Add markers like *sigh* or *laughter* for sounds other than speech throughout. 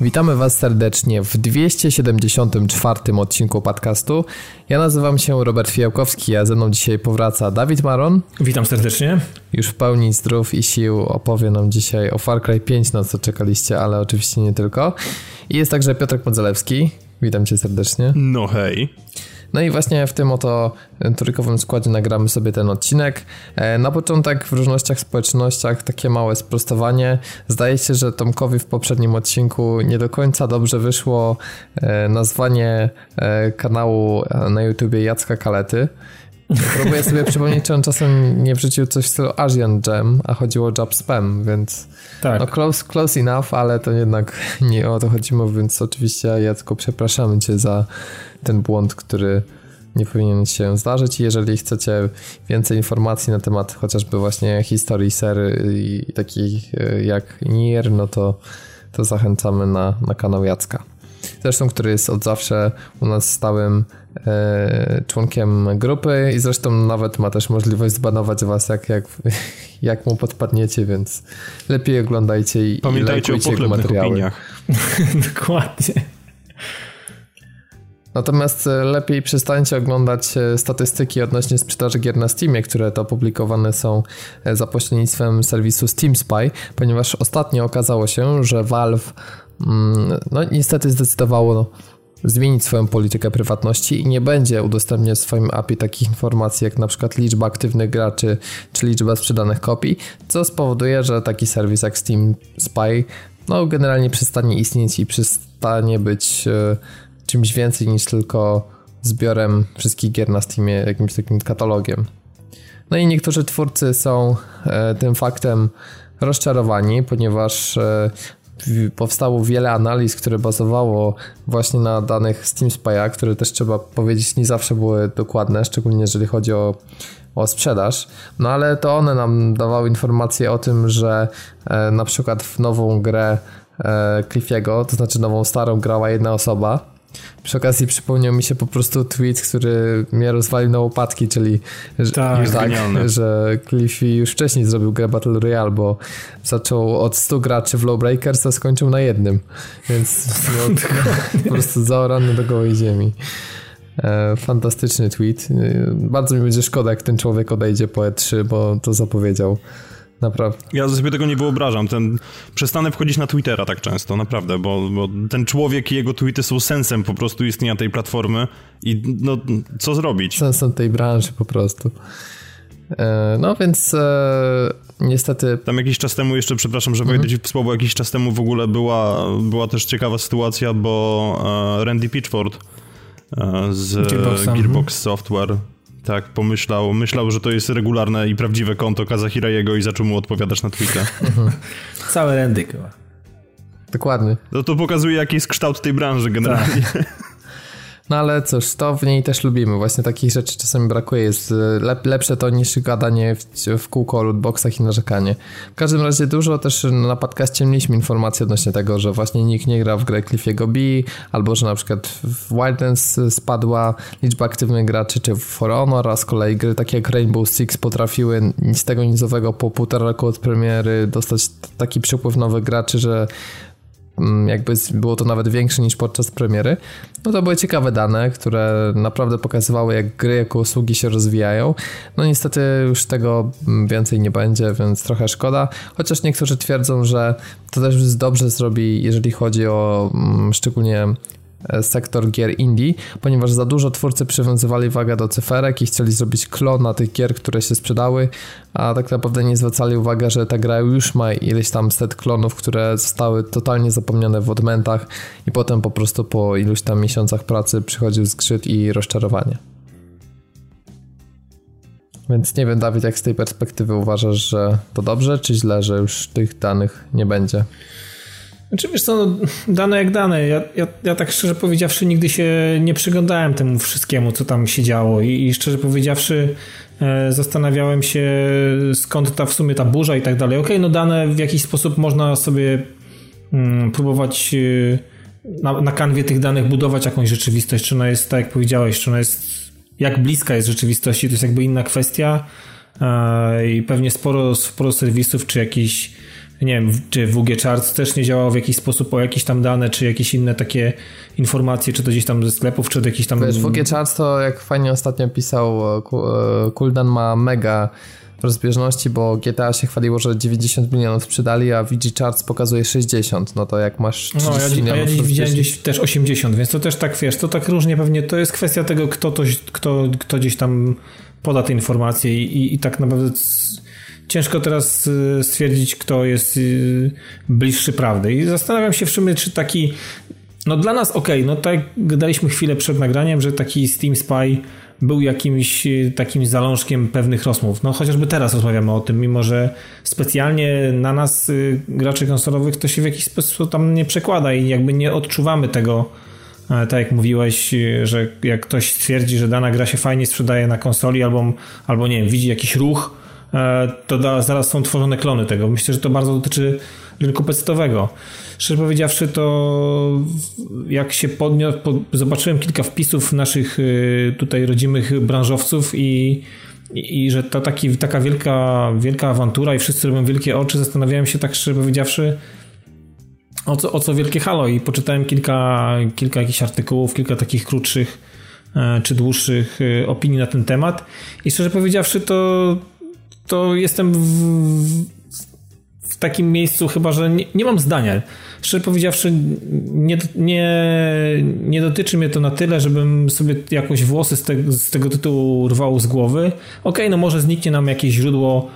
Witamy Was serdecznie w 274 odcinku podcastu. Ja nazywam się Robert Fijałkowski, a ze mną dzisiaj powraca Dawid Maron. Witam serdecznie. Już w pełni zdrów i sił opowie nam dzisiaj o Far Cry 5, na co czekaliście, ale oczywiście nie tylko. I jest także Piotrek Modzelewski. Witam Cię serdecznie. No hej. No i właśnie w tym oto trójkowym składzie nagramy sobie ten odcinek. E, na początek w różnościach społecznościach takie małe sprostowanie. Zdaje się, że Tomkowi w poprzednim odcinku nie do końca dobrze wyszło e, nazwanie e, kanału na YouTubie Jacka Kalety. Próbuję sobie przypomnieć, czy on czasem nie wrzucił coś w stylu Asian Jam, a chodziło o Jab Spam, więc tak. no close, close enough, ale to jednak nie o to chodziło, więc oczywiście Jacku przepraszamy cię za ten błąd, który nie powinien się zdarzyć. Jeżeli chcecie więcej informacji na temat chociażby właśnie historii sery i takich e, jak Nier, no to, to zachęcamy na, na kanał Jacka. Zresztą, który jest od zawsze u nas stałym członkiem grupy i zresztą nawet ma też możliwość zbanować was, jak, jak, *laughs* jak mu podpadniecie, więc lepiej oglądajcie i, Pamiętajcie i o jego materiały. opiniach. *laughs* Dokładnie. Natomiast e, lepiej przestańcie oglądać e, statystyki odnośnie sprzedaży gier na Steamie, które to publikowane są e, za pośrednictwem serwisu Steam Spy, ponieważ ostatnio okazało się, że Valve mm, no niestety zdecydowało no, zmienić swoją politykę prywatności i nie będzie udostępniać w swoim API takich informacji jak na przykład liczba aktywnych graczy czy liczba sprzedanych kopii, co spowoduje, że taki serwis jak Steam Spy no generalnie przestanie istnieć i przestanie być czymś więcej niż tylko zbiorem wszystkich gier na Steamie, jakimś takim katalogiem. No i niektórzy twórcy są e, tym faktem rozczarowani, ponieważ e, powstało wiele analiz, które bazowało właśnie na danych Steam Spy'a, które też trzeba powiedzieć nie zawsze były dokładne, szczególnie jeżeli chodzi o, o sprzedaż. No ale to one nam dawały informacje o tym, że e, na przykład w nową grę Cliffiego, to znaczy nową starą grała jedna osoba, przy okazji przypomniał mi się po prostu tweet, który mnie rozwalił na łopatki, czyli tak, że, tak, że Cliffy już wcześniej zrobił grę Battle Royale, bo zaczął od 100 graczy w Lowbreakers, a skończył na jednym. Więc no, *laughs* po prostu zaorany do gołej ziemi. E, fantastyczny tweet. E, bardzo mi będzie szkoda, jak ten człowiek odejdzie po E3, bo to zapowiedział. Naprawdę. Ja sobie tego nie wyobrażam. Ten, przestanę wchodzić na Twittera tak często, naprawdę, bo, bo ten człowiek i jego tweety są sensem po prostu istnienia tej platformy i no, co zrobić? Sensem tej branży po prostu. E, no więc e, niestety. Tam jakiś czas temu, jeszcze przepraszam, że wejdę mhm. ci w słowo, jakiś czas temu w ogóle była, była też ciekawa sytuacja, bo e, Randy Pitchford e, z Gearbox, Gearbox Software tak, pomyślał, myślał, że to jest regularne i prawdziwe konto Kazahirayego i zaczął mu odpowiadać na Twitter. *laughs* Całe rendy chyba. Dokładnie. No to pokazuje, jaki jest kształt tej branży generalnie. Tak. *laughs* No ale cóż, to w niej też lubimy. Właśnie takich rzeczy czasami brakuje. Jest lep, lepsze to niż gadanie w, w kółko o lootboxach i narzekanie. W każdym razie dużo też na podcaście mieliśmy informacji odnośnie tego, że właśnie nikt nie gra w grę Cliffiego B, albo że na przykład w Wildlands spadła liczba aktywnych graczy, czy w For Honor, a z kolei gry takie jak Rainbow Six potrafiły z tego nizowego po półtora roku od premiery dostać taki przypływ nowych graczy, że jakby było to nawet większe niż podczas premiery, no to były ciekawe dane, które naprawdę pokazywały, jak gry jako usługi się rozwijają. No niestety już tego mm, więcej nie będzie, więc trochę szkoda. Chociaż niektórzy twierdzą, że to też dobrze zrobi, jeżeli chodzi o mm, szczególnie sektor gier indie, ponieważ za dużo twórcy przywiązywali wagę do cyferek i chcieli zrobić klon tych gier, które się sprzedały, a tak naprawdę nie zwracali uwagi, że ta gra już ma ileś tam set klonów, które zostały totalnie zapomniane w odmentach i potem po prostu po iluś tam miesiącach pracy przychodził zgrzyt i rozczarowanie. Więc nie wiem, Dawid, jak z tej perspektywy uważasz, że to dobrze, czy źle, że już tych danych nie będzie? Znaczy wiesz co, no, dane jak dane. Ja, ja, ja tak szczerze powiedziawszy nigdy się nie przyglądałem temu wszystkiemu, co tam się działo i, i szczerze powiedziawszy e, zastanawiałem się skąd ta w sumie ta burza i tak dalej. Okej, okay, no dane w jakiś sposób można sobie mm, próbować e, na, na kanwie tych danych budować jakąś rzeczywistość, czy ona jest, tak jak powiedziałeś, czy ona jest, jak bliska jest rzeczywistości, to jest jakby inna kwestia e, i pewnie sporo, sporo serwisów, czy jakichś nie wiem, czy WG Charts też nie działał w jakiś sposób o jakieś tam dane, czy jakieś inne takie informacje, czy to gdzieś tam ze sklepów, czy do jakichś tam... Wiesz, WG Charts to jak fajnie ostatnio pisał Kuldan ma mega rozbieżności, bo GTA się chwaliło, że 90 milionów sprzedali, a VG Charts pokazuje 60, no to jak masz 30 no, ja, milionów... Ja widziałem gdzieś też 80, więc to też tak, wiesz, to tak różnie pewnie, to jest kwestia tego, kto, to, kto, kto gdzieś tam poda te informacje i, i, i tak naprawdę ciężko teraz y, stwierdzić, kto jest y, bliższy prawdy. I zastanawiam się w sumie, czy taki. No dla nas ok, no tak gadaliśmy chwilę przed nagraniem, że taki Steam Spy był jakimś y, takim zalążkiem pewnych rozmów. No chociażby teraz rozmawiamy o tym, mimo że specjalnie na nas, graczy konsolowych, to się w jakiś sposób tam nie przekłada i jakby nie odczuwamy tego, e, tak jak mówiłeś, że jak ktoś stwierdzi, że dana gra się fajnie sprzedaje na konsoli albo, albo nie wiem, widzi jakiś ruch, to da, zaraz są tworzone klony tego. Myślę, że to bardzo dotyczy rynku pecetowego. Szczerze powiedziawszy, to jak się podniosł, zobaczyłem kilka wpisów naszych y, tutaj rodzimych branżowców i, i, i że to taki, taka wielka, wielka awantura i wszyscy robią wielkie oczy, zastanawiałem się tak szczerze powiedziawszy, o co, o co wielkie halo i poczytałem kilka, kilka jakichś artykułów, kilka takich krótszych e, czy dłuższych y, opinii na ten temat i szczerze powiedziawszy to to jestem w, w takim miejscu chyba, że nie, nie mam zdania. Szczerze powiedziawszy, nie, nie, nie dotyczy mnie to na tyle, żebym sobie jakoś włosy z, te, z tego tytułu rwał z głowy. Okej, okay, no może zniknie nam jakieś źródło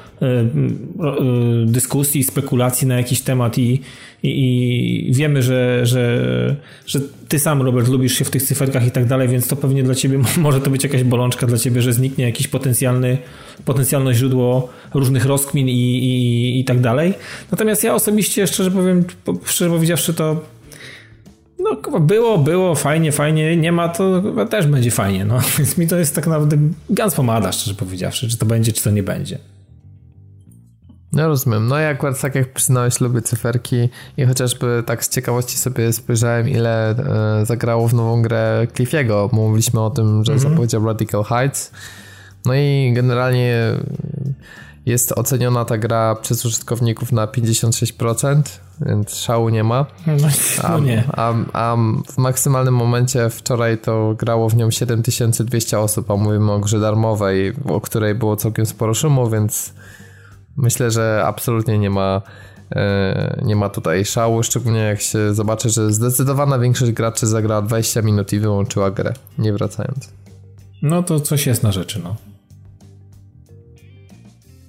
dyskusji, spekulacji na jakiś temat i, i, i wiemy, że, że, że ty sam, Robert, lubisz się w tych cyferkach i tak dalej, więc to pewnie dla ciebie *laughs* może to być jakaś bolączka dla ciebie, że zniknie jakiś potencjalny, potencjalne źródło różnych rozkmin i, i, i tak dalej. Natomiast ja osobiście, szczerze powiem, szczerze powiedziawszy, to no było, było, fajnie, fajnie, nie ma, to też będzie fajnie, no. *laughs* Więc mi to jest tak naprawdę gans pomada, szczerze powiedziawszy, czy to będzie, czy to nie będzie. No rozumiem. No ja akurat tak jak przyznałeś, lubię cyferki i chociażby tak z ciekawości sobie spojrzałem, ile e, zagrało w nową grę Cliffiego. Mówiliśmy o tym, że mm -hmm. zapowiedział Radical Heights. No i generalnie jest oceniona ta gra przez użytkowników na 56%, więc szału nie ma. No, a, nie. A, a w maksymalnym momencie wczoraj to grało w nią 7200 osób, a mówimy o grze darmowej, o której było całkiem sporo szumu, więc Myślę, że absolutnie nie ma e, nie ma tutaj szału, szczególnie jak się zobaczy, że zdecydowana większość graczy zagrała 20 minut i wyłączyła grę, nie wracając. No to coś jest na rzeczy, no.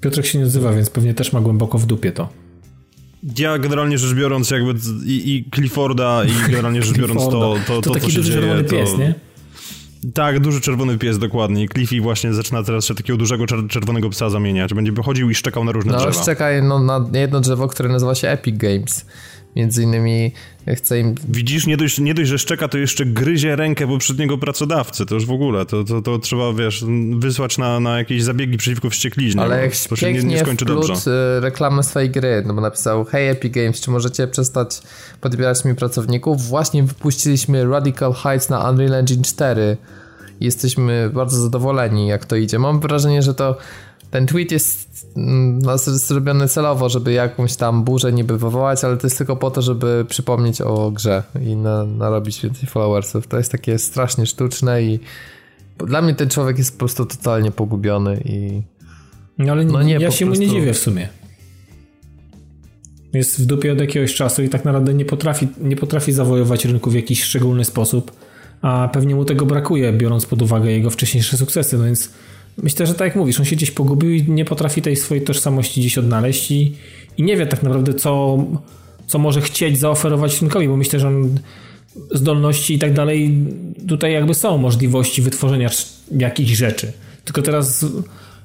Piotrek się nie odzywa, więc pewnie też ma głęboko w dupie to. Ja generalnie rzecz biorąc jakby i, i Clifforda i generalnie rzecz biorąc to, to, to, to, to taki duży czerwony pies, nie? Tak, duży czerwony pies, dokładnie. Cliffy właśnie zaczyna teraz się takiego dużego czerwonego psa zamieniać. Będzie wychodził i szczekał na różne no, drzewa. No, szczeka no, na jedno drzewo, które nazywa się Epic Games. Między innymi chce im... Widzisz, nie dość, nie dość, że szczeka, to jeszcze gryzie rękę poprzedniego pracodawcy. To już w ogóle, to, to, to trzeba, wiesz, wysłać na, na jakieś zabiegi przeciwko wściekliźnie. Ale jak to się nie, nie skończy dobrze. Y, reklamę swojej gry, no bo napisał Hey Epic Games, czy możecie przestać podbierać mi pracowników? Właśnie wypuściliśmy Radical Heights na Unreal Engine 4 jesteśmy bardzo zadowoleni, jak to idzie. Mam wrażenie, że to ten tweet jest no, zrobiony celowo, żeby jakąś tam burzę niby wywołać, ale to jest tylko po to, żeby przypomnieć o grze i na, narobić więcej followersów. To jest takie strasznie sztuczne i dla mnie ten człowiek jest po prostu totalnie pogubiony i no ale no nie, ja się prostu... mu nie dziwię w sumie. Jest w dupie od jakiegoś czasu i tak naprawdę nie potrafi, nie potrafi zawojować rynku w jakiś szczególny sposób a pewnie mu tego brakuje, biorąc pod uwagę jego wcześniejsze sukcesy, no więc myślę, że tak jak mówisz, on się gdzieś pogubił i nie potrafi tej swojej tożsamości gdzieś odnaleźć i, i nie wie tak naprawdę, co, co może chcieć zaoferować rynkowi, bo myślę, że on zdolności i tak dalej, tutaj jakby są możliwości wytworzenia jakichś rzeczy. Tylko teraz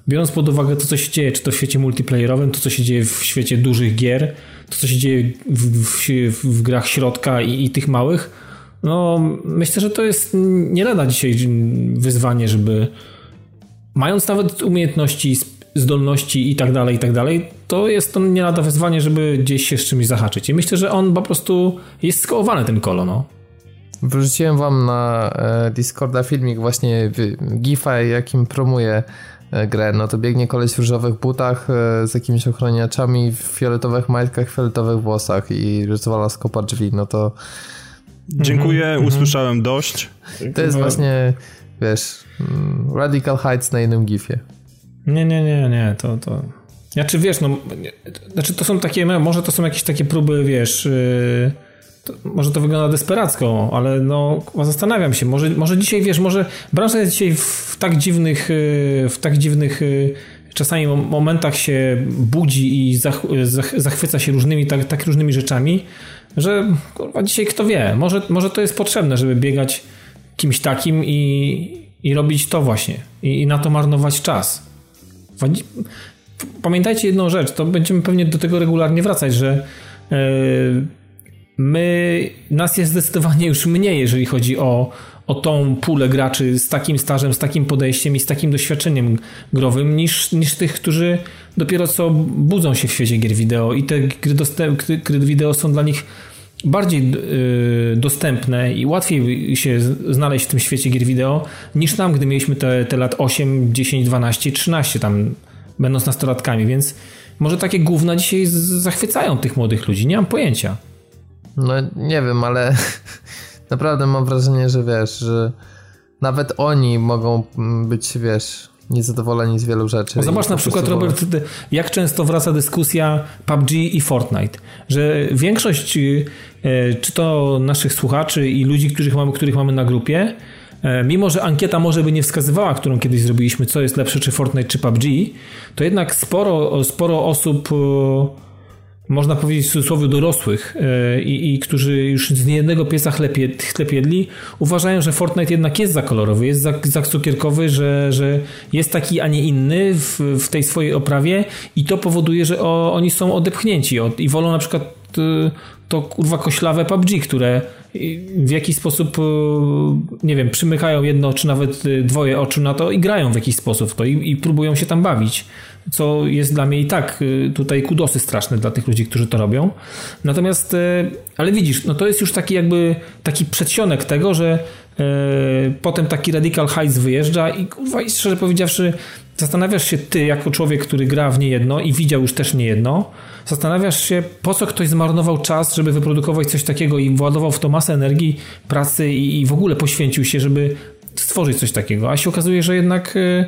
biorąc pod uwagę to, co się dzieje, czy to w świecie multiplayerowym, to, co się dzieje w świecie dużych gier, to, co się dzieje w, w, w grach środka i, i tych małych, no, myślę, że to jest nie lada dzisiaj wyzwanie, żeby mając nawet umiejętności, zdolności i tak dalej, i tak dalej, to jest to nie lada wyzwanie, żeby gdzieś się z czymś zahaczyć. I myślę, że on po prostu jest skołowany ten kolo, no. Wrzuciłem wam na e, Discorda filmik właśnie gifa, jakim promuje grę, no to biegnie koleś w różowych butach z jakimiś ochroniaczami, w fioletowych majtkach, fioletowych włosach i rozwala skopa drzwi, no to... Dziękuję, mm -hmm. usłyszałem dość. To jest właśnie, wiesz, mm, Radical Heights na jednym gifie. Nie, nie, nie, nie, to... to... Znaczy wiesz, no, znaczy to są takie, może to są jakieś takie próby, wiesz, yy, to, może to wygląda desperacko, ale no, zastanawiam się, może, może dzisiaj, wiesz, może branża jest dzisiaj w tak dziwnych, yy, w tak dziwnych yy, czasami momentach się budzi i zach, zach, zachwyca się różnymi, tak, tak różnymi rzeczami, że kurwa, dzisiaj kto wie, może, może to jest potrzebne, żeby biegać kimś takim i, i robić to właśnie i, i na to marnować czas. Pamiętajcie jedną rzecz, to będziemy pewnie do tego regularnie wracać, że yy, my, nas jest zdecydowanie już mniej, jeżeli chodzi o, o tą pulę graczy z takim stażem, z takim podejściem i z takim doświadczeniem growym, niż, niż tych, którzy dopiero co budzą się w świecie gier wideo i te gry, dostęp, gry wideo są dla nich bardziej yy, dostępne i łatwiej się znaleźć w tym świecie gier wideo niż nam, gdy mieliśmy te, te lat 8, 10, 12, 13 tam będąc nastolatkami, więc może takie główne dzisiaj zachwycają tych młodych ludzi, nie mam pojęcia. No nie wiem, ale *laughs* naprawdę mam wrażenie, że wiesz, że nawet oni mogą być, wiesz, niezadowoleni z wielu rzeczy. No zobacz na przykład, Robert, jak często wraca dyskusja PUBG i Fortnite, że większość, e, czy to naszych słuchaczy i ludzi, których mamy, których mamy na grupie, E, mimo że ankieta może by nie wskazywała, którą kiedyś zrobiliśmy, co jest lepsze, czy Fortnite, czy PUBG, to jednak sporo, sporo osób, można powiedzieć w cudzysłowie dorosłych e, i, i którzy już z niejednego piesa chleb jedli, uważają, że Fortnite jednak jest za kolorowy, jest za, za cukierkowy, że, że jest taki, a nie inny w, w tej swojej oprawie i to powoduje, że o, oni są odepchnięci od, i wolą na przykład to kurwa koślawe PUBG, które w jakiś sposób, e, nie wiem, przymykają jedno czy nawet e, dwoje oczu na to i grają w jakiś sposób to i, i próbują się tam bawić. Co jest dla mnie i tak e, tutaj kudosy straszne dla tych ludzi, którzy to robią. Natomiast, ale widzisz, no to jest już taki jakby taki przedsionek tego, że potem taki Radical Heights wyjeżdża i kurwa, szczerze powiedziawszy, zastanawiasz się ty, jako człowiek, który gra w niejedno i widział już też niejedno, zastanawiasz się, po co ktoś zmarnował czas, żeby wyprodukować coś takiego i władował w to masę energii, pracy i, i w ogóle poświęcił się, żeby stworzyć coś takiego. A się okazuje, że jednak y,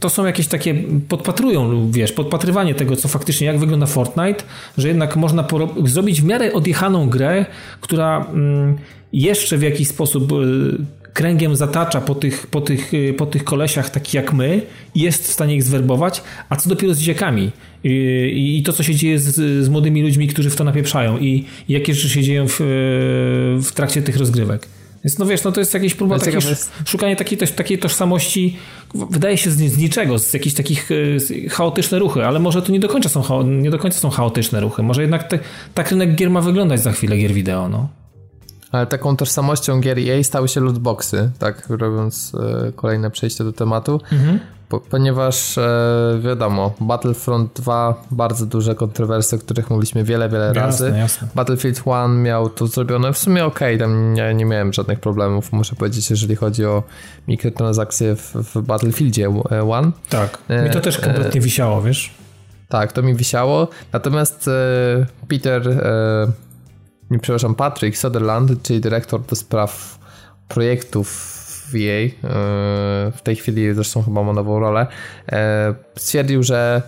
to są jakieś takie, podpatrują, wiesz, podpatrywanie tego, co faktycznie, jak wygląda Fortnite, że jednak można zrobić w miarę odjechaną grę, która mm, jeszcze w jakiś sposób y, kręgiem zatacza po tych, po tych, y, po tych kolesiach, takich jak my, jest w stanie ich zwerbować, a co dopiero z dzieciakami. I, i to, co się dzieje z, z, młodymi ludźmi, którzy w to napieprzają i, i jakie rzeczy się dzieją w, w trakcie tych rozgrywek. Więc no wiesz, no to jest jakieś próba takie, szukanie takiej, takiej tożsamości, wydaje się z, z niczego, z jakichś takich y, chaotyczne ruchy, ale może to nie do końca są, nie do końca są chaotyczne ruchy. Może jednak te, tak rynek gier ma wyglądać za chwilę, gier wideo, no. Ale taką tożsamością gier EA stały się lootboxy, tak, robiąc e, kolejne przejście do tematu, mhm. Po, ponieważ e, wiadomo, Battlefront 2 bardzo duże kontrowersje, o których mówiliśmy wiele, wiele jasne, razy. Jasne. Battlefield 1 miał to zrobione w sumie ok, tam nie, nie miałem żadnych problemów, muszę powiedzieć, jeżeli chodzi o mikrotransakcje w, w Battlefieldzie 1. Tak, mi to też kompletnie wisiało, wiesz? Tak, to mi wisiało, natomiast e, Peter e, nie przepraszam, Patrick Sutherland, czyli dyrektor do spraw projektów w EA, e, w tej chwili zresztą chyba ma nową rolę, e, stwierdził, że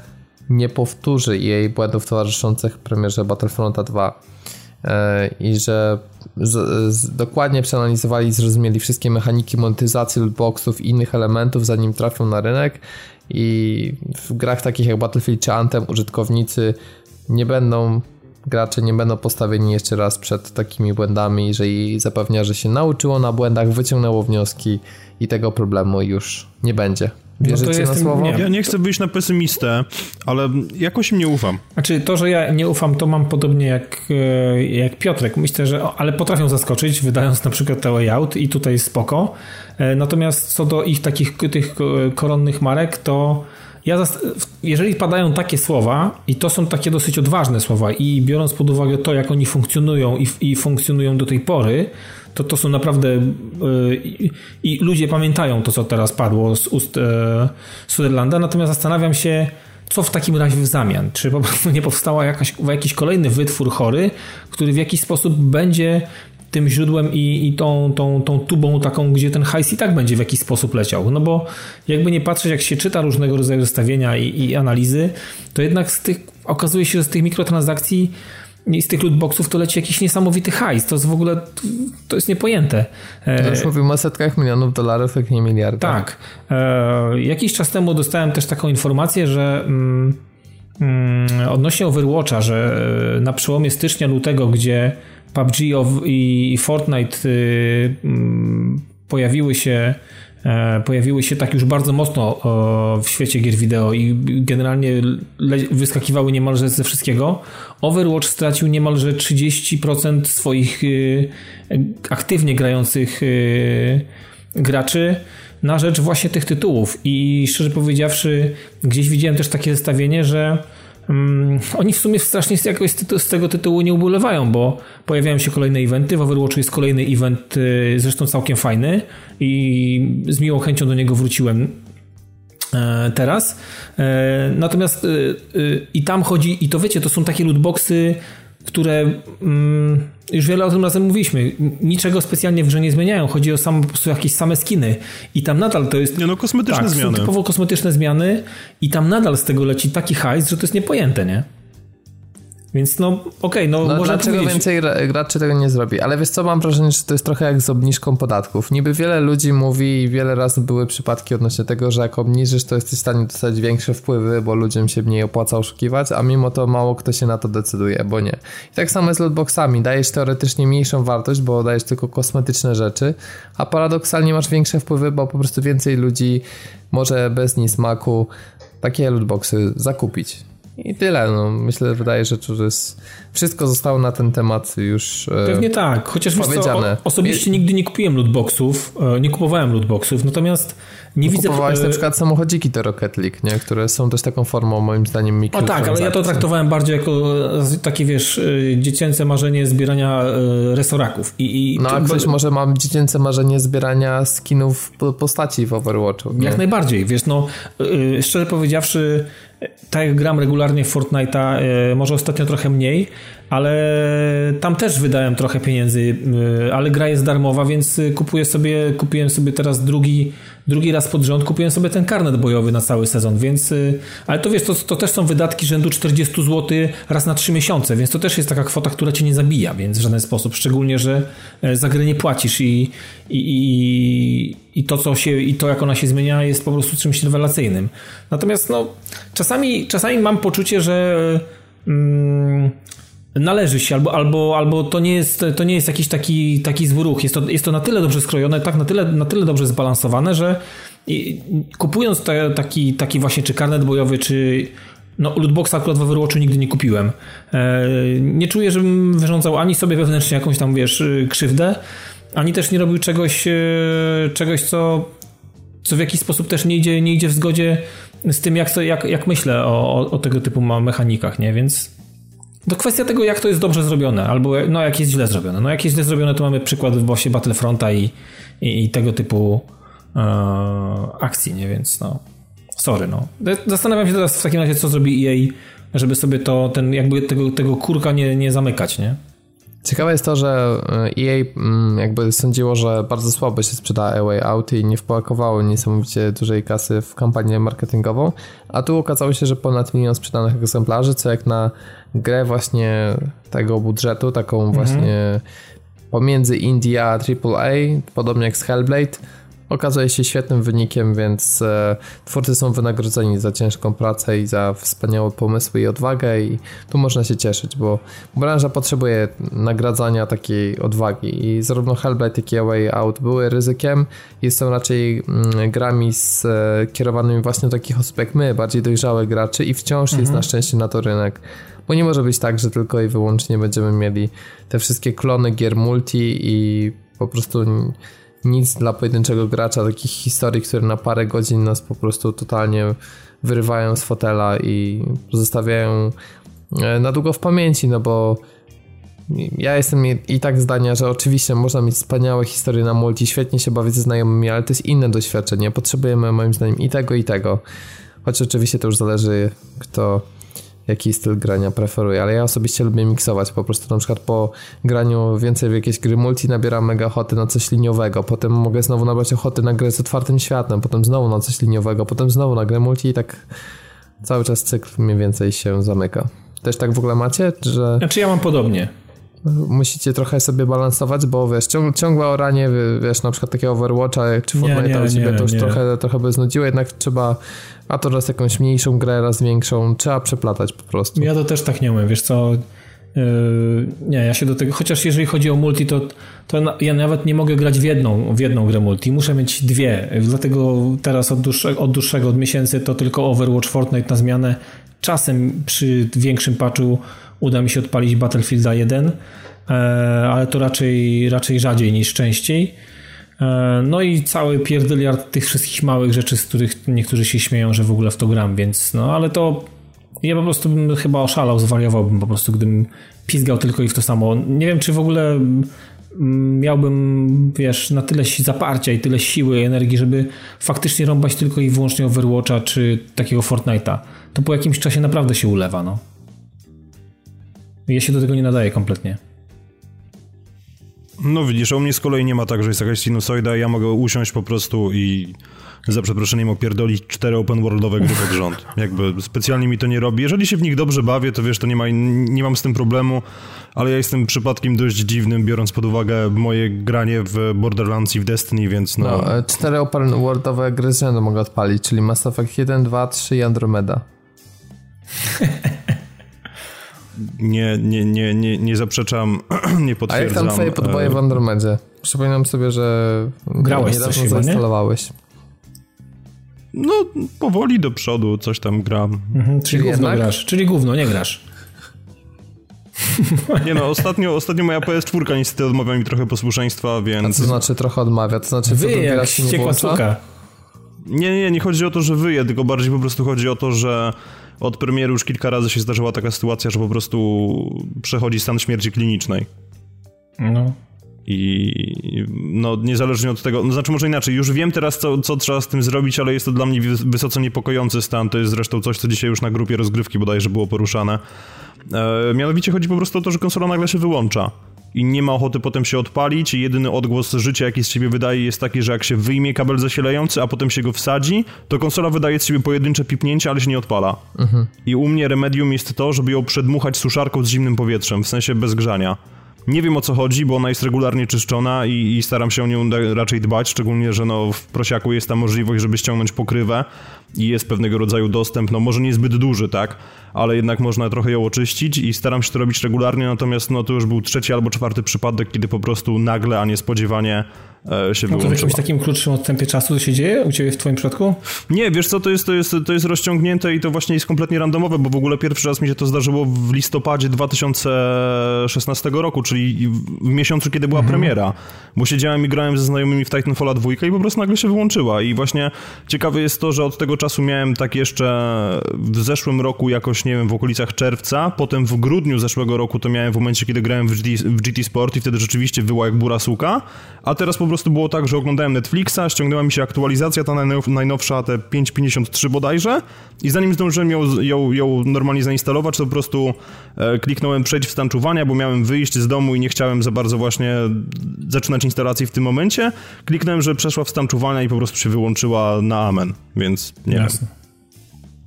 nie powtórzy EA błędów towarzyszących premierze Battlefronta 2 e, i że z, z, dokładnie przeanalizowali i zrozumieli wszystkie mechaniki monetyzacji lootboxów i innych elementów zanim trafią na rynek. I w grach takich jak Battlefield czy Anthem użytkownicy nie będą gracze nie będą postawieni jeszcze raz przed takimi błędami, jeżeli zapewnia, że się nauczyło na błędach, wyciągnęło wnioski i tego problemu już nie będzie. Wierzycie no na słowo? Nie. Ja nie chcę być na pesymistę, ale jakoś nie ufam. Znaczy to, że ja nie ufam, to mam podobnie jak, e, jak Piotrek. Myślę, że ale potrafią zaskoczyć, wydając na przykład The Way Out i tutaj spoko. E, natomiast co do ich takich tych koronnych marek, to ja jeżeli padają takie słowa, i to są takie dosyć odważne słowa, i biorąc pod uwagę to, jak oni funkcjonują i, i funkcjonują do tej pory, to to są naprawdę. Yy, I ludzie pamiętają to, co teraz padło z ust yy, Sutherlanda, natomiast zastanawiam się, co w takim razie w zamian? Czy po prostu nie powstała jakaś, jakiś kolejny wytwór chory, który w jakiś sposób będzie tym źródłem i, i tą, tą, tą tubą taką, gdzie ten hajs i tak będzie w jakiś sposób leciał. No bo jakby nie patrzeć, jak się czyta różnego rodzaju zestawienia i, i analizy, to jednak z tych, okazuje się, że z tych mikrotransakcji i z tych lootboxów to leci jakiś niesamowity hajs. To jest w ogóle, to jest niepojęte. To już mówimy o setkach milionów dolarów, jak nie miliardach. Tak. E, jakiś czas temu dostałem też taką informację, że mm, mm, odnośnie Overwatcha, że e, na przełomie stycznia, lutego, gdzie PUBG i Fortnite y, mm, pojawiły się e, pojawiły się tak już bardzo mocno w świecie gier wideo i generalnie wyskakiwały niemalże ze wszystkiego. Overwatch stracił niemalże 30% swoich y, aktywnie grających y, graczy na rzecz właśnie tych tytułów i szczerze powiedziawszy gdzieś widziałem też takie zestawienie, że um, oni w sumie strasznie jakoś z tego tytułu nie ubolewają, bo pojawiają się kolejne eventy. W Overwatchu jest kolejny event, y, zresztą całkiem fajny i z miłą chęcią do niego wróciłem e, teraz. E, natomiast y, y, i tam chodzi, i to wiecie, to są takie lootboxy które mm, już wiele o tym razem mówiliśmy, niczego specjalnie w grze nie zmieniają. Chodzi o sam, po prostu jakieś same skiny. I tam nadal to jest. Nie no, kosmetyczne tak, zmiany. Są typowo kosmetyczne zmiany, i tam nadal z tego leci taki hajs, że to jest niepojęte, nie? Więc no, okej, okay, no, no można dlaczego powiedzieć... więcej graczy tego nie zrobi? Ale wiesz co, mam wrażenie, że to jest trochę jak z obniżką podatków. Niby wiele ludzi mówi i wiele razy były przypadki odnośnie tego, że jak obniżysz, to jesteś w stanie dostać większe wpływy, bo ludziom się mniej opłaca oszukiwać, a mimo to mało kto się na to decyduje, bo nie. I tak samo jest z lootboxami. Dajesz teoretycznie mniejszą wartość, bo dajesz tylko kosmetyczne rzeczy, a paradoksalnie masz większe wpływy, bo po prostu więcej ludzi może bez niesmaku takie lootboxy zakupić. I tyle. No, myślę, wydaje się, że to jest, wszystko zostało na ten temat już e, Pewnie tak, chociaż powiedziane. Co, osobiście nigdy nie kupiłem lootboxów, e, nie kupowałem lootboxów, natomiast nie no, widzę... Kupowałeś na przykład samochodziki do Rocket League, nie? które są też taką formą moim zdaniem mikro. O tak, ale ja to traktowałem bardziej jako takie, wiesz, e, dziecięce marzenie zbierania resoraków. I, i no a ktoś może ma dziecięce marzenie zbierania skinów postaci w Overwatchu. Nie? Jak najbardziej, wiesz, no szczerze powiedziawszy tak jak gram regularnie w Fortnite'a, e, może ostatnio trochę mniej, ale tam też wydałem trochę pieniędzy, e, ale gra jest darmowa, więc kupuję sobie, kupiłem sobie teraz drugi, drugi raz pod rząd, kupiłem sobie ten karnet bojowy na cały sezon, więc, e, ale to wiesz, to, to też są wydatki rzędu 40 zł raz na 3 miesiące, więc to też jest taka kwota, która cię nie zabija, więc w żaden sposób, szczególnie, że za grę nie płacisz i, i, i, i to, co się, i to, jak ona się zmienia, jest po prostu czymś rewelacyjnym. Natomiast, no, czasami, czasami mam poczucie, że mm, należy się, albo, albo, albo to, nie jest, to nie jest jakiś taki, taki zły ruch. Jest to, jest to na tyle dobrze skrojone, tak na tyle, na tyle dobrze zbalansowane, że kupując te, taki, taki właśnie czy karnet bojowy, czy no, lootboxa akurat w Overwatchu nigdy nie kupiłem. E, nie czuję, żebym wyrządzał ani sobie wewnętrznie jakąś tam, wiesz, krzywdę, ani też nie robił czegoś, e, czegoś co, co w jakiś sposób też nie idzie, nie idzie w zgodzie z tym, jak, jak, jak myślę o, o, o tego typu mechanikach, nie? Więc to kwestia tego, jak to jest dobrze zrobione, albo no, jak jest źle zrobione. No, jak jest źle zrobione, to mamy przykład w bossie Battlefronta i, i, i tego typu e, akcji, nie? Więc no, sorry, no. Zastanawiam się teraz w takim razie, co zrobi EA, żeby sobie to, ten, jakby tego, tego kurka nie, nie zamykać, nie? Ciekawe jest to, że EA mm, jakby sądziło, że bardzo słabo się sprzeda A Way Out i nie wpłakowało niesamowicie dużej kasy w kampanię marketingową, a tu okazało się, że ponad milion sprzedanych egzemplarzy, co jak na grę właśnie tego budżetu, taką mhm. właśnie pomiędzy Indie a AAA, podobnie jak z Hellblade, okazuje się świetnym wynikiem, więc e, twórcy są wynagrodzeni za ciężką pracę i za wspaniałe pomysły i odwagę i tu można się cieszyć, bo branża potrzebuje nagradzania takiej odwagi i zarówno Hellblade jak i A Way Out były ryzykiem i są raczej mm, grami skierowanymi właśnie do takich osób jak my, bardziej dojrzałych graczy i wciąż mhm. jest na szczęście na to rynek bo nie może być tak, że tylko i wyłącznie będziemy mieli te wszystkie klony gier multi i po prostu nic dla pojedynczego gracza, takich historii, które na parę godzin nas po prostu totalnie wyrywają z fotela i pozostawiają e, na długo w pamięci, no bo ja jestem i tak zdania, że oczywiście można mieć wspaniałe historie na multi, świetnie się bawić ze znajomymi, ale to jest inne doświadczenie. Potrzebujemy moim zdaniem i tego, i tego. Choć oczywiście to już zależy, kto jaki styl grania preferuje, ale ja osobiście lubię miksować, po prostu na przykład po graniu więcej w jakieś gry multi nabieram mega ochoty na coś liniowego, potem mogę znowu nabrać ochoty na grę z otwartym światem, potem znowu na coś liniowego, potem znowu na grę multi i tak cały czas cykl mniej więcej się zamyka. Też tak w ogóle macie, że... Znaczy ja mam podobnie musicie trochę sobie balansować, bo wiesz, ciąg, ciągłe oranie, wiesz, na przykład takiego Overwatcha czy Fortnite'a u ciebie to już trochę, trochę by znudziło, jednak trzeba a to raz jakąś mniejszą grę, raz większą, trzeba przeplatać po prostu. Ja to też tak nie umiem, wiesz co, yy, nie, ja się do tego, chociaż jeżeli chodzi o multi, to, to ja nawet nie mogę grać w jedną, w jedną grę multi, muszę mieć dwie, dlatego teraz od dłuższego, od dłuższego, od miesięcy to tylko Overwatch, Fortnite na zmianę, czasem przy większym patchu uda mi się odpalić Battlefielda 1, e, ale to raczej, raczej rzadziej niż częściej. E, no i cały pierdyliard tych wszystkich małych rzeczy, z których niektórzy się śmieją, że w ogóle w to gram, więc no ale to ja po prostu bym chyba oszalał, zwariowałbym po prostu, gdybym pizgał tylko i w to samo. Nie wiem, czy w ogóle mm, miałbym, wiesz, na tyle zaparcia i tyle siły, energii, żeby faktycznie rąbać tylko i wyłącznie Overwatcha czy takiego Fortnite'a. To po jakimś czasie naprawdę się ulewa, no. Ja się do tego nie nadaję kompletnie. No widzisz, u mnie z kolei nie ma tak, że jest jakaś sinusoida ja mogę usiąść po prostu i za przeproszeniem opierdolić cztery open worldowe gry pod rząd. Jakby specjalnie mi to nie robi. Jeżeli się w nich dobrze bawię, to wiesz, to nie, ma, nie mam z tym problemu, ale ja jestem przypadkiem dość dziwnym, biorąc pod uwagę moje granie w Borderlands i w Destiny, więc no... no e, cztery open worldowe gry z rzędu mogę odpalić, czyli Mass Effect 1, 2, 3 i Andromeda. *laughs* nie, nie, nie, nie, nie zaprzeczam, *clears throat* nie potwierdzam. A jak tam twoje podboje w Andromedzie? Przypominam sobie, że grałeś coś chyba, zainstalowałeś. No, powoli do przodu coś tam gram. Mhm, czyli, czyli gówno jednak? grasz, czyli gówno, nie grasz. *laughs* Nie no, ostatnio, ostatnio moja PS4 niestety odmawia mi trochę posłuszeństwa, więc... A co znaczy trochę odmawia? To znaczy, Wy, jak ściekła suka. Nie, nie, nie chodzi o to, że wyje, tylko bardziej po prostu chodzi o to, że od premiery już kilka razy się zdarzyła taka sytuacja, że po prostu przechodzi stan śmierci klinicznej. No. I no, niezależnie od tego, no znaczy może inaczej, już wiem teraz, co, co trzeba z tym zrobić, ale jest to dla mnie wysoce niepokojący stan. To jest zresztą coś, co dzisiaj już na grupie rozgrywki bodajże było poruszane. E, mianowicie chodzi po prostu o to, że konsola nagle się wyłącza i nie ma ochoty potem się odpalić jedyny odgłos życia, jaki z siebie wydaje jest taki, że jak się wyjmie kabel zasilający, a potem się go wsadzi, to konsola wydaje z siebie pojedyncze pipnięcia, ale się nie odpala. Mhm. I u mnie remedium jest to, żeby ją przedmuchać suszarką z zimnym powietrzem, w sensie bez grzania. Nie wiem o co chodzi, bo ona jest regularnie czyszczona i, i, staram się o nią raczej dbać, szczególnie, że no w prosiaku jest ta możliwość, żeby ściągnąć pokrywę i jest pewnego rodzaju dostęp, no może niezbyt duży, tak, ale jednak można trochę ją oczyścić i staram się to robić regularnie, natomiast no to już był trzeci albo czwarty przypadek, kiedy po prostu nagle, a niespodziewanie E, się no to w jakimś takim krótszym odstępie czasu to się dzieje u Ciebie w Twoim przypadku? Nie, wiesz co, to jest, to, jest, to jest rozciągnięte i to właśnie jest kompletnie randomowe, bo w ogóle pierwszy raz mi się to zdarzyło w listopadzie 2016 roku, czyli w miesiącu, kiedy była mhm. premiera, bo siedziałem i grałem ze znajomymi w Titanfalla 2 i po prostu nagle się wyłączyła i właśnie ciekawe jest to, że od tego czasu miałem tak jeszcze w zeszłym roku jakoś, nie wiem, w okolicach czerwca, potem w grudniu zeszłego roku to miałem w momencie, kiedy grałem w GT, w GT Sport i wtedy rzeczywiście była jak bura suka, a teraz po prostu było tak, że oglądałem Netflixa, ściągnęła mi się aktualizacja, ta najnowsza, te 5.53 bodajże. I zanim zdążyłem ją, ją, ją normalnie zainstalować, to po prostu e, kliknąłem przejść w stan czuwania, bo miałem wyjść z domu i nie chciałem za bardzo właśnie zaczynać instalacji w tym momencie. Kliknąłem, że przeszła w stan czuwania i po prostu się wyłączyła na amen, więc nie Jasne. wiem.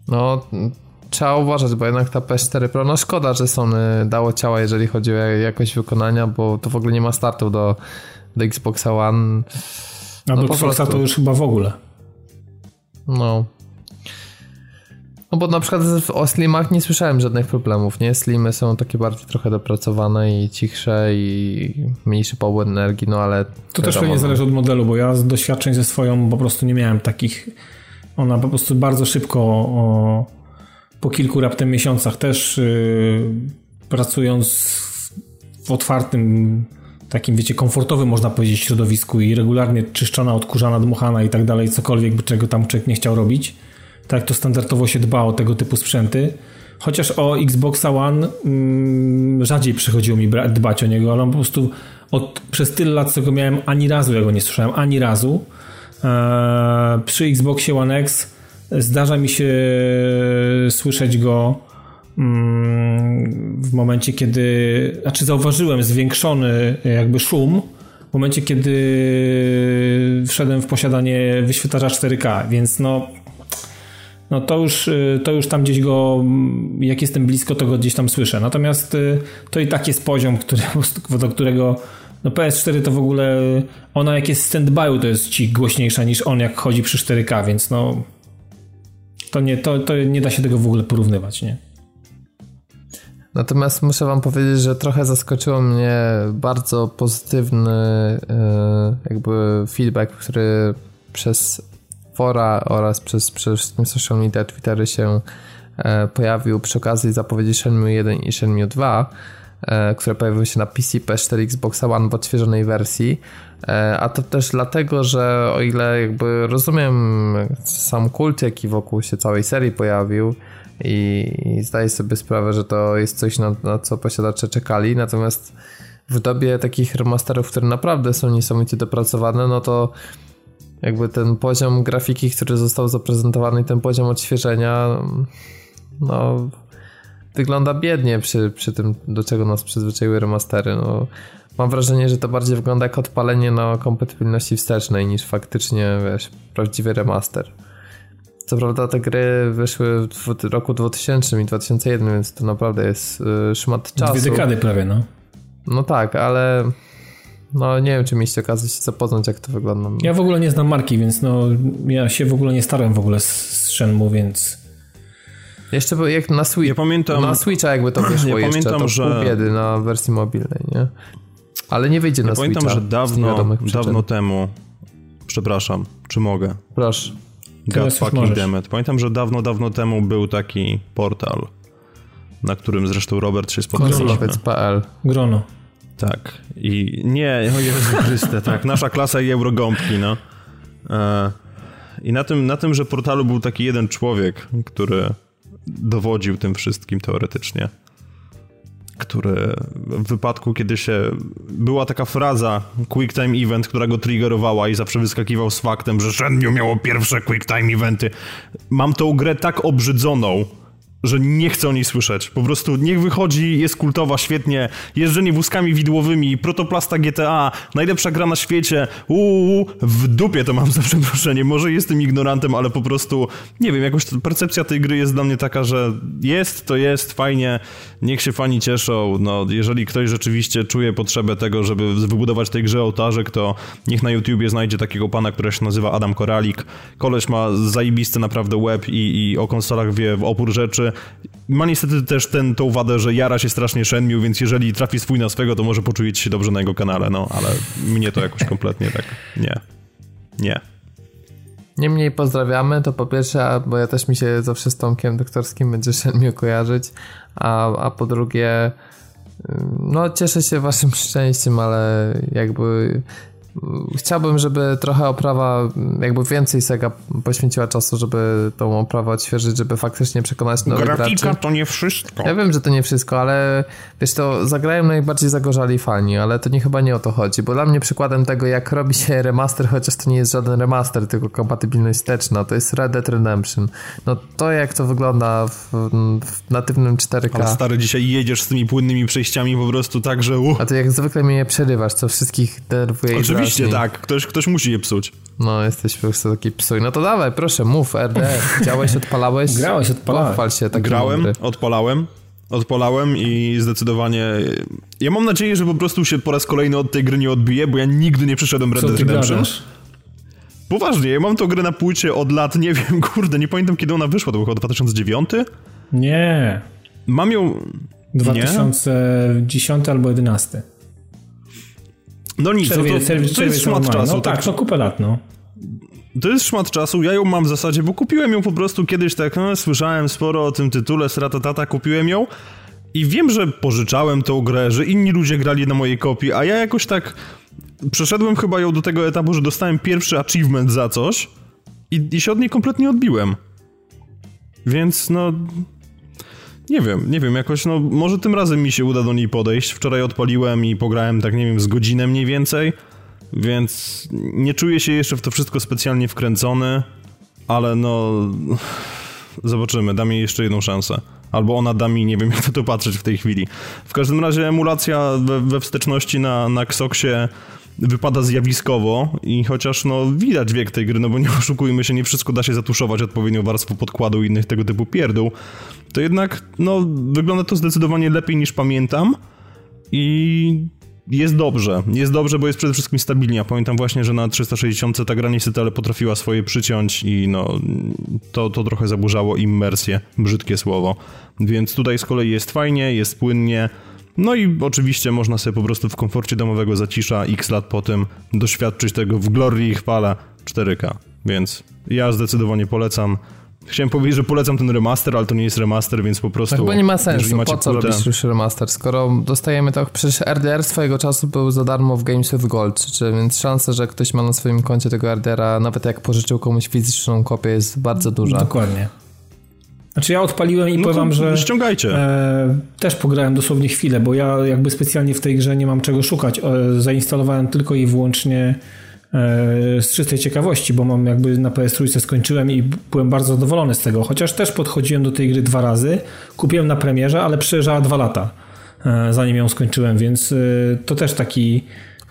No, trzeba uważać, bo jednak ta PS4 Pro, no szkoda, że Sony dało ciała, jeżeli chodzi o jakość wykonania, bo to w ogóle nie ma startu do do Xboxa One. A no do Xboxa to już chyba w ogóle. No. No bo na przykład o Slimach nie słyszałem żadnych problemów, nie? Slimy są takie bardziej trochę dopracowane i cichsze i mniejszy połowę energii, no ale... To też pewnie zależy od modelu, bo ja z doświadczeń ze swoją po prostu nie miałem takich... Ona po prostu bardzo szybko o, po kilku raptem miesiącach też yy, pracując w otwartym takim, wiecie, komfortowym, można powiedzieć, środowisku i regularnie czyszczona, odkurzana, dmuchana i tak dalej, cokolwiek, czego tam człowiek nie chciał robić. Tak to standardowo się dba o tego typu sprzęty. Chociaż o Xboxa One mm, rzadziej przychodziło mi dbać o niego, ale on po prostu od, przez tyle lat, co go miałem, ani razu ja go nie słyszałem, ani razu. Eee, przy Xboxie One X zdarza mi się słyszeć go mm, w momencie, kiedy, znaczy zauważyłem zwiększony jakby szum w momencie, kiedy wszedłem w posiadanie wyświetlacza 4K, więc no no to już, to już tam gdzieś go, jak jestem blisko, to go gdzieś tam słyszę. Natomiast to i tak jest poziom, który, *laughs* do którego no PS4 to w ogóle, ona jak jest stand-by, to jest ci głośniejsza niż on jak chodzi przy 4K, więc no to nie, to, to nie da się tego w ogóle porównywać, nie? Natomiast muszę wam powiedzieć, że trochę zaskoczyło mnie bardzo pozytywny y, jakby feedback, który przez fora oraz przez przede wszystkim social media, Twittery się e, pojawił przy okazji zapowiedzi Shenmue 1 i Shenmue 2, e, które pojawiły się na PC, PS4, Xbox One w odświeżonej wersji. E, a to też dlatego, że o ile jakby rozumiem sam kult, jaki wokół się całej serii pojawił i, i zdaję sobie sprawę, że to jest coś, na, na co posiadacze czekali, natomiast w dobie takich remasterów, które naprawdę są niesamowicie dopracowane, no to jakby ten poziom grafiki, który został zaprezentowany ten poziom odświeżenia no wygląda biednie przy, przy tym, do czego nas przyzwyczaiły remastery. No, mam wrażenie, że to bardziej wygląda jak odpalenie na kompatybilności wstecznej niż faktycznie, wiesz, prawdziwy remaster. Co prawda te gry wyszły w roku 2000 i 2001, więc to naprawdę jest y, szmat czasu. Dwie dekady prawie, no. No tak, ale no nie wiem, czy mieliście okazję się zapoznać, jak to wygląda. Ja w ogóle nie znam marki, więc no ja się w ogóle nie starałem w ogóle z, z Shenmue, więc... Jeszcze jak na, Switch, ja pamiętam, na Switcha jakby to *clears throat* wyszło ja jeszcze, pamiętam, to że... biedy na wersji mobilnej, nie? Ale nie wyjdzie ja na pamiętam, Switcha. Pamiętam, że dawno, dawno temu, przepraszam, czy mogę? Proszę. God fucking dammit. Pamiętam, że dawno, dawno temu był taki portal, na którym zresztą Robert się. Grono.pl Grono. Tak. I nie, o Jezu Chryste, tak. Nasza klasa i eurogąbki, no. E, I na tym, na tym, że portalu był taki jeden człowiek, który dowodził tym wszystkim teoretycznie. Który w wypadku, kiedy się. Była taka fraza Quick Time Event, która go triggerowała i zawsze wyskakiwał z faktem, że Shenmue miało pierwsze Quick Time Eventy. Mam tą grę tak obrzydzoną, że nie chcę o niej słyszeć. Po prostu niech wychodzi, jest kultowa, świetnie, jeżdżenie wózkami widłowymi, protoplasta GTA, najlepsza gra na świecie, uuu, w dupie to mam za przeproszenie. Może jestem ignorantem, ale po prostu, nie wiem, jakoś percepcja tej gry jest dla mnie taka, że jest, to jest, fajnie, niech się fani cieszą. No, jeżeli ktoś rzeczywiście czuje potrzebę tego, żeby wybudować tej grze ołtarzek, to niech na YouTubie znajdzie takiego pana, który się nazywa Adam Koralik. Koleś ma zajebisty naprawdę web i, i o konsolach wie w opór rzeczy ma niestety też ten, tą wadę, że jara się strasznie Shenmue, więc jeżeli trafi swój na swego, to może poczuje się dobrze na jego kanale, no, ale mnie to jakoś kompletnie tak nie. Nie. Niemniej pozdrawiamy, to po pierwsze, bo ja też mi się zawsze z Tomkiem Doktorskim będzie Shenmue kojarzyć, a, a po drugie no cieszę się waszym szczęściem, ale jakby Chciałbym, żeby trochę oprawa, jakby więcej Sega poświęciła czasu, żeby tą oprawę odświeżyć, żeby faktycznie przekonać nowych Grafika graczy. to nie wszystko. Ja wiem, że to nie wszystko, ale wiesz, to zagrają najbardziej zagorzali fani, ale to nie chyba nie o to chodzi, bo dla mnie przykładem tego, jak robi się remaster, chociaż to nie jest żaden remaster, tylko kompatybilność wsteczna, to jest Red Dead Redemption. No to jak to wygląda w, w natywnym 4K. Ale stary, dzisiaj jedziesz z tymi płynnymi przejściami po prostu tak, że uh. A to jak zwykle mnie przerywasz, co wszystkich denerwuje Oczywiście tak, ktoś, ktoś musi je psuć. No, jesteś po prostu taki psuj. No to dawaj, proszę, mów, RD. Działałeś, odpalałeś? Grałeś, odpalałeś. Pochwal się tak Grałem, mądry. odpalałem. Odpalałem i zdecydowanie. Ja mam nadzieję, że po prostu się po raz kolejny od tej gry nie odbije, bo ja nigdy nie przyszedłem Red Dead Redemption. Poważnie, ja mam tą grę na płycie od lat, nie wiem, *laughs* kurde, nie pamiętam kiedy ona wyszła, to było chyba 2009? Nie. Mam ją... 2010 nie? albo 11. No nic, czerwie, no to, czerwie, to jest szmat czasu. No tak, tak, no kupę lat, no. To jest szmat czasu, ja ją mam w zasadzie, bo kupiłem ją po prostu kiedyś tak, no, słyszałem sporo o tym tytule, tata, kupiłem ją I wiem, że pożyczałem tą grę, że inni ludzie grali na mojej kopii, a ja jakoś tak przeszedłem chyba ją do tego etapu, że dostałem pierwszy achievement za coś i, i się od niej kompletnie odbiłem. Więc no... Nie wiem, nie wiem, jakoś no, może tym razem mi się uda do niej podejść. Wczoraj odpaliłem i pograłem tak, nie wiem, z godzinę mniej więcej, więc nie czuję się jeszcze w to wszystko specjalnie wkręcony, ale no... Zobaczymy, dam jej jeszcze jedną szansę. Albo ona da mi, nie wiem *laughs* jak na to patrzeć w tej chwili. W każdym razie emulacja we, we wsteczności na, na Xoxie wypada zjawiskowo i chociaż no widać wiek tej gry, no bo nie *laughs* oszukujmy się, nie wszystko da się zatuszować odpowiednią warstwą podkładu i innych tego typu pierdół, to jednak no wygląda to zdecydowanie lepiej niż pamiętam i jest dobrze. Jest dobrze, bo jest przede wszystkim stabilnie. Ja pamiętam właśnie, że na 360 ta gra niestety ale potrafiła swoje przyciąć i no to, to trochę zaburzało immersję, brzydkie słowo. Więc tutaj z kolei jest fajnie, jest płynnie, no i oczywiście można sobie po prostu w komforcie domowego zacisza x lat po tym doświadczyć tego w glorii i chwale 4K. Więc ja zdecydowanie polecam. Chciałem powiedzieć, że polecam ten remaster, ale to nie jest remaster, więc po prostu... Chyba nie ma sensu, po co płytę... robić już remaster, skoro dostajemy to... Przecież RDR swojego czasu był za darmo w Games with Gold, czy, więc szansa, że ktoś ma na swoim koncie tego RDR-a, nawet jak pożyczył komuś fizyczną kopię, jest bardzo duża. Dokładnie. Znaczy ja odpaliłem i no powiem, że ściągajcie. E, też pograłem dosłownie chwilę, bo ja jakby specjalnie w tej grze nie mam czego szukać. E, zainstalowałem tylko i wyłącznie e, z czystej ciekawości, bo mam jakby na PS3 skończyłem i byłem bardzo zadowolony z tego. Chociaż też podchodziłem do tej gry dwa razy. Kupiłem na premierze, ale przejeżdżała dwa lata e, zanim ją skończyłem, więc e, to też taki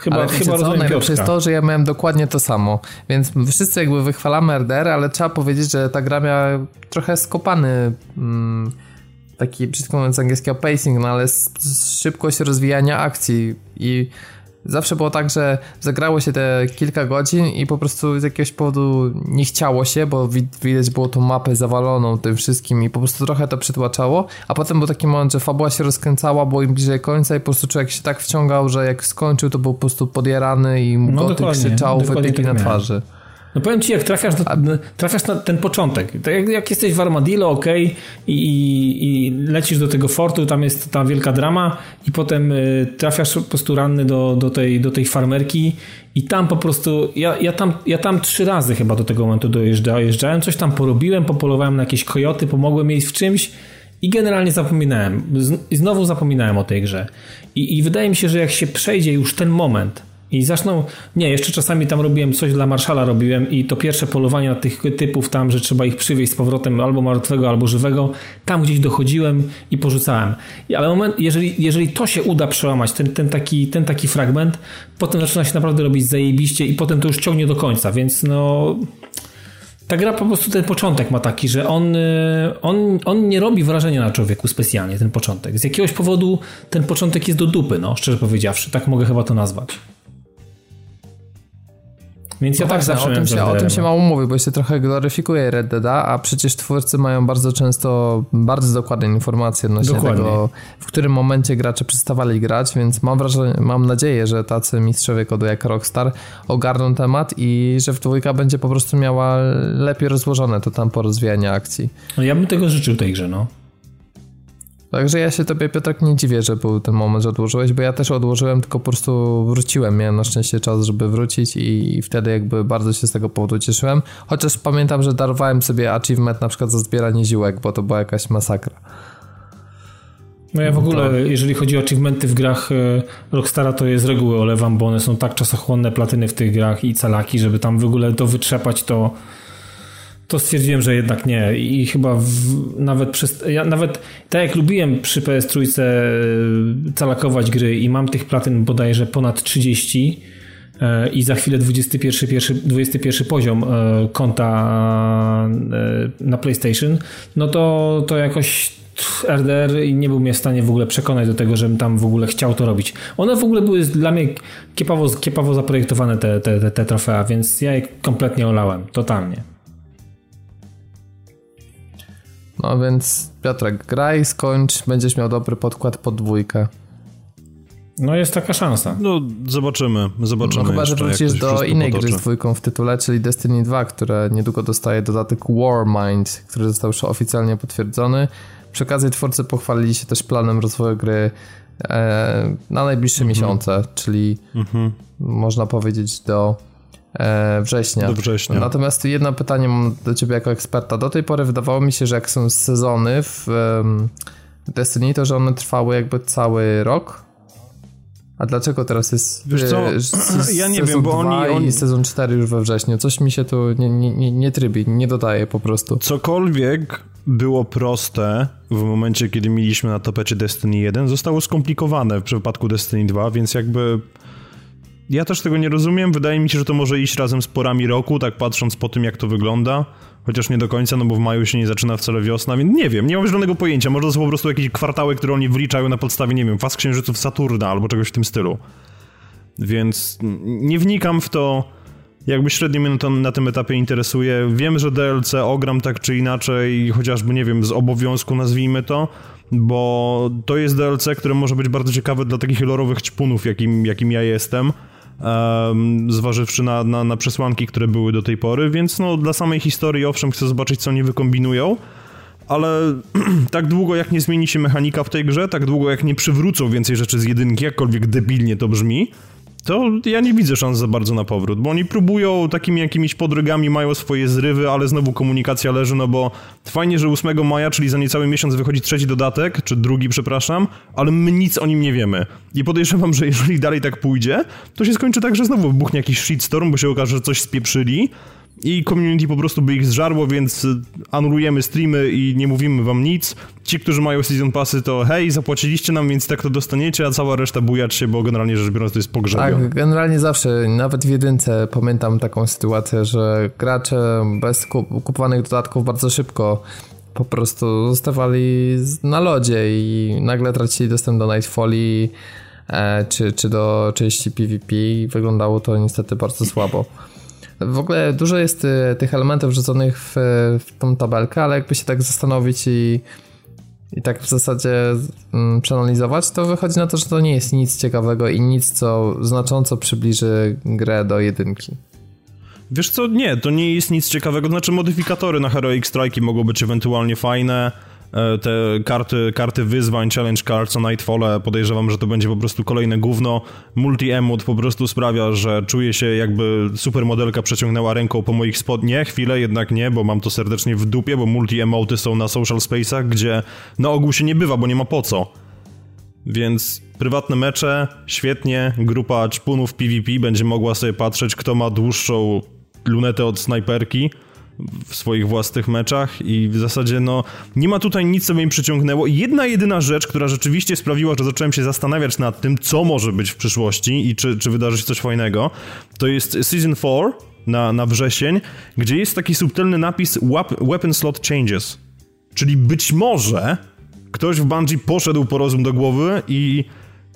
Chyba, ale chyba co? Najlepsze jest to, że ja miałem dokładnie to samo. Więc wszyscy jakby wychwalamy RDR, ale trzeba powiedzieć, że ta gra miała trochę skopany mm, taki, brzydko mówiąc angielskiego, pacing, no ale szybkość rozwijania akcji i Zawsze było tak, że zagrało się te kilka godzin i po prostu z jakiegoś powodu nie chciało się, bo widać było tą mapę zawaloną tym wszystkim i po prostu trochę to przytłaczało, a potem był taki moment, że fabuła się rozkręcała, było im bliżej końca i po prostu człowiek się tak wciągał, że jak skończył, to był po prostu podjarany i no goty krzyczał, wytyki na twarzy. No powiem ci, jak trafiasz, do, trafiasz na ten początek. Tak jak, jak jesteś w Armadillo, ok, i, i, i, lecisz do tego fortu, tam jest ta wielka drama, i potem y, trafiasz po prostu ranny do, do, tej, do tej farmerki, i tam po prostu. Ja, ja, tam, ja tam trzy razy chyba do tego momentu dojeżdżałem, coś tam porobiłem, popolowałem na jakieś kojoty, pomogłem jej w czymś. I generalnie zapominałem. I znowu zapominałem o tej grze. I, I wydaje mi się, że jak się przejdzie już ten moment, i zaczną, nie, jeszcze czasami tam robiłem coś dla marszala robiłem i to pierwsze polowanie tych typów tam, że trzeba ich przywieźć z powrotem albo martwego, albo żywego, tam gdzieś dochodziłem i porzucałem. Ale moment, jeżeli, jeżeli to się uda przełamać, ten, ten, taki, ten taki fragment, potem zaczyna się naprawdę robić zajebiście i potem to już ciągnie do końca, więc no... Ta gra po prostu ten początek ma taki, że on, y, on, on nie robi wrażenia na człowieku specjalnie, ten początek. Z jakiegoś powodu ten początek jest do dupy, no, szczerze powiedziawszy. Tak mogę chyba to nazwać. Więc ja no tak zawsze o tym, się, o tym się mało mówi, bo się trochę gloryfikuje Red Dead, a przecież twórcy mają bardzo często bardzo dokładne informacje odnośnie Dokładnie. tego, w którym momencie gracze przestawali grać, więc mam wrażenie, mam nadzieję, że tacy mistrzowie kodu jak Rockstar ogarną temat i że w dwójka będzie po prostu miała lepiej rozłożone to tam po rozwijaniu akcji. No ja bym tego życzył tej grze, no. Także ja się tobie, Piotrek, nie dziwię, że był ten moment, że odłożyłeś, bo ja też odłożyłem, tylko po prostu wróciłem. Miałem na szczęście czas, żeby wrócić i wtedy jakby bardzo się z tego powodu cieszyłem. Chociaż pamiętam, że darowałem sobie achievement na przykład za zbieranie ziółek, bo to była jakaś masakra. No ja w ogóle, to... jeżeli chodzi o achievementy w grach e, Rockstara, to je z reguły olewam, bo one są tak czasochłonne, platyny w tych grach i calaki, żeby tam w ogóle to wytrzepać, to to stwierdziłem, że jednak nie. I chyba w, nawet przez. Ja nawet tak jak lubiłem przy PS3 e, calakować gry i mam tych platyn bodajże ponad 30 e, i za chwilę 21, 21 poziom e, konta na PlayStation, no to, to jakoś RDR nie był mnie w stanie w ogóle przekonać do tego, żebym tam w ogóle chciał to robić. One w ogóle były dla mnie kiepawo, kiepawo zaprojektowane te, te, te, te trofea, więc ja je kompletnie olałem, totalnie. No więc Piotrek, graj, skończ, będziesz miał dobry podkład pod dwójkę. No jest taka szansa. No zobaczymy, zobaczymy. No chyba, że wrócisz do innej potoczy. gry z dwójką w tytule, czyli Destiny 2, które niedługo dostaje dodatek Warmind, który został już oficjalnie potwierdzony. Przy okazji twórcy pochwalili się też planem rozwoju gry e, na najbliższe mhm. miesiące, czyli mhm. można powiedzieć do września. Do września. Natomiast jedno pytanie mam do ciebie jako eksperta. Do tej pory wydawało mi się, że jak są sezony w Destiny, to że one trwały jakby cały rok, a dlaczego teraz jest Wiesz co? *clears throat* ja nie wiem, bo oni, oni... sezon 4 już we wrześniu? Coś mi się tu nie, nie, nie, nie trybi, nie dodaje po prostu. Cokolwiek było proste w momencie, kiedy mieliśmy na tapecie Destiny 1, zostało skomplikowane w przypadku Destiny 2, więc jakby ja też tego nie rozumiem. Wydaje mi się, że to może iść razem z porami roku, tak patrząc po tym, jak to wygląda. Chociaż nie do końca, no bo w maju się nie zaczyna wcale wiosna, więc nie wiem, nie mam żadnego pojęcia. Może to są po prostu jakieś kwartały, które oni wliczają na podstawie, nie wiem, faz księżyców Saturna albo czegoś w tym stylu. Więc nie wnikam w to, jakby średnio mnie to na tym etapie interesuje. Wiem, że DLC ogram tak czy inaczej, chociażby, nie wiem, z obowiązku nazwijmy to, bo to jest DLC, które może być bardzo ciekawe dla takich lorowych ćpunów, jakim, jakim ja jestem um, zważywszy na, na, na przesłanki, które były do tej pory, więc no dla samej historii owszem chcę zobaczyć, co oni wykombinują, ale *clears throat* tak długo jak nie zmieni się mechanika w tej grze, tak długo jak nie przywrócą więcej rzeczy z jedynki, jakkolwiek debilnie to brzmi, to ja nie widzę szans za bardzo na powrót, bo oni próbują takimi jakimiś podrygami, mają swoje zrywy, ale znowu komunikacja leży, no bo fajnie, że 8 maja, czyli za niecały miesiąc wychodzi trzeci dodatek, czy drugi, przepraszam, ale my nic o nim nie wiemy. I podejrzewam, że jeżeli dalej tak pójdzie, to się skończy tak, że znowu wybuchnie jakiś shitstorm, bo się okaże, że coś spieprzyli, i community po prostu by ich zżarło, więc anulujemy streamy i nie mówimy wam nic. Ci, którzy mają season passy, to hej, zapłaciliście nam, więc tak to dostaniecie, a cała reszta bujać się, bo generalnie rzecz biorąc to jest pogrzebione. Tak, generalnie zawsze, nawet w jedynce pamiętam taką sytuację, że gracze bez kupowanych dodatków bardzo szybko po prostu zostawali na lodzie i nagle tracili dostęp do Nightfalli e, czy, czy do części PvP wyglądało to niestety bardzo słabo. W ogóle dużo jest y, tych elementów wrzuconych w, w tą tabelkę, ale jakby się tak zastanowić i, i tak w zasadzie mm, przeanalizować, to wychodzi na to, że to nie jest nic ciekawego i nic, co znacząco przybliży grę do jedynki. Wiesz co, nie, to nie jest nic ciekawego. Znaczy modyfikatory na Heroic Strike mogą być ewentualnie fajne. E, te karty, karty wyzwań, challenge cards o Nightfall, podejrzewam, że to będzie po prostu kolejne gówno. Multi-emot po prostu sprawia, że czuję się jakby supermodelka przeciągnęła ręką po moich spodnie. Chwilę, jednak nie, bo mam to serdecznie w dupie, bo multi-emoty są na social space'ach, gdzie na ogół się nie bywa, bo nie ma po co. Więc prywatne mecze, świetnie, grupa czpunów PvP będzie mogła sobie patrzeć, kto ma dłuższą lunetę od snajperki w swoich własnych meczach i w zasadzie no nie ma tutaj nic, co mnie przyciągnęło. Jedna jedyna rzecz, która rzeczywiście sprawiła, że zacząłem się zastanawiać nad tym, co może być w przyszłości i czy, czy wydarzy się coś fajnego, to jest Season 4 na, na wrzesień, gdzie jest taki subtelny napis Weapon Slot Changes. Czyli być może ktoś w Bungie poszedł po rozum do głowy i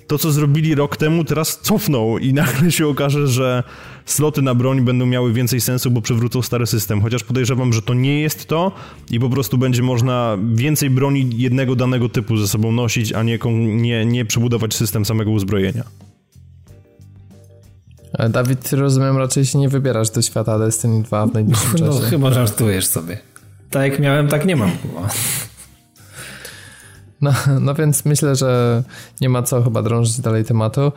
to, co zrobili rok temu, teraz cofną i nagle się okaże, że sloty na broń będą miały więcej sensu, bo przywrócą stary system. Chociaż podejrzewam, że to nie jest to i po prostu będzie można więcej broni jednego danego typu ze sobą nosić, a nie, nie, nie przebudować system samego uzbrojenia. Dawid, rozumiem, raczej się nie wybierasz do świata Destiny 2 w najbliższym no, czasie. No chyba żartujesz sobie. Tak jak miałem, tak nie mam chyba. No, no więc myślę, że nie ma co chyba drążyć dalej tematu.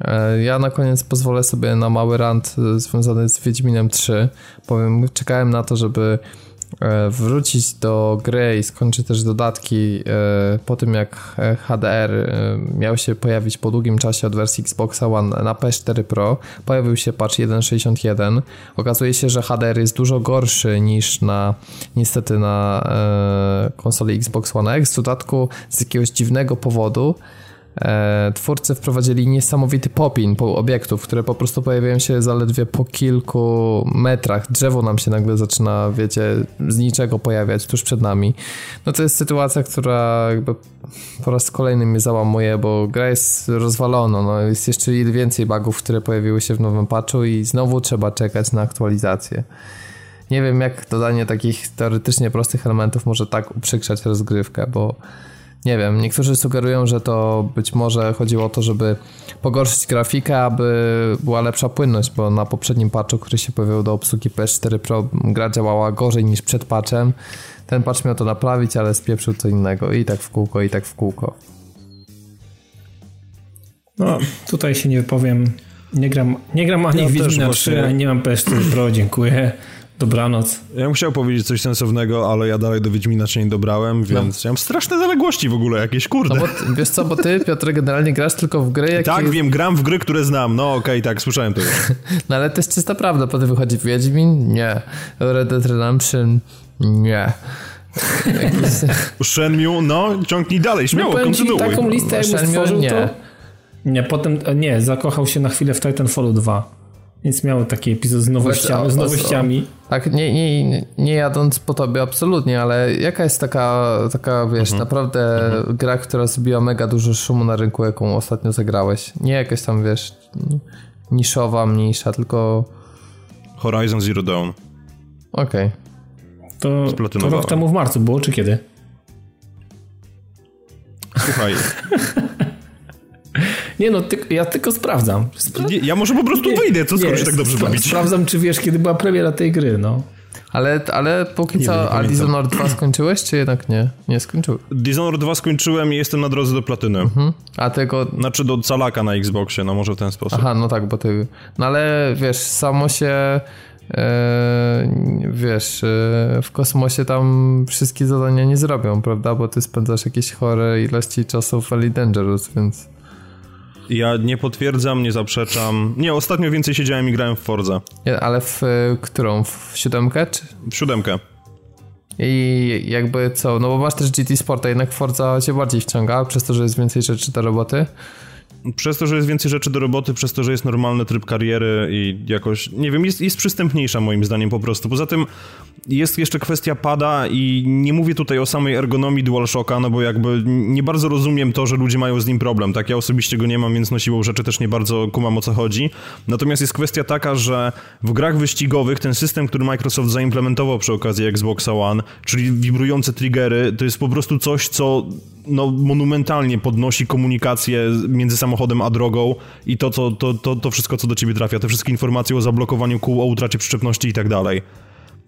E, ja na koniec pozwolę sobie na mały rant e, związany z Wiedźminem 3. Powiem, czekałem na to, żeby wrócić do gry i skończyć też dodatki po tym jak HDR miał się pojawić po długim czasie od wersji Xbox One na PS4 Pro. Pojawił się patch 1.61. Okazuje się, że HDR jest dużo gorszy niż na niestety na konsoli Xbox One X. W dodatku z jakiegoś dziwnego powodu e, twórcy wprowadzili niesamowity popin po obiektów, które po prostu pojawiają się zaledwie po kilku metrach. Drzewo nam się nagle zaczyna, wiecie, z niczego pojawiać tuż przed nami. No to jest sytuacja, która jakby po raz kolejny mnie załamuje, bo gra jest rozwalona. No, jest jeszcze więcej bugów, które pojawiły się w nowym patchu i znowu trzeba czekać na aktualizację. Nie wiem, jak dodanie takich teoretycznie prostych elementów może tak uprzykrzać rozgrywkę, bo nie wiem, niektórzy sugerują, że to być może chodziło o to, żeby pogorszyć grafikę, aby była lepsza płynność, bo na poprzednim patchu, który się pojawił do obsługi PS4 Pro, gra działała gorzej niż przed patchem. Ten patch miał to naprawić, ale spieprzył co innego i tak w kółko, i tak w kółko. No, tutaj się nie wypowiem. Nie gram, nie gram ani ja w Wiedźmina 3, ani nie mam PS4 Pro, dziękuję. Dobranoc. Ja bym chciał powiedzieć coś sensownego, ale ja dalej do Wiedźmina się nie dobrałem, no. więc no. ja mam straszne zaległości w ogóle jakieś, kurde. No bo, wiesz co, bo ty, Piotr, generalnie grasz tylko w gry, jakie... Tak, wiem, gram w gry, które znam. No okej, okay, tak, słyszałem to już. *laughs* no ale to jest czysta prawda, potem wychodzi Wiedźmin? Nie. Red Dead Redemption? Nie. *laughs* Shenmue? No, ciągnij dalej, śmiało, no, kontynuuj. taką listę jakby stworzył, nie. to... Nie, potem, nie, zakochał się na chwilę w Titanfallu 2. Więc miał taki epizod z nowościami. Z nowościami. Tak, nie, nie, nie jadąc po tobie absolutnie, ale jaka jest taka, taka wiesz, mhm. naprawdę mhm. gra, która zrobiła mega dużo szumu na rynku, jaką ostatnio zagrałeś? Nie jakaś tam, wiesz, niszowa, mniejsza, tylko... Horizon Zero Dawn. Okej. Okay. To, to rok temu w marcu było, czy kiedy? Słuchaj, *laughs* Nie no, ty, ja tylko sprawdzam. Spra nie, ja może po prostu nie, wyjdę, co skoro się tak dobrze bawić. Sprawdzam, czy wiesz, kiedy była premiera tej gry, no. Ale, ale póki nie co, wiem, a Dishonored 2 skończyłeś, czy jednak nie? Nie skończyłeś. Dishonored 2 skończyłem i jestem na drodze do platyny. Mhm. A tego... Znaczy do calaka na Xboxie, no może w ten sposób. Aha, no tak, bo ty... No ale wiesz, samo się... E, wiesz, e, w kosmosie tam wszystkie zadania nie zrobią, prawda? Bo ty spędzasz jakieś chore ilości czasu w Dangerous, więc... Ja nie potwierdzam, nie zaprzeczam. Nie, ostatnio więcej siedziałem i grałem w Forza. Ale w y, którą? W siódemkę? Czy? W siódemkę. I jakby co? No bo masz też GT Sport, a jednak Forza cię bardziej wciąga, przez to, że jest więcej rzeczy do roboty. Przez to, że jest więcej rzeczy do roboty, przez to, że jest normalny tryb kariery i jakoś, nie wiem, jest, jest przystępniejsza moim zdaniem po prostu. Poza tym jest jeszcze kwestia pada i nie mówię tutaj o samej ergonomii DualShocka, no bo jakby nie bardzo rozumiem to, że ludzie mają z nim problem, tak? Ja osobiście go nie mam, więc no siłą rzeczy też nie bardzo kumam o co chodzi. Natomiast jest kwestia taka, że w grach wyścigowych ten system, który Microsoft zaimplementował przy okazji Xboxa One, czyli wibrujące triggery, to jest po prostu coś, co no, monumentalnie podnosi komunikację między samochodem a drogą i to, co, to, to, to wszystko, co do ciebie trafia, te wszystkie informacje o zablokowaniu kół, o utracie przyczepności i tak dalej.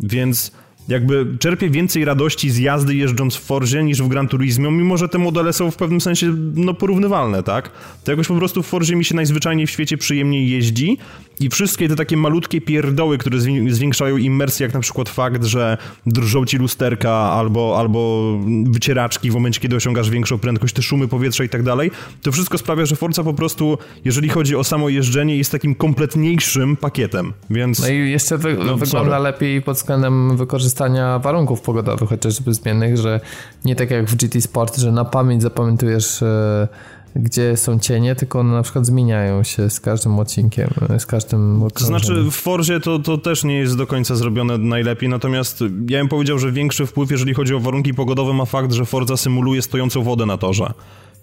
Więc jakby czerpię więcej radości z jazdy jeżdżąc w Forzie niż w Gran Turismo, mimo że te modele są w pewnym sensie no, porównywalne, tak? To jakoś po prostu w Forzie mi się najzwyczajniej w świecie przyjemniej jeździ i wszystkie te takie malutkie pierdoły, które zwiększają immersję, jak na przykład fakt, że drżą ci lusterka albo, albo wycieraczki w momencie, kiedy osiągasz większą prędkość, te szumy powietrza i tak dalej, to wszystko sprawia, że Forza po prostu, jeżeli chodzi o samo jeżdżenie, jest takim kompletniejszym pakietem, więc... No i jeszcze wy no, wygląda sorry. lepiej pod względem wykorzystania warunków pogodowych, chociażby zmiennych, że nie tak jak w GT Sport, że na pamięć zapamiętujesz... Yy gdzie są cienie, tylko one na przykład zmieniają się z każdym odcinkiem, z każdym To znaczy w Forzie to, to też nie jest do końca zrobione najlepiej, natomiast ja bym powiedział, że większy wpływ, jeżeli chodzi o warunki pogodowe, ma fakt, że Forza symuluje stojącą wodę na torze.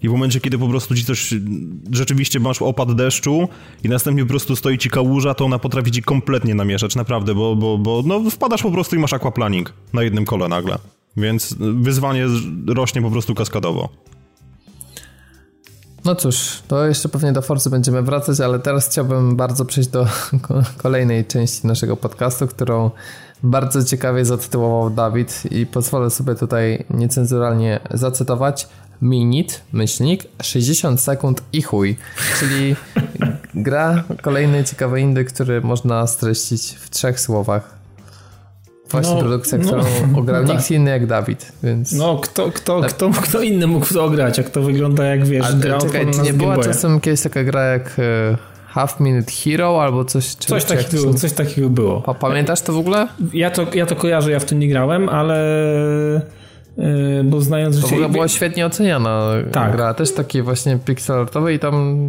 I w momencie, kiedy po prostu ci coś, rzeczywiście masz opad deszczu i następnie po prostu stoi ci kałuża, to ona potrafi ci kompletnie namieszać, naprawdę, bo, bo, bo no, wpadasz po prostu i masz aquaplaning na jednym kole nagle. Więc wyzwanie rośnie po prostu kaskadowo. No cóż, to jeszcze pewnie do Forcy będziemy wracać, ale teraz chciałbym bardzo przejść do *laughs* kolejnej części naszego podcastu, którą bardzo ciekawie zatytułował Dawid i pozwolę sobie tutaj niecenzuralnie zacytować. Minit, myślnik, 60 sekund i chuj. Czyli gra kolejny ciekawy indy, który można streścić w trzech słowach. Właśnie no, produkcja, no, którą no, ograł tak. nikt inny jak Dawid, więc... No, kto, kto, tak. kto, kto inny mógł to ograć, jak to wygląda, jak wiesz, Ale grał czekaj, czy nie była czasem kiedyś taka gra jak e, Half Minute Hero albo coś... Czy, coś, takiego, coś takiego było. Pamiętasz to w ogóle? Ja to, ja to kojarzę, ja w tym nie grałem, ale... E, bo znając życie... To w ogóle była świetnie oceniana tak. gra, też takie właśnie pixelartowe i tam...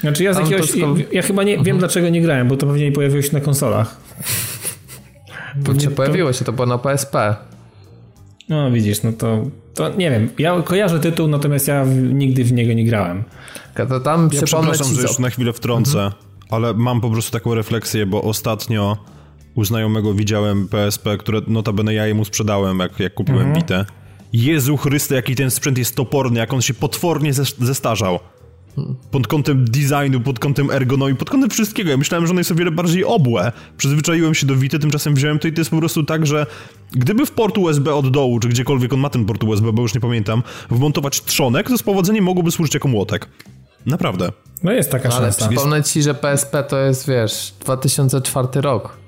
Znaczy ja z jakiegoś... Skol... Ja chyba nie, mhm. wiem, dlaczego nie grałem, bo to pewnie nie pojawiło się na konsolach. To się pojawiło się, to było na PSP. No widzisz, no to, to nie wiem. Ja kojarzę tytuł, natomiast ja nigdy w niego nie grałem. To tam ja przepraszam, że już na chwilę wtrącę, mhm. ale mam po prostu taką refleksję, bo ostatnio u znajomego widziałem PSP, które notabene ja jemu sprzedałem, jak, jak kupiłem mhm. bitę. Jezu Chryste, jaki ten sprzęt jest toporny, jak on się potwornie zestarzał. Pod kątem designu, pod kątem ergonomii, pod kątem wszystkiego. Ja myślałem, że ono jest o wiele bardziej obłe. Przyzwyczaiłem się do Vita, tymczasem wziąłem to i to jest po prostu tak, że gdyby w port USB od dołu, czy gdziekolwiek on ma ten port USB, bo już nie pamiętam, wmontować trzonek, to z powodzeniem mogłoby służyć jako młotek. Naprawdę. No jest taka no, szansa. Ale przypomnę ci, że PSP to jest, wiesz, 2004 rok.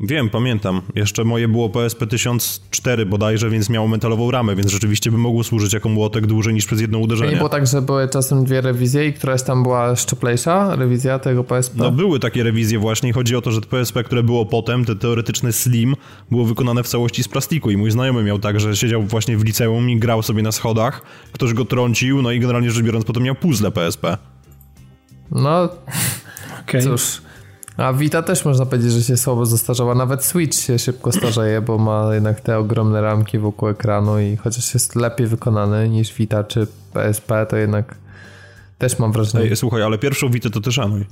Wiem, pamiętam. Jeszcze moje było PSP 1004 bodajże, więc miało metalową ramę, więc rzeczywiście by mogło służyć jako młotek dłużej niż przez jedno uderzenie. Nie było tak, że były czasem dwie rewizje i któraś tam była szczuplejsza, rewizja tego PSP? No były takie rewizje właśnie chodzi o to, że PSP, które było potem, te teoretyczne Slim, było wykonane w całości z plastiku i mój znajomy miał tak, że siedział właśnie w liceum i grał sobie na schodach, ktoś go trącił, no i generalnie rzecz biorąc potem miał puzzle PSP. No, okay. cóż... A Vita też można powiedzieć, że się słabo zestarzała. Nawet Switch się szybko starzeje, bo ma jednak te ogromne ramki wokół ekranu i chociaż jest lepiej wykonany niż Vita czy PSP, to jednak też mam wrażenie. Ej, słuchaj, ale pierwszą Vita to też szanuj.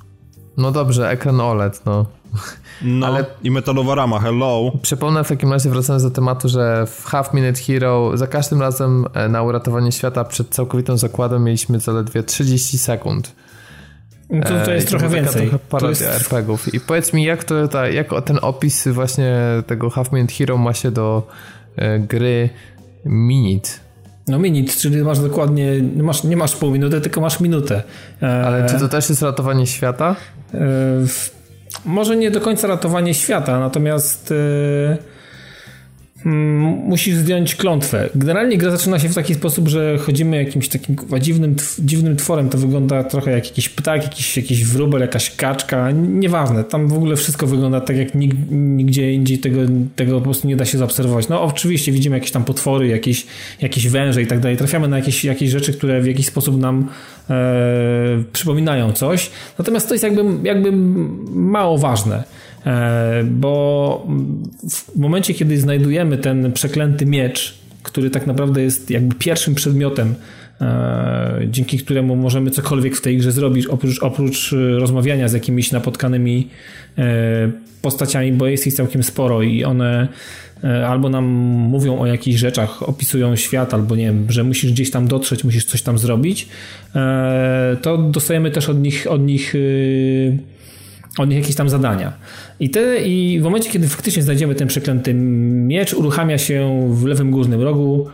No dobrze, ekran OLED, no. No ale i metalowa rama, hello. Przypomnę w takim razie, wracając do tematu, że w Half Minute Hero za każdym razem e, na uratowanie świata przed całkowitą zakładem mieliśmy zaledwie 30 sekund. No to, to jest trochę więcej. Trochę to jest... RPGów. I powiedz mi, jak, to, ta, jak ten opis właśnie tego Half Minute Hero ma się do e, gry Minute? No minute, czyli masz dokładnie, masz, nie masz pół minuty, tylko masz minutę. E... Ale czy to też jest ratowanie świata? E... Może nie do końca ratowanie świata, natomiast... Mm, musisz zdjąć klątwę. Generalnie gra zaczyna się w taki sposób, że chodzimy jakimś takim dziwnym, dziwnym tworem. To wygląda trochę jak jakiś ptak, jakiś, jakiś wróbel, jakaś kaczka. Nieważne. Tam w ogóle wszystko wygląda tak, jak nig, nigdzie indziej tego, tego po prostu nie da się zaobserwować. No oczywiście widzimy jakieś tam potwory, jakieś, jakieś węże i tak dalej. Trafiamy na jakieś, jakieś rzeczy, które w jakiś sposób nam przypominają coś. Natomiast to jest jakby, jakby mało ważne. E, bo w momencie, kiedy znajdujemy ten przeklęty miecz, który tak naprawdę jest jakby pierwszym przedmiotem, e, dzięki któremu możemy cokolwiek w tej grze zrobić, oprócz, oprócz rozmawiania z jakimiś napotkanymi e, postaciami, bo jest ich całkiem sporo i one albo nam mówią o jakichś rzeczach, opisują świat, albo nie wiem, że musisz gdzieś tam dotrzeć, musisz coś tam zrobić, to dostajemy też od nich, od nich od nich jakieś tam zadania. I, te, I w momencie, kiedy faktycznie znajdziemy ten przeklęty miecz, uruchamia się w lewym górnym rogu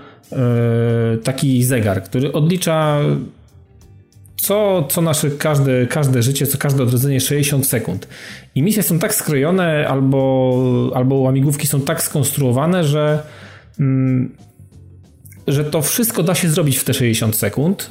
taki zegar, który odlicza co, co nasze każde, każde życie, co każde odrodzenie 60 sekund. I misje są tak skrojone, albo, albo łamigłówki są tak skonstruowane, że mm, że to wszystko da się zrobić w te 60 sekund,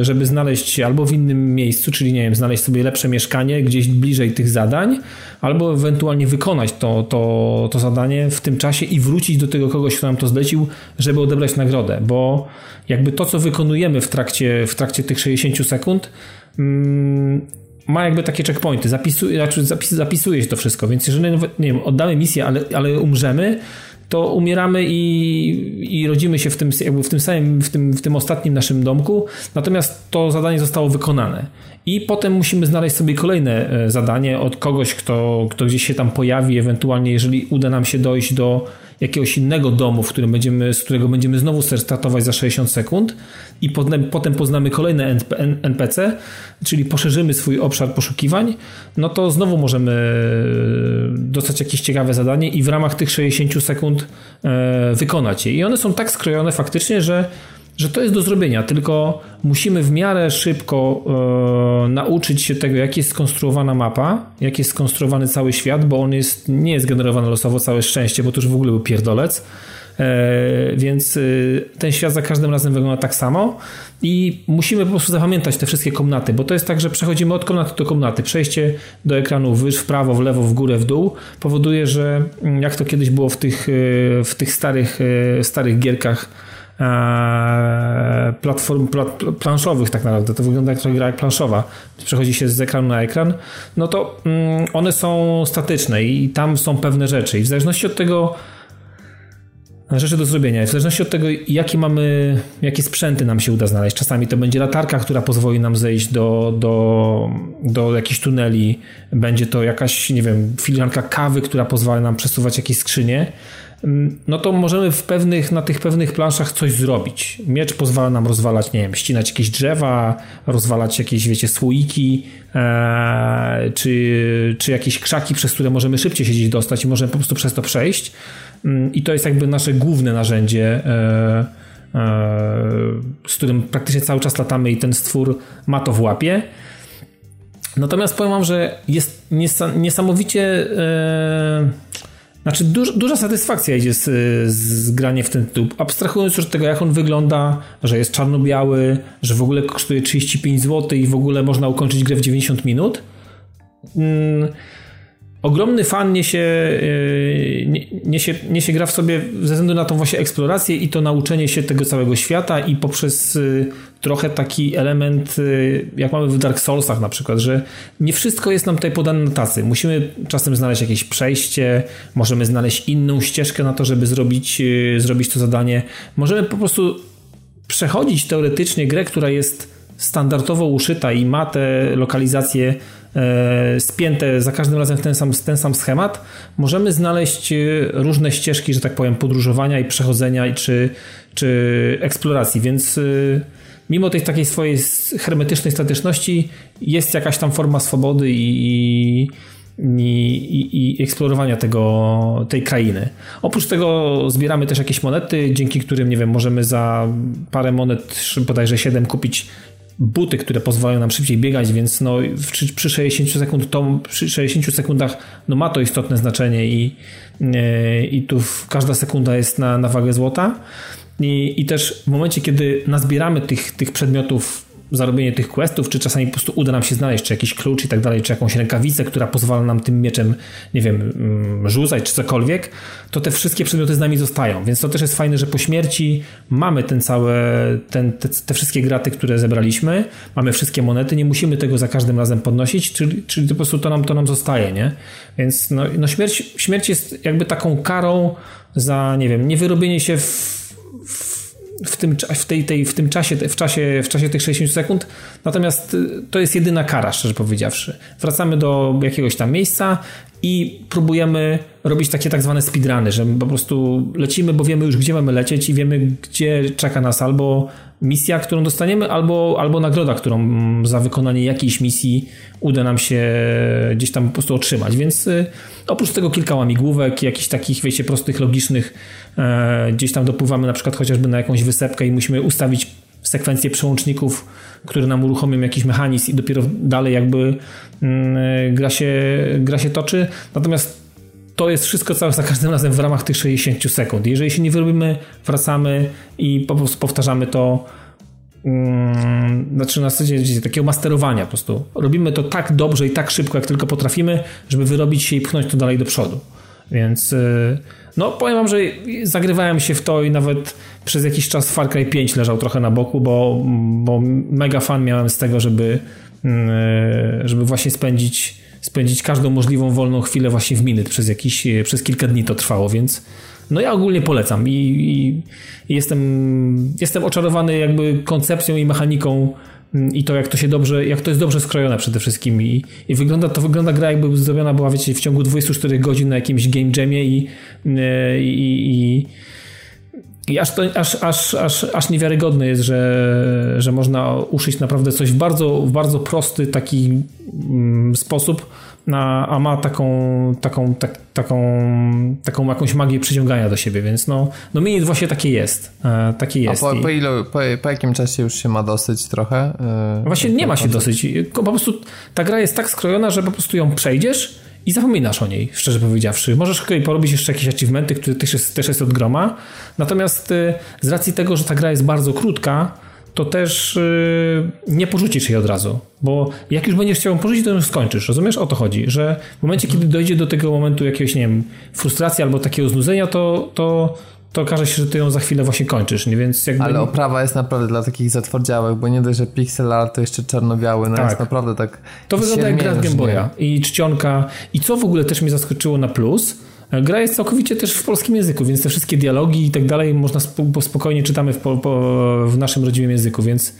y, żeby znaleźć się albo w innym miejscu, czyli nie wiem, znaleźć sobie lepsze mieszkanie gdzieś bliżej tych zadań, albo ewentualnie wykonać to, to, to zadanie w tym czasie i wrócić do tego kogoś, kto nam to zlecił, żeby odebrać nagrodę, bo jakby to, co wykonujemy w trakcie, w trakcie tych 60 sekund, mm, ma jakby takie checkpointy, zapisuje, znaczy zapis, zapisuje się to wszystko, więc jeżeli nie wiem, oddamy misję, ale, ale umrzemy, to umieramy i, i rodzimy się w tym, jakby w tym samym, w tym, w tym ostatnim naszym domku, natomiast to zadanie zostało wykonane. I potem musimy znaleźć sobie kolejne e, zadanie od kogoś, kto, kto gdzieś się tam pojawi, ewentualnie jeżeli uda nam się dojść do jakiegoś innego domu, w którym będziemy, z którego będziemy znowu startować za 60 sekund i potem, poznamy kolejne NPC, czyli poszerzymy swój obszar poszukiwań, no to znowu możemy e, dostać jakieś ciekawe zadanie i w ramach tych 60 sekund e, wykonać je. I one są tak skrojone faktycznie, że że to jest do zrobienia, tylko musimy w miarę szybko e, nauczyć się tego, jak jest skonstruowana mapa, jak jest skonstruowany cały świat, bo on jest, nie jest generowany losowo, całe szczęście, bo to już w ogóle był pierdolec. E, więc e, ten świat za każdym razem wygląda tak samo i musimy po prostu zapamiętać te wszystkie komnaty, bo to jest tak, że przechodzimy od komnaty do komnaty. Przejście do ekranu wyż, w prawo, w lewo, w górę, w dół powoduje, że mm, jak to kiedyś było w tych, e, w tych starych, starych gierkach platform planszowych tak naprawdę, to wygląda jak trochę gra planszowa, przechodzi się z ekranu na ekran, no to mm, one są statyczne i tam są pewne rzeczy i w zależności od tego rzeczy do zrobienia. W zależności od tego, jakie mamy, jakie sprzęty nam się uda znaleźć. Czasami to będzie latarka, która pozwoli nam zejść do, do, do jakichś tuneli. Będzie to jakaś, nie wiem, filiżanka kawy, która pozwala nam przesuwać jakieś skrzynie. Mm, no to możemy w pewnych, na tych pewnych planszach coś zrobić. Miecz pozwala nam rozwalać, nie wiem, ścinać jakieś drzewa, rozwalać jakieś, wiecie, słoiki, e, czy, czy jakieś krzaki, przez które możemy szybciej się gdzieś dostać i możemy po prostu przez to przejść. Mm, I to jest jakby nasze główne narzędzie, e, e, z którym praktycznie cały czas latamy i ten stwór ma to w łapie. Natomiast powiem wam, że jest niesamowicie... Znaczy duż, duża satysfakcja idzie z, z granie w ten tytuł. Abstrahując już od tego, jak on wygląda, że jest czarno-biały, że w ogóle kosztuje 35 zł i w ogóle można ukończyć grę w 90 minut. Mm, ogromny fan niesie, yy, niesie, niesie gra w sobie ze względu na tą właśnie eksplorację i to nauczenie się tego całego świata i poprzez yy, trochę taki element, yy, jak mamy w Dark Soulsach na przykład, że nie wszystko jest nam tutaj podane na tacy. Musimy czasem znaleźć jakieś przejście, możemy znaleźć inną ścieżkę na to, żeby zrobić, zrobić to zadanie. Możemy po prostu przechodzić teoretycznie grę, która jest standardowo uszyta i ma te lokalizacje E, spięte za każdym razem w ten sam, ten sam schemat, możemy znaleźć e, różne ścieżki, że tak powiem, podróżowania i przechodzenia czy, czy eksploracji, więc e, mimo tej takiej swojej hermetycznej statyczności jest jakaś tam forma swobody i, i, i, i, eksplorowania tego, tej krainy. Oprócz tego zbieramy też jakieś monety, dzięki którym, nie wiem, możemy za parę monet, bodajże 7 kupić buty, które pozwalają nam szybciej biegać, więc no, przy, przy 60 sekund to, przy 60 sekundach no, ma to istotne znaczenie i, e, i tu każda sekunda jest na, na wagę złota. I, I też w momencie, kiedy nazbieramy tych, tych przedmiotów zarobienie tych questów, czy czasami po prostu uda nam się znaleźć, czy jakiś klucz i tak dalej, czy jakąś rękawicę, która pozwala nam tym mieczem, nie wiem, mm, rzucać, czy cokolwiek, to te wszystkie przedmioty z nami zostają. Więc to też jest fajne, że po śmierci mamy ten całe, ten, te, te wszystkie graty, które zebraliśmy, mamy wszystkie monety, nie musimy tego za każdym razem podnosić, czyli, czyli po prostu to nam, to nam zostaje, nie? Więc no, no śmierć, śmierć jest jakby taką karą za, nie wiem, nie wyrobienie się w w tym, w, tej, tej, w tym czasie, w czasie, w czasie tych 60 sekund. Natomiast y, to jest jedyna kara, szczerze powiedziawszy. Wracamy do jakiegoś tam miejsca i próbujemy robić takie tak zwane speedruny, że po prostu lecimy, bo wiemy już gdzie mamy lecieć i wiemy gdzie czeka nas albo misja, którą dostaniemy, albo, albo nagroda, którą za wykonanie jakiejś misji uda nam się gdzieś tam po prostu otrzymać. Więc y, oprócz tego kilka łamigłówek, jakichś takich, wiecie, prostych, logicznych, gdzieś tam dopływamy na przykład chociażby na jakąś wysepkę i musimy ustawić sekwencję przełączników, które nam uruchomią jakiś mechanizm i dopiero dalej jakby mm, gra się, gra się toczy. Natomiast to jest wszystko całe za każdym razem w ramach tych 60 sekund. Jeżeli się nie wyrobimy, wracamy i po prostu powtarzamy to um, znaczy na zasadzie takiego masterowania po prostu. Robimy to tak dobrze i tak szybko, jak tylko potrafimy, żeby wyrobić się i pchnąć to dalej do przodu. Więc y, no powiem wam, że zagrywałem się w to i nawet przez jakiś czas Far Cry 5 leżał trochę na boku, bo, bo mega fan miałem z tego, żeby, mm, y, żeby właśnie spędzić spędzić każdą możliwą wolną chwilę właśnie w minut przez jakiś, przez kilka dni to trwało, więc no ja ogólnie polecam i, i, jestem, jestem oczarowany jakby koncepcją i mechaniką i to jak to się dobrze, jak to jest dobrze skrojone przede wszystkim. I, i wygląda, to wygląda gra jakby zrobiona była wiecie w ciągu 24 godzin na jakimś game jamie i, i, i i aż, to, aż, aż, aż, aż niewiarygodne jest, że, że można uszyć naprawdę coś w bardzo, w bardzo prosty taki mm, sposób, na, a ma taką, taką, tak, taką, taką jakąś magię przyciągania do siebie, więc no, no Minit właśnie takie jest. E, takie jest. A po, po, ilu, po, po, jakim czasie już się ma dosyć trochę? E, właśnie nie ma się dosyć. Po prostu ta gra jest tak skrojona, że po prostu ją przejdziesz i zapominasz o niej, szczerze powiedziawszy. Możesz porobić jeszcze jakieś achievementy, które też jest, też jest od groma, natomiast y, z racji tego, że ta gra jest bardzo krótka, to też y, nie porzucisz jej od razu, bo jak już będziesz chciał porzucić, to już skończysz, rozumiesz? O to chodzi, że w momencie, kiedy dojdzie do tego momentu jakiegoś, nie wiem, frustracji albo takiego znudzenia, to, to to okaże się, że ty ją za chwilę właśnie kończysz, nie? Więc jakby... Ale oprawa jest naprawdę dla takich zatwardziałych, bo nie dość, że pixel art to jeszcze czarno-biały, no tak. jest naprawdę tak... To wygląda jak gra z Game Boya i czcionka i co w ogóle też mnie zaskoczyło na plus, gra jest całkowicie też w polskim języku, więc te wszystkie dialogi i tak dalej można spokojnie czytamy w, po, po, w naszym rodzimym języku, więc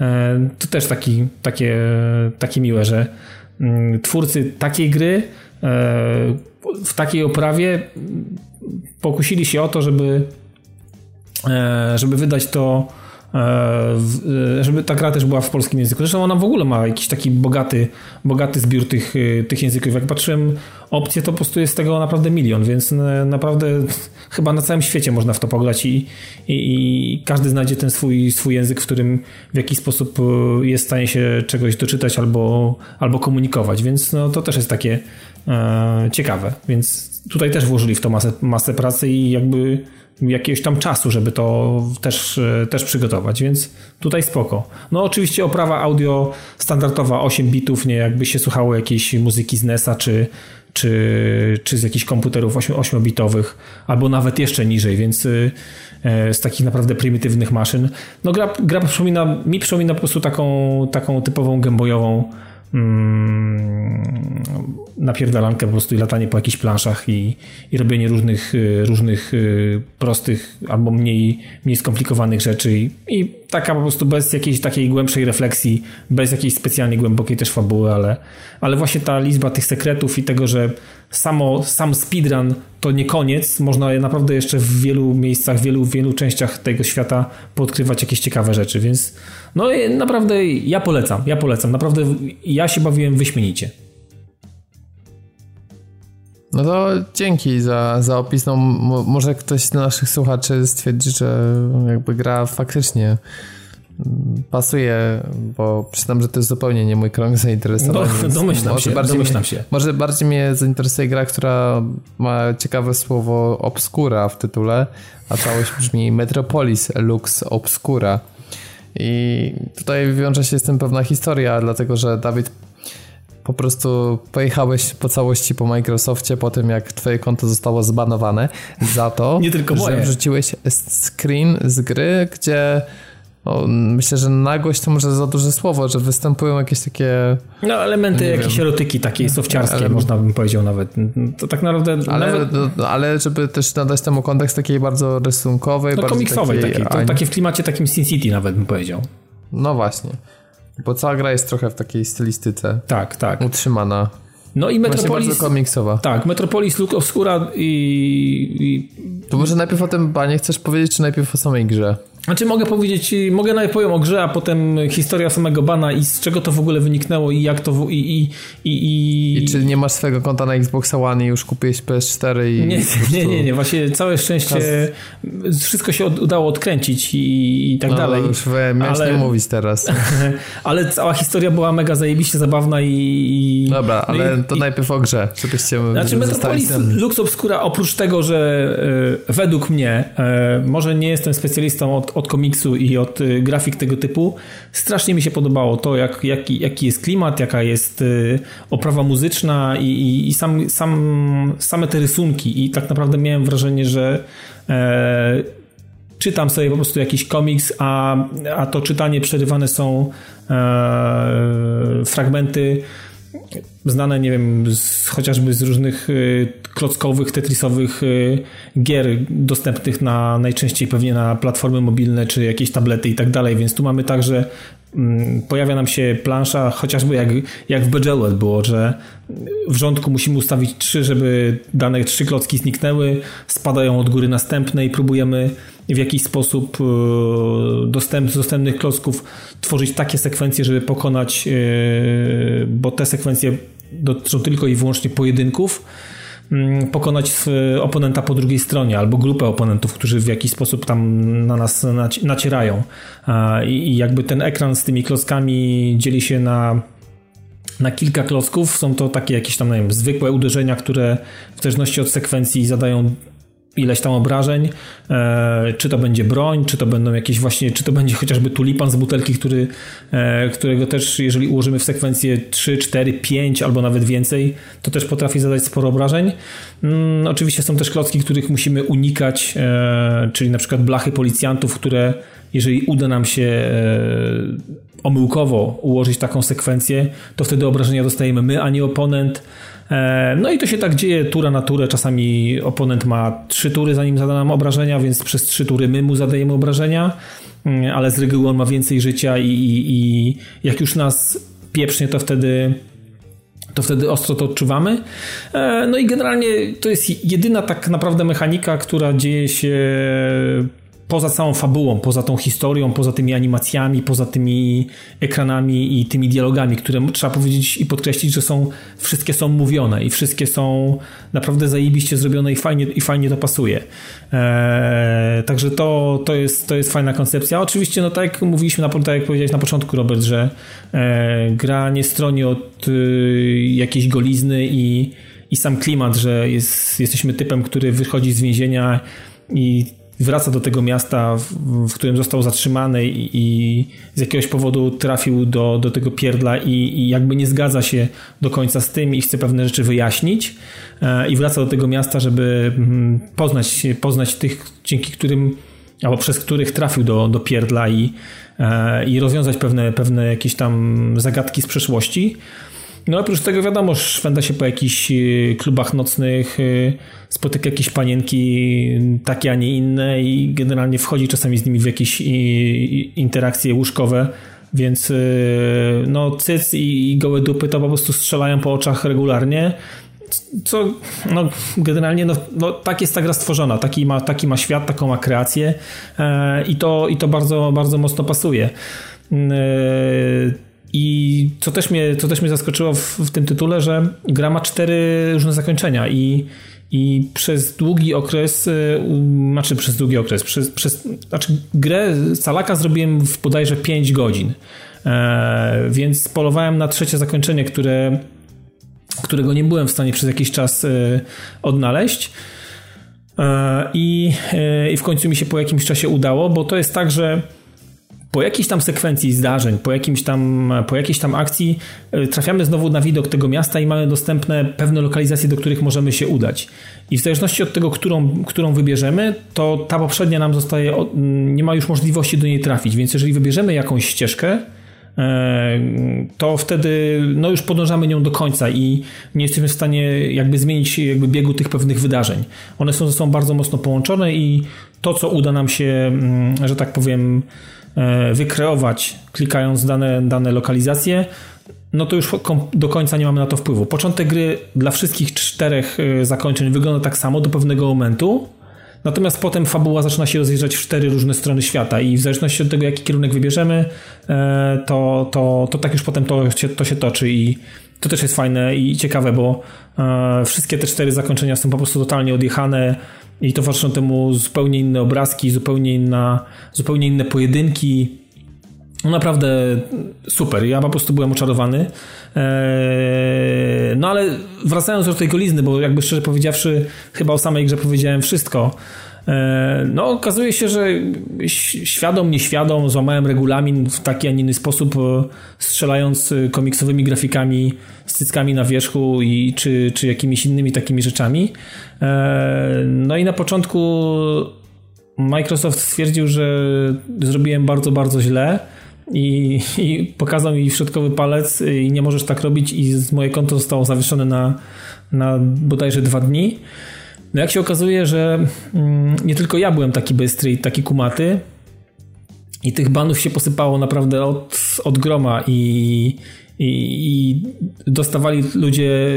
e, to też taki, takie, takie miłe, że mm, twórcy takiej gry e, w takiej oprawie pokusili się o to, żeby, żeby wydać to E, e, żeby ta gra też była w polskim języku. Zresztą ona w ogóle ma jakiś taki bogaty, bogaty zbiór tych, e, tych języków. Jak patrzyłem opcje, to po prostu jest tego naprawdę milion, więc naprawdę chyba na całym świecie można w to pograć i, i, i każdy znajdzie ten swój, swój język, w którym w jakiś sposób jest w stanie się czegoś doczytać albo, albo komunikować, więc no, to też jest takie e, ciekawe. Więc tutaj też włożyli w to masę, masę pracy i jakby jakiegoś tam czasu, żeby to też, e, też przygotować, więc tutaj spoko. No oczywiście oprawa audio standardowa 8 bitów, nie jakby się słuchało jakiejś muzyki z NES-a czy, czy, czy z jakichś komputerów 8-bitowych, albo nawet jeszcze niżej, więc e, z takich naprawdę prymitywnych maszyn. No gra, gra przypomina, mi przypomina po prostu taką, taką typową gębojową napierdalankę po prostu i latanie po jakichś planszach i, i robienie różnych, y, różnych y, prostych albo mniej, mniej skomplikowanych rzeczy i, i taka po prostu bez jakiejś takiej głębszej refleksji, bez jakiejś specjalnie głębokiej też fabuły, ale, ale właśnie ta liczba tych sekretów i tego, że samo, sam speedrun to nie koniec, można naprawdę jeszcze w wielu miejscach, w wielu, wielu częściach tego świata podkrywać jakieś ciekawe rzeczy, więc no naprawdę ja polecam, ja polecam, naprawdę ja się bawiłem wyśmienicie. No to dzięki za, za opis. No, może ktoś z naszych słuchaczy stwierdzi, że jakby gra faktycznie pasuje, bo przyznam, że to jest zupełnie nie mój krąg zainteresowania. No, domyślam, się, bardziej domyślam mnie, się. Może bardziej mnie zainteresuje gra, która ma ciekawe słowo obscura w tytule, a całość brzmi Metropolis Lux Obscura. I tutaj wiąże się z tym pewna historia, dlatego że Dawid po prostu pojechałeś po całości po Microsoftie po tym, jak twoje konto zostało zbanowane za to, *laughs* Nie tylko moje. że wrzuciłeś screen z gry, gdzie no, myślę, że nagość to może za duże słowo, że występują jakieś takie... No elementy jakiejś erotyki takiej sofciarskie, ale, można bym powiedział nawet. To tak naprawdę... Ale, nawet... no, ale żeby też nadać temu kontekst takiej bardzo rysunkowej, no, bardzo komiksowej takiej, takiej to, takie w klimacie takim Sin City nawet bym powiedział. No właśnie. Bo cała gra jest trochę w takiej stylistyce. Tak, tak. Utrzymana. No i Metropolis. bardzo komiksowa. Tak, Metropolis Look Obscura i, i. To może najpierw o tym banie chcesz powiedzieć, czy najpierw o samej grze? Znaczy mogę powiedzieć, mogę najpierw powiem o grze, a potem historia samego bana i z czego to w ogóle wyniknęło i jak to w, i, i, i, i... I czy nie masz swojego konta na Xbox One i już kupiłeś PS4 i... Nie, nie, nie, nie, właśnie całe szczęście wszystko się od, udało odkręcić i, i tak no, dalej. Już miałeś ale... nie mówić teraz. *laughs* ale cała historia była mega zajebiście zabawna i... Dobra, no ale to najpierw o grze, żebyście Znaczy Metropolis Lux Obscura oprócz tego, że e, według mnie, e, może nie jestem specjalistą od od komiksu i od y, grafik tego typu. Strasznie mi się podobało to, jak, jaki, jaki jest klimat, jaka jest y, oprawa muzyczna i, i, i sam, sam, same te rysunki. I tak naprawdę miałem wrażenie, że e, czytam sobie po prostu jakiś komiks, a, a to czytanie przerywane są e, fragmenty znane, nie wiem, z, chociażby z różnych y, klockowych, tetrisowych y, gier dostępnych na najczęściej pewnie na platformy mobilne czy jakieś tablety i tak dalej, więc tu mamy także mm, pojawia nam się plansza, chociażby jak, jak w Bejeweled było, że w rządku musimy ustawić trzy, żeby dane trzy klocki zniknęły, spadają od góry następne i próbujemy w jakiś sposób e, dostęp, z dostępnych klocków tworzyć takie sekwencje, żeby pokonać, e, bo te sekwencje dotyczą tylko i wyłącznie pojedynków, mm, pokonać oponenta po drugiej stronie albo grupę oponentów, którzy w jakiś sposób tam na nas nacierają. I jakby ten ekran z tymi klockami dzieli się na na kilka klocków. Są to takie jakieś tam, nie wiem, zwykłe uderzenia, które w zależności od sekwencji zadają ileś tam obrażeń, e, czy to będzie broń, czy to będą jakieś właśnie, czy to będzie chociażby tulipan z butelki, który, e, którego też jeżeli ułożymy w sekwencję 3, 4, 5 albo nawet więcej, to też potrafi zadać sporo obrażeń. Mm, oczywiście są też klocki, których musimy unikać, e, czyli na przykład blachy policjantów, które jeżeli uda nam się omyłkowo ułożyć taką sekwencję, to wtedy obrażenia dostajemy my, a nie oponent. E, no i to się tak dzieje tura na turę. Czasami oponent ma trzy tury, zanim zada nam obrażenia, więc przez trzy tury my mu zadajemy obrażenia, mm, ale z reguły on ma więcej życia i, i, i jak już nas pieprznie, to wtedy to wtedy ostro to odczuwamy. E, no i generalnie to jest jedyna tak naprawdę mechanika, która dzieje się poza całą fabułą, poza tą historią, poza tymi animacjami, poza tymi ekranami i tymi dialogami, które trzeba powiedzieć i podkreślić, że są wszystkie są mówione i wszystkie są naprawdę zajebiście zrobione i fajnie, i fajnie to pasuje. Eee, także to, to, jest, to jest fajna koncepcja. Oczywiście, no tak jak mówiliśmy, na, tak jak powiedziałeś na początku, Robert, że e, gra nie stroni od y, jakiejś golizny i, i sam klimat, że jest, jesteśmy typem, który wychodzi z więzienia i wraca do tego miasta, w, którym został zatrzymany i, i, z jakiegoś powodu trafił do, do tego pierdla i, i, jakby nie zgadza się do końca z tym i chce pewne rzeczy wyjaśnić e, i wraca do tego miasta, żeby mm, poznać, poznać tych, dzięki którym albo przez których trafił do, do pierdla i, e, i rozwiązać pewne, pewne jakieś tam zagadki z przeszłości. No oprócz tego wiadomo, szwenda się po jakichś y, klubach nocnych, y, spotyka jakieś panienki takie, a nie inne i generalnie wchodzi czasami z nimi w jakieś y, interakcje łóżkowe, więc no cyc i gołe dupy to po prostu strzelają po oczach regularnie co no, generalnie no, no, tak jest ta gra stworzona, taki ma, taki ma świat, taką ma kreację e, i, to, i to bardzo, bardzo mocno pasuje. E, i co też mnie, co też mnie zaskoczyło w, w tym tytule, że gra ma cztery różne zakończenia i i przez długi okres, y, znaczy przez długi okres, przez, przez, znaczy grę Salaka zrobiłem w bodajże 5 godzin. E, więc polowałem na trzecie zakończenie, które, którego nie byłem w stanie przez jakiś czas y, odnaleźć. E, i, y, I w końcu mi się po jakimś czasie udało, bo to jest tak, że po jakiejś tam sekwencji zdarzeń, po, jakimś tam, po jakiejś tam akcji e, trafiamy znowu na widok tego miasta i mamy dostępne pewne lokalizacje, do których możemy się udać. I w zależności od tego, którą, którą wybierzemy, to ta poprzednia nam zostaje, nie ma już możliwości do niej trafić, więc jeżeli wybierzemy jakąś ścieżkę, e, to wtedy no już podążamy nią do końca i nie jesteśmy w stanie jakby zmienić jakby biegu tych pewnych wydarzeń. One są ze sobą bardzo mocno połączone i to, co uda nam się, mm, że tak powiem, wykreować, klikając dane, dane lokalizacje, no to już do końca nie mamy na to wpływu. Początek gry dla wszystkich czterech e, zakończeń wygląda tak samo do pewnego momentu, natomiast potem fabuła zaczyna się rozjeżdżać w cztery różne strony świata i w zależności od tego, jaki kierunek wybierzemy, e, to, to, to tak już potem to się, to się toczy i to też jest fajne i ciekawe, bo wszystkie te cztery zakończenia są po prostu totalnie odjechane i towarzyszą temu zupełnie inne obrazki, zupełnie, inna, zupełnie inne pojedynki. No naprawdę super. Ja po prostu byłem oczarowany. Eee, no ale wracając do tej golizny, bo jakby szczerze powiedziawszy, chyba o samej grze powiedziałem wszystko. E, no, okazuje się, że świadom, nieświadom złamałem regulamin w taki, a nie inny sposób, e, strzelając e, komiksowymi grafikami z cyckami na wierzchu i, czy, czy jakimiś innymi takimi rzeczami. No i na początku Microsoft stwierdził, że zrobiłem bardzo, bardzo źle. I, i pokazał mi środkowy palec i nie możesz tak robić i moje konto zostało zawieszone na, na bodajże dwa dni. No jak się okazuje, że mm, nie tylko ja byłem taki bystry i taki kumaty i tych banów się posypało naprawdę od, od groma i, i, i, dostawali ludzie,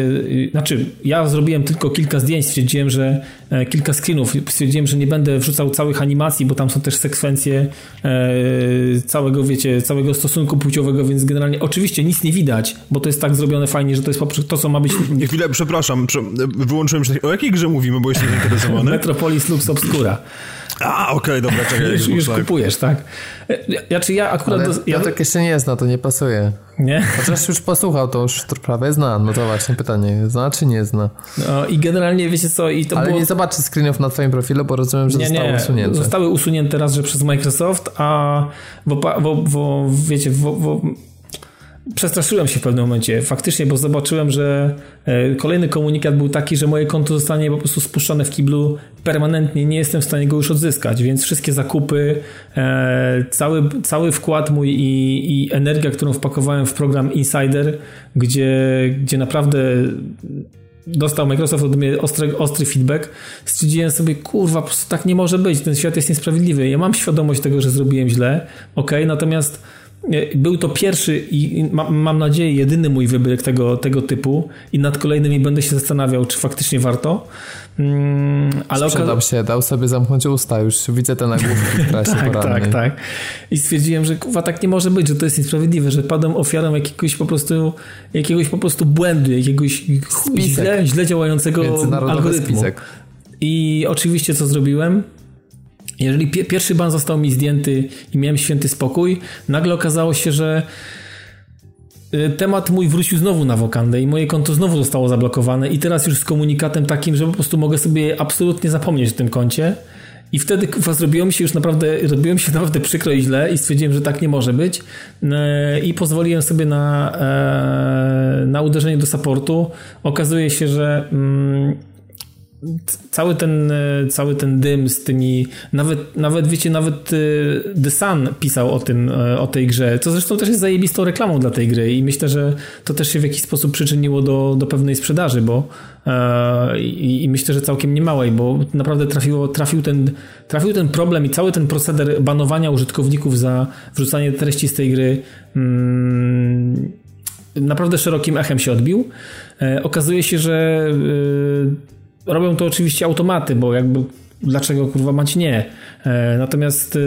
znaczy ja zrobiłem tylko kilka zdjęć, stwierdziłem, że e, kilka screenów, stwierdziłem, że nie będę wrzucał całych animacji, bo tam są też sekwencje e, całego, wiecie, całego stosunku płciowego, więc generalnie oczywiście nic nie widać, bo to jest tak zrobione fajnie, że to jest to, co ma być... Chwilę, przepraszam, wyłączyłem się, o jakiej grze mówimy, bo jestem zainteresowany? *laughs* Metropolis Lux Obscura. A, okej, okay, dobra, czekaj. już, już kupujesz, tak. Ja, czy ja akurat... Ale do, ja tak jeszcze nie zna, to nie pasuje. Nie? Chociaż już posłuchał, to już prawie zna. No to właśnie pytanie, zna czy nie zna? No i generalnie wiecie co... I to Ale było... nie zobaczy screenów na twoim profilu, bo rozumiem, że nie, zostały nie. usunięte. Zostały usunięte raz, że przez Microsoft, a bo, bo, bo wiecie, bo, przestraszyłem się w pewnym momencie, faktycznie, bo zobaczyłem, że e, kolejny komunikat był taki, że moje konto zostanie po prostu spuszczone w kiblu permanentnie, nie jestem w stanie go już odzyskać, więc wszystkie zakupy, e, cały, cały wkład mój i, i energia, którą wpakowałem w program Insider, gdzie, gdzie naprawdę dostał Microsoft od mnie ostry, ostry feedback, stwierdziłem sobie, kurwa, po prostu tak nie może być, ten świat jest niesprawiedliwy. Ja mam świadomość tego, że zrobiłem źle, ok, natomiast był to pierwszy i mam nadzieję jedyny mój wybryk tego, tego typu i nad kolejnymi będę się zastanawiał, czy faktycznie warto. Mm, ale Sprzedał się, dał sobie zamknąć usta, już widzę te nagłówki w trasie *laughs* Tak, tak, tak. I stwierdziłem, że kurwa, tak nie może być, że to jest niesprawiedliwe, że padłem ofiarą jakiegoś po prostu jakiegoś po prostu błędu, jakiegoś źle, źle działającego algorytmu. Spisek. I oczywiście co zrobiłem? Jeżeli pierwszy ban został mi zdjęty i miałem święty spokój, nagle okazało się, że y, temat mój wrócił znowu na wokandę i moje konto znowu zostało zablokowane i teraz już z komunikatem takim, że po prostu mogę sobie absolutnie zapomnieć o tym koncie. I wtedy zrobiło mi się już naprawdę, robiło mi się *laughs* naprawdę przykro i źle i stwierdziłem, że tak nie może być i pozwoliłem sobie na, e, na uderzenie do supportu. Okazuje się, że mm, cały ten, e, cały ten dym z tymi, nawet, nawet wiecie, nawet e, The Sun pisał o tym, e, o tej grze, co zresztą też jest zajebistą reklamą dla tej gry i myślę, że to też się w jakiś sposób przyczyniło do, do pewnej sprzedaży, bo i, i myślę, że całkiem niemałej, bo naprawdę trafiło, trafił, ten, trafił ten problem i cały ten proceder banowania użytkowników za wrzucanie treści z tej gry mm, naprawdę szerokim echem się odbił. Okazuje się, że robią to oczywiście automaty, bo jakby dlaczego kurwa mać nie. E, natomiast e,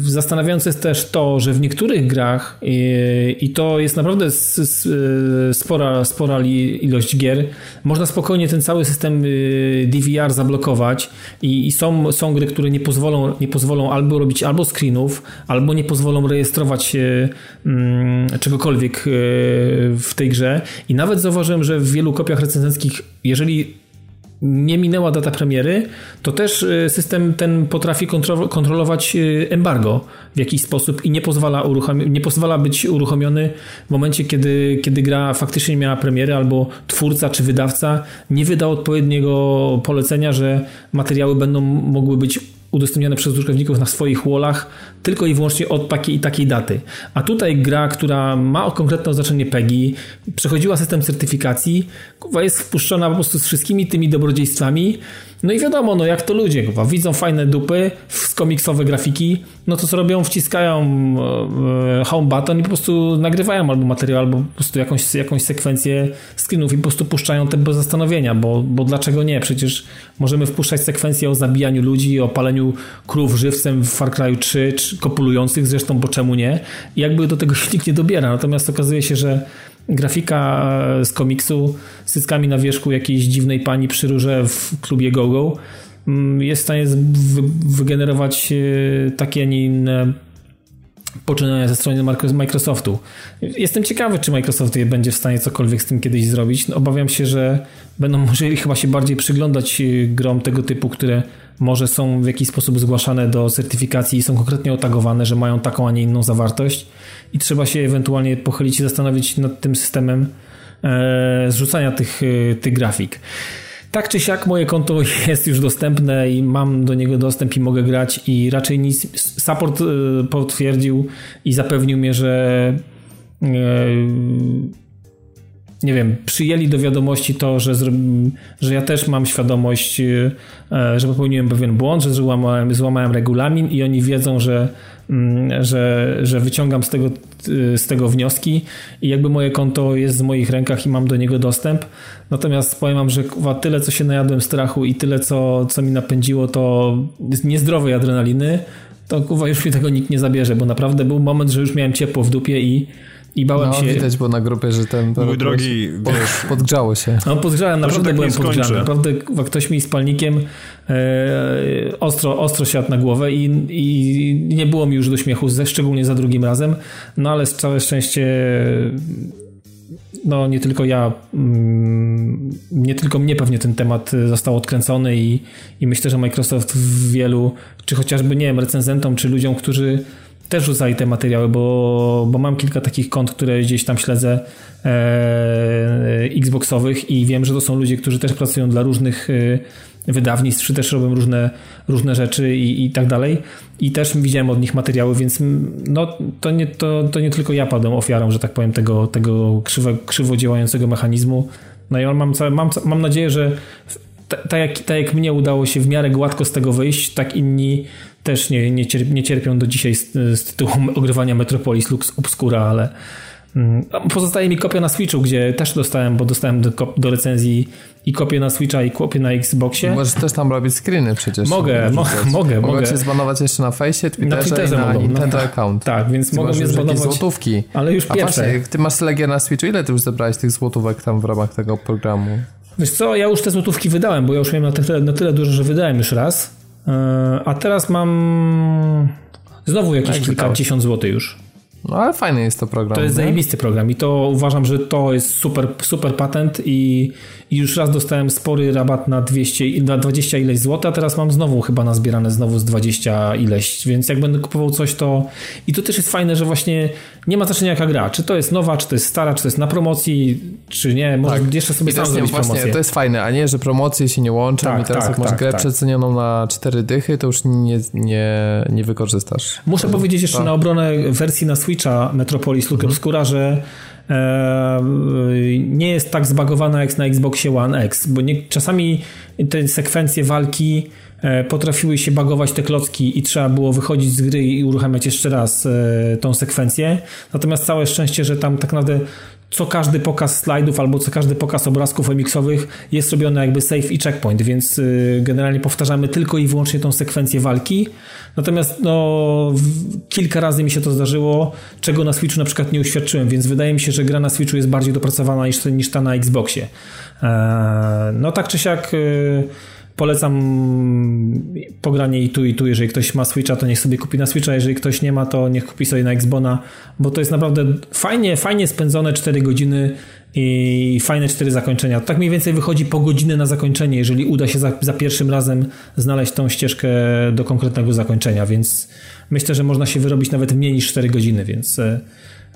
Zastanawiające jest też to, że w niektórych grach i, to jest naprawdę spora, spora ilość gier, można spokojnie ten cały system DVR zablokować i, i, są, są gry, które nie pozwolą, nie pozwolą albo robić albo screenów, albo nie pozwolą rejestrować mm, czegokolwiek w tej grze. I nawet zauważyłem, że w wielu kopiach recenzenckich, jeżeli nie minęła data premiery, to też y, system ten potrafi kontrolować y, embargo w jakiś sposób i nie pozwala, nie pozwala być uruchomiony w momencie, kiedy, kiedy gra faktycznie miała premierę albo twórca czy wydawca nie wydał odpowiedniego polecenia, że materiały będą mogły być udostępniane przez użytkowników na swoich wallach tylko i wyłącznie od takiej i takiej daty. A tutaj gra, która ma konkretne oznaczenie PEGI, przechodziła system certyfikacji, jest wpuszczona po prostu z wszystkimi tymi dobrodziejstwami, no i wiadomo, no jak to ludzie, kurwa, widzą fajne dupy, komiksowe grafiki, no to co robią? Wciskają e, home button i po prostu nagrywają albo materiał, albo po prostu jakąś, jakąś sekwencję screenów i po prostu puszczają te bez zastanowienia, bo, bo dlaczego nie? Przecież możemy wpuszczać sekwencję o zabijaniu ludzi, o paleniu krów żywcem w Far Cry 3, czy kopulujących zresztą, bo czemu nie? I jakby do tego się nikt nie dobiera. Natomiast okazuje się, że grafika z komiksu z cyckami na wierzchu jakiejś dziwnej pani przy rurze w klubie GoGo mm, jest w stanie wygenerować e, takie, a nie inne poczynania ze strony Microsoftu. Jestem ciekawy, czy Microsoft będzie w stanie cokolwiek z tym kiedyś zrobić. No, obawiam się, że będą *laughs* musieli chyba się bardziej przyglądać e, grom tego typu, które może są w jakiś sposób zgłaszane do certyfikacji i są konkretnie otagowane, że mają taką, a nie inną zawartość i trzeba się ewentualnie pochylić i zastanowić nad tym systemem e, zrzucania tych, e, tych grafik. Tak czy siak moje konto *laughs* jest już dostępne i mam do niego dostęp i mogę grać i raczej nic support e, potwierdził i zapewnił mnie, że nie wiem, przyjęli do wiadomości to, że, że ja też mam świadomość, że popełniłem pewien błąd, że złamałem, złamałem regulamin i oni wiedzą, że, że, że wyciągam z tego, e, z tego wnioski i jakby moje konto jest w moich rękach i mam do niego dostęp. Natomiast powiem wam, że tyle, co się najadłem strachu i tyle, co, co mi napędziło, to niezdrowej adrenaliny, to kuwa już mi tego nikt nie zabierze, bo naprawdę był moment, że już miałem ciepło w dupie i i bałem no, się. widać było na grupie, że ten. Mój drogi, pod, wiesz, podgrzało się. No, podgrzałem, naprawdę tak byłem podgrzany. Naprawdę ktoś mi z palnikiem e, ostro, ostro siadł na głowę i, i nie było mi już do śmiechu, ze, szczególnie za drugim razem. No ale całe szczęście no nie tylko ja, mm, nie tylko mnie pewnie ten temat został odkręcony i, i myślę, że Microsoft w wielu, czy chociażby, nie wiem, recenzentom, czy ludziom, którzy też rzucali te materiały, bo, bo mam kilka takich kont, które gdzieś tam śledzę e, Xboxowych i wiem, że to są ludzie, którzy też pracują dla różnych e, wydawnictw, czy też robią różne, różne rzeczy i, i tak dalej. I też widziałem od nich materiały, więc no, to, nie, to, to nie tylko ja padłem ofiarą, że tak powiem, tego, tego krzywo, krzywo działającego mechanizmu. No i on mam, mam, mam nadzieję, że tak jak, tak jak mnie udało się w miarę gładko z tego wyjść, tak inni też nie, nie, cierpią, nie cierpią do dzisiaj z, z tytułu ogrywania Metropolis Lux Obscura, ale mm, Pozostaje mi kopia na Switchu, gdzie też dostałem, bo dostałem do, do recenzji i kopię na Switcha i kopię na Xboxie. Możesz też tam robić screeny przecież. Mogę, mo mogę, mogę. cię zbanować jeszcze na Face'ie, Twitterze na Twitterze i na mogą, Nintendo no, account. Tak, więc ty mogą mnie zbanować. złotówki. Ale już pierwsze. A właśnie, ty masz Legię na Switchu, ile ty już zebrałeś tych złotówek tam w ramach tego programu? Wiesz co, ja już te złotówki wydałem, bo ja już miałem na tyle, na tyle dużo, że wydałem już raz. E, a teraz mam znowu jakieś kilka kilkadziesiąt złotych już. No ale fajny jest to program. To jest nie? zajebisty program i to uważam, że to jest super, super patent i, i już raz dostałem spory rabat na 200, na 20 ileś złota, a teraz mam znowu chyba nazbierane znowu z 20 ileś, więc jak będę kupował coś to i to też jest fajne, że właśnie nie ma znaczenia jaka gra, czy to jest nowa, czy to jest stara, czy to jest na promocji, czy nie, może tak. jeszcze sobie sam zrobić właśnie, promocję. To jest fajne, a nie, że promocje się nie łączą tak, i teraz tak, jak masz tak, grę tak. przecenioną na 4 dychy, to już nie, nie, nie wykorzystasz. Muszę powiedzieć jeszcze na obronę wersji na Switcha Metropolis Lux mhm. Obscura, że e, nie jest tak zbagowana jak na Xboxie One X, bo nie, czasami te sekwencje walki e, potrafiły się bagować te klocki i trzeba było wychodzić z gry i uruchamiać jeszcze raz e, tą sekwencję. Natomiast całe szczęście, że tam tak naprawdę co każdy pokaz slajdów albo co każdy pokaz obrazków emiksowych jest robiony jakby save i checkpoint, więc y, generalnie powtarzamy tylko i wyłącznie tą sekwencję walki. Natomiast no, kilka razy mi się to zdarzyło, czego na Switchu na przykład nie uświadczyłem, więc wydaje mi się, że gra na Switchu jest bardziej dopracowana niż, niż ta na Xboxie. Eee, no tak czy siak y, polecam pogranie i tu i tu. Jeżeli ktoś ma Switcha, to niech sobie kupi na Switcha. Jeżeli ktoś nie ma, to niech kupi sobie na Xbona, bo to jest naprawdę fajnie, fajnie spędzone 4 godziny i fajne 4 zakończenia. Tak mniej więcej wychodzi po godzinę na zakończenie, jeżeli uda się za, za pierwszym razem znaleźć tą ścieżkę do konkretnego zakończenia, więc myślę, że można się wyrobić nawet mniej niż 4 godziny, więc, e,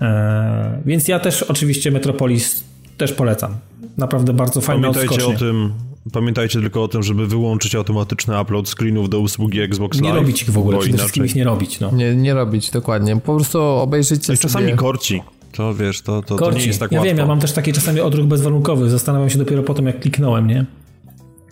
e, więc ja też oczywiście Metropolis też polecam. Naprawdę bardzo fajne Pamiętajcie odskocznie. o tym, Pamiętajcie tylko o tym, żeby wyłączyć automatyczny upload screenów do usługi Xbox Live. Nie robić ich w ogóle, przede wszystkim ich nie robić. No. Nie, nie robić, dokładnie. Po prostu obejrzyjcie sobie... Czasami korci. To wiesz, to, to, to nie jest tak ja łatwo. wiem, ja mam też taki czasami odruch bezwarunkowy. Zastanawiam się dopiero po tym, jak kliknąłem, nie?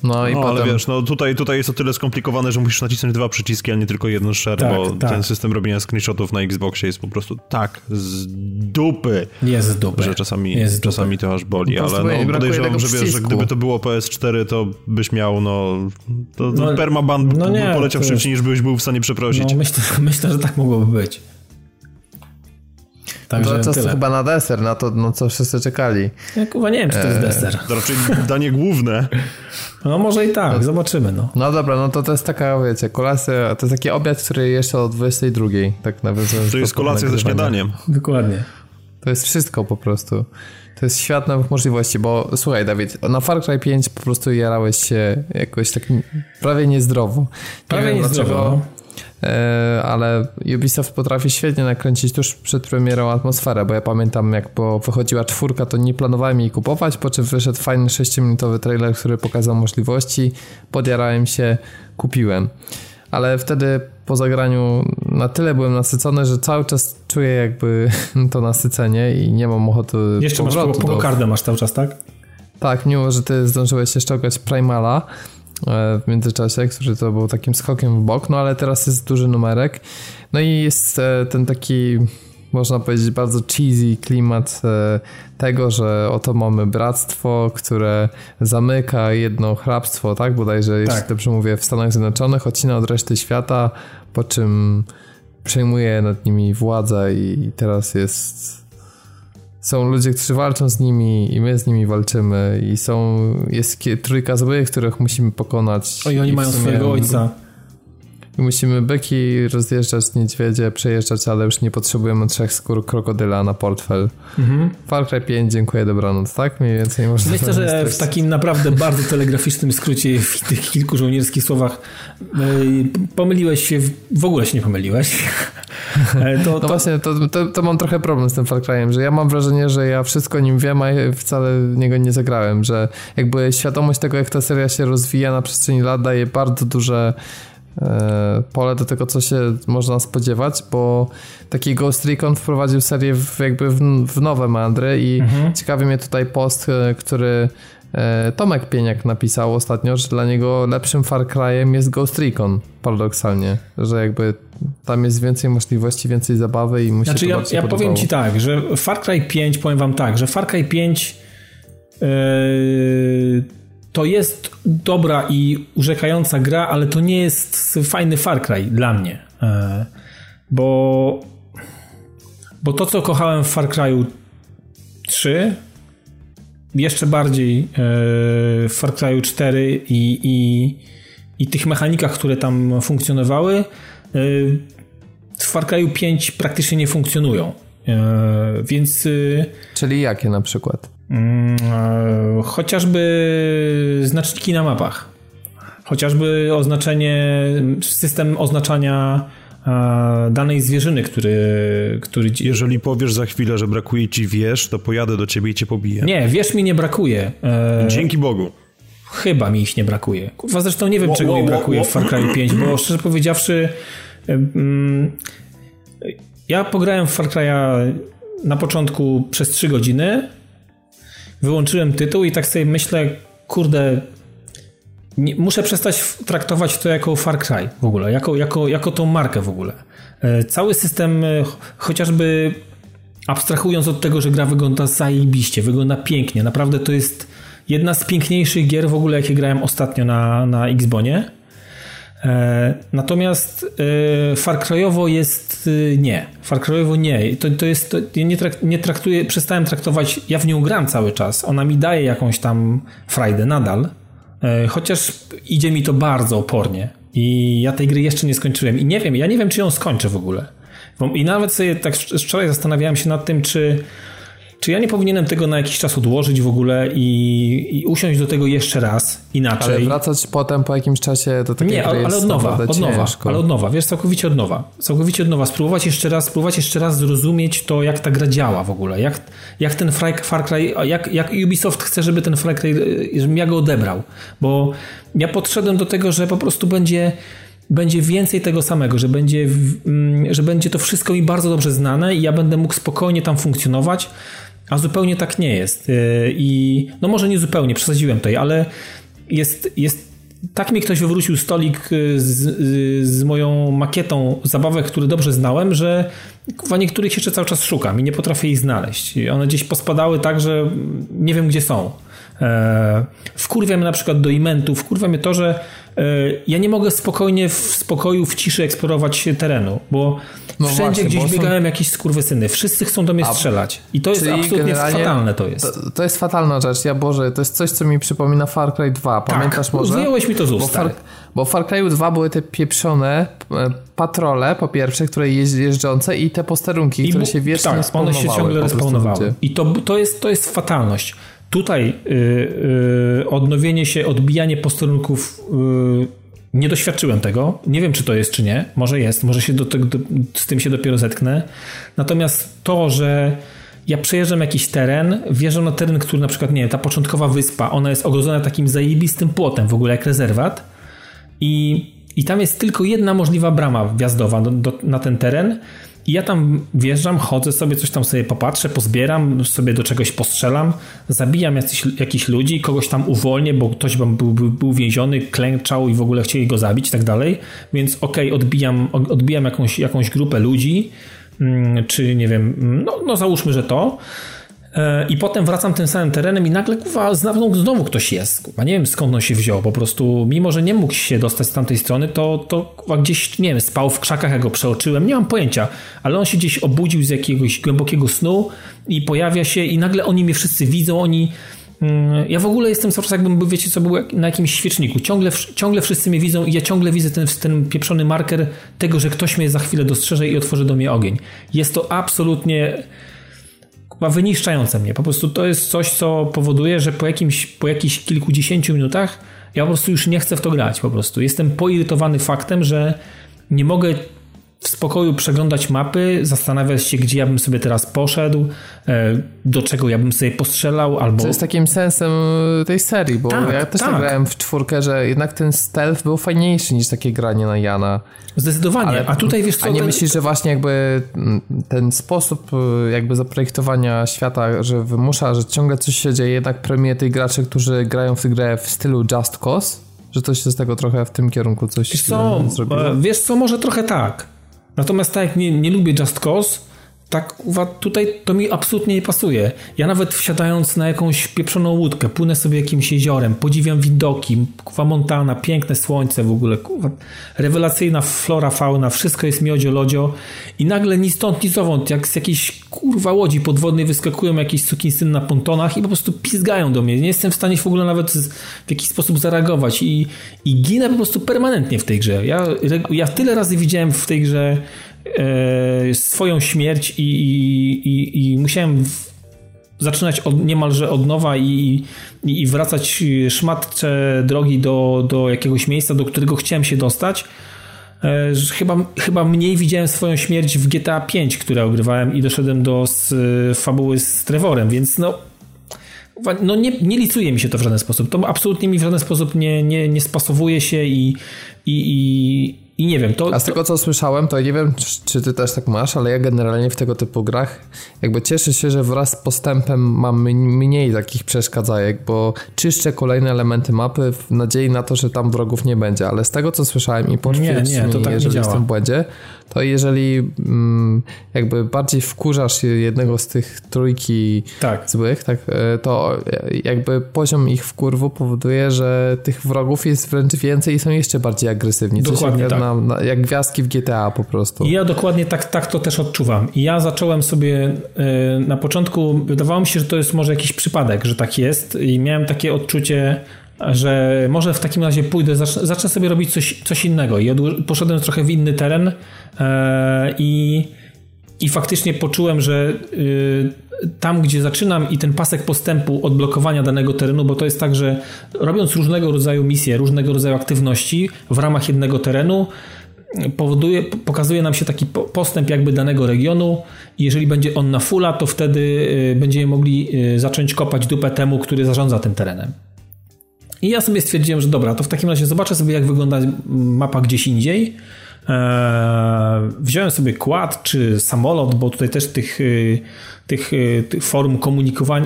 No i no, potem... ale wiesz, no tutaj, tutaj jest o tyle skomplikowane, że musisz nacisnąć dwa przyciski, a nie tylko jeden share, tak, bo tak. ten system robienia screenshotów na Xboxie jest po prostu tak z dupy. Jest z dupy. Że czasami, jest czasami to aż boli, ale no, podejrzewam, że wiesz, że gdyby to było PS4, to byś miał, no, to, to no, permaban no nie, poleciał szybciej, niż byś był w stanie przeprosić. No myślę, *laughs* myślę, że tak mogłoby być. Także to czas chyba na deser, na to, no co wszyscy czekali. Ja chyba nie wiem, czy to jest e, deser. To raczej danie główne. No może i tak, no, zobaczymy. No. no dobra, no to to jest taka, wiecie, kolacja, to jest taki obiad, który jeszcze o 22, tak nawiązując To jest kolacja ze śniadaniem. Dokładnie. To jest wszystko po prostu. To jest świat nowych możliwości, bo słuchaj Dawid, na Far Cry 5 po prostu jarałeś się jakoś tak prawie niezdrowo. Prawie nie niezdrowo. Dlaczego, E, ale Ubisoft potrafi świetnie nakręcić tuż przed premierą atmosferę, bo ja pamiętam jak po wychodziła czwórka, to nie planowałem jej kupować, po czym wyszedł fajny 6-minutowy trailer, który pokazał możliwości, podjarałem się, kupiłem. Ale wtedy po zagraniu na tyle byłem nasycony, że cały czas czuję jakby *laughs* to nasycenie i nie mam ochoty Jeszcze masz po, do... masz cały czas, tak? Tak, mimo że ty zdążyłeś jeszcze ograć Primala, E, w międzyczasie, który to był takim skokiem w bok, no ale teraz jest duży numerek. No i jest e, ten taki można powiedzieć, bardzo cheesy klimat e, tego, że oto mamy bractwo, które zamyka jedno hrabstwo, tak? Bodajże, jeśli tak. dobrze mówię, w Stanach Zjednoczonych, odcina od reszty świata, po czym przejmuje nad nimi władzę i teraz jest są ludzie, którzy walczą z nimi i my z nimi walczymy i są, jest trójka złych, których musimy pokonać. O i oni mają swojego ojca. I musimy byki rozjeżdżać, niedźwiedzie przejeżdżać, ale już nie potrzebujemy trzech skór krokodyla na portfel. Mhm. Far Cry 5, dziękuję, dobranoc, tak? Mniej więcej można Myślę, że w takim naprawdę bardzo telegraficznym skrócie w tych kilku żołnierskich słowach e, pomyliłeś się, w ogóle się nie pomyliłeś. E, to, no to... właśnie, to, to, to, mam trochę problem z tym Far Cry'em, że ja mam wrażenie, że ja wszystko nim wiem, a wcale niego nie zagrałem, że jakby świadomość tego, jak ta seria się rozwija na przestrzeni lat daje bardzo duże pole do tego, co się można spodziewać, bo taki Ghost Recon wprowadził serię w, jakby w, w nowe mandry i mhm. ciekawi mnie tutaj post, e, który E, Tomek Pieniak napisał ostatnio, że dla niego lepszym Far Cry'em jest Ghost Recon, paradoksalnie, że jakby tam jest więcej możliwości, więcej zabawy i musi znaczy, ja, ja powiem ci tak, że Far Cry 5, powiem wam tak, że Far Cry 5 yy, to jest dobra i urzekająca gra, ale to nie jest fajny Far Cry dla mnie. Yy, bo bo to, co kochałem w Far Cry'u 3 jeszcze bardziej e, w Far Cry 4 i, i, i tych mechanikach, które tam funkcjonowały, e, w Far Cry 5 praktycznie nie funkcjonują. E, więc. Czyli jakie na przykład? Mm, chociażby znaczniki na mapach. Chociażby oznaczenie, system oznaczania danej zwierzyny, który, który... Jeżeli powiesz za chwilę, że brakuje ci wież, to pojadę do ciebie i cię pobiję. Nie, wież mi nie brakuje. E... Dzięki Bogu. Chyba mi ich nie brakuje. Kurwa, zresztą nie wiem, wo, czego wo, mi brakuje wo, w Far Cry 5, bo szczerze powiedziawszy mm, ja pograłem w Far Cry'a na początku przez 3 godziny, wyłączyłem tytuł i tak sobie myślę, kurde, nie, muszę przestać traktować to jako Far Cry w ogóle, jako, jako, jako tą markę w ogóle. E, cały system, e, chociażby abstrahując od tego, że gra wygląda zajebiście, wygląda pięknie, naprawdę to jest jedna z piękniejszych gier w ogóle, jakie grałem ostatnio na, na Xbonie. E, natomiast Far Cry'owo jest nie. Far Cry'owo nie. To, to jest, to, ja nie, trak, nie traktuję, przestałem traktować, ja w nią gram cały czas. Ona mi daje jakąś tam frajdę nadal, E, chociaż idzie mi to bardzo opornie. I ja tej gry jeszcze nie skończyłem. I nie wiem, ja nie wiem, czy ją skończę w ogóle. I nawet sobie tak wczoraj zastanawiałem się nad tym, czy czy ja nie powinienem tego na jakiś czas odłożyć w ogóle i, i usiąść do tego jeszcze raz inaczej? Ale wracać potem po jakimś czasie do takiej Nie, ale, ale od nowa, od nowa, ale od nowa, wiesz, całkowicie od nowa. Całkowicie od nowa. Spróbować jeszcze raz, spróbować jeszcze raz zrozumieć to, jak ta gra działa w ogóle. Jak, jak ten Far Cry, jak, jak Ubisoft chce, żeby ten Far Cry, żebym ja go odebrał. Bo ja podszedłem do tego, że po prostu będzie będzie więcej tego samego, że będzie, mm, że będzie to wszystko mi bardzo dobrze znane i ja będę mógł spokojnie tam funkcjonować, a zupełnie tak nie jest. Y, I no może nie zupełnie, przesadziłem tutaj, ale jest, jest tak mi ktoś wywrócił stolik y, z, y, z moją makietą zabawek, które dobrze znałem, że w niektórych jeszcze cały czas szukam i nie potrafię ich znaleźć. One gdzieś pospadały tak, że nie wiem gdzie są. E, wkurwia mnie na przykład do imentu, wkurwia mnie to, że ja nie mogę spokojnie, w spokoju, w ciszy eksplorować terenu, bo no wszędzie właśnie, gdzieś biegają są... jakieś skurwysyny, wszyscy chcą do mnie strzelać i to jest absolutnie fatalne to jest. To, to, jest fatalna rzecz, ja Boże, to jest coś, co mi przypomina Far Cry 2, tak, pamiętasz tak, może? wyjąłeś mi to z ust, bo Far, bo w Far Cry 2 były te pieprzone e, patrole, po pierwsze, które jeżdżące i te posterunki, I które się wiecznie tak, one się ciągle respawnowały. I to, to, jest, to jest fatalność. Tutaj yy, yy, odnowienie się, odbijanie posterunków yy, nie doświadczyłem tego. Nie wiem, czy to jest, czy nie. Może jest, może się do tego, do, z tym się dopiero zetknę. Natomiast to, że ja przejeżdżam jakiś teren, wjeżdżam na teren, który na przykład, nie wiem, ta początkowa wyspa, ona jest ogrodzona takim zajebistym płotem, w ogóle jak rezerwat i, i tam jest tylko jedna możliwa brama wjazdowa do, do, na ten teren i ja tam wjeżdżam, chodzę sobie, coś tam sobie popatrzę, pozbieram, sobie do czegoś postrzelam, zabijam jakiś, jakichś ludzi, kogoś tam uwolnię, bo ktoś był, był, był więziony, klęczał i w ogóle chcieli go zabić i tak dalej. Więc okej, okay, odbijam, odbijam jakąś, jakąś grupę ludzi, mm, czy nie wiem, no, no załóżmy, że to. E, I potem wracam tym samym terenem i nagle kuwa, znowu, znowu ktoś jest. Kuwa, nie wiem skąd on się wziął. Po prostu, mimo że nie mógł się dostać z tamtej strony, to, to kuwa, gdzieś, nie wiem, spał w krzakach, jak go przeoczyłem. Nie mam pojęcia, ale on się gdzieś obudził z jakiegoś głębokiego snu i pojawia się i nagle oni mnie wszyscy widzą, oni... Mm, ja w ogóle jestem cały czas jakbym, wiecie co, był na jakimś świeczniku. Ciągle, ciągle wszyscy mnie widzą i ja ciągle widzę ten, ten pieprzony marker tego, że ktoś mnie za chwilę dostrzeże i otworzy do mnie ogień. Jest to absolutnie ma wyniszczające mnie. Po prostu to jest coś, co powoduje, że po, jakimś, po jakichś kilkudziesięciu minutach ja po prostu już nie chcę w to grać. Po prostu jestem poirytowany faktem, że nie mogę w spokoju przeglądać mapy, zastanawiać się, gdzie ja bym sobie teraz poszedł, e, do czego ja bym sobie postrzelał, albo... To jest takim sensem tej serii, bo tak, ja też tak. grałem w czwórkę, że jednak ten stealth był fajniejszy niż takie granie na Jana. Zdecydowanie, Ale, a tutaj wiesz co... A nie ten... myślisz, że właśnie jakby ten sposób jakby zaprojektowania świata, że wymusza, że ciągle coś się dzieje, jednak premie tych graczy, którzy grają w tę grę w stylu Just Cause, że coś się z tego trochę w tym kierunku coś wiesz co, zrobiło? Wiesz co, może trochę tak. Natomiast tak jak nie, nie lubię Just Cause, tak tutaj to mi absolutnie nie pasuje. Ja nawet wsiadając na jakąś pieprzoną łódkę, płynę sobie jakimś jeziorem, podziwiam widoki, kuwa Montana, piękne słońce w ogóle, kuwa, rewelacyjna flora, fauna, wszystko jest miodzio, lodzio i nagle ni stąd, ni zowąd, jak z jakiejś kurwa łodzi podwodnej wyskakują jakieś sukinsyn na pontonach i po prostu pizgają do mnie. Nie jestem w stanie w ogóle nawet w jakiś sposób zareagować i, i ginę po prostu permanentnie w tej grze. Ja, ja tyle razy widziałem w tej grze swoją śmierć i, i, i, musiałem zaczynać od, niemalże od nowa i, i, wracać szmatcze drogi do, do jakiegoś miejsca, do którego chciałem się dostać. E, chyba, chyba mniej widziałem swoją śmierć w GTA 5, które ogrywałem i doszedłem do z, fabuły z Trevorem, więc no no nie, nie licuje mi się to w żaden sposób. To absolutnie mi w żaden sposób nie, nie, nie spasowuje się i, i, i, i nie wiem, to... A z tego co słyszałem, to nie wiem, czy ty też tak masz, ale ja generalnie w tego typu grach jakby cieszę się, że wraz z postępem mam mniej takich przeszkadzajek, bo czyszczę kolejne elementy mapy w nadziei na to, że tam wrogów nie będzie, ale z tego co słyszałem i potwierdź nie, nie, to tak jeżeli jestem w błędzie, to jeżeli mm, jakby bardziej wkurzasz jednego z tych trójki tak. złych, tak, e, to jakby poziom ich wkurwu powoduje, że tych wrogów jest wręcz więcej i są jeszcze bardziej agresywni. Dokładnie tak. Na, na, jak gwiazdki w GTA po prostu. I ja dokładnie tak, tak to też odczuwam. I ja zacząłem sobie e, na początku, wydawało mi się, że to jest może jakiś przypadek, że tak jest i miałem takie odczucie, że może w takim razie pójdę, zacznę, zacznę sobie robić coś, coś innego. I poszedłem trochę w inny teren e, i, i faktycznie poczułem, że y, tam, gdzie zaczynam i ten pasek postępu odblokowania danego terenu, bo to jest tak, że robiąc różnego rodzaju misje, różnego rodzaju aktywności w ramach jednego terenu, powoduje, pokazuje nam się taki postęp jakby danego regionu jeżeli będzie on na fulla, to wtedy y, będziemy mogli y, zacząć kopać dupę temu, który zarządza tym terenem. I ja sobie stwierdziłem, że dobra, to w takim razie zobaczę sobie, jak wygląda mapa gdzieś indziej. Eee, wziąłem sobie kład czy samolot, bo tutaj też tych, y, tych, y, tych form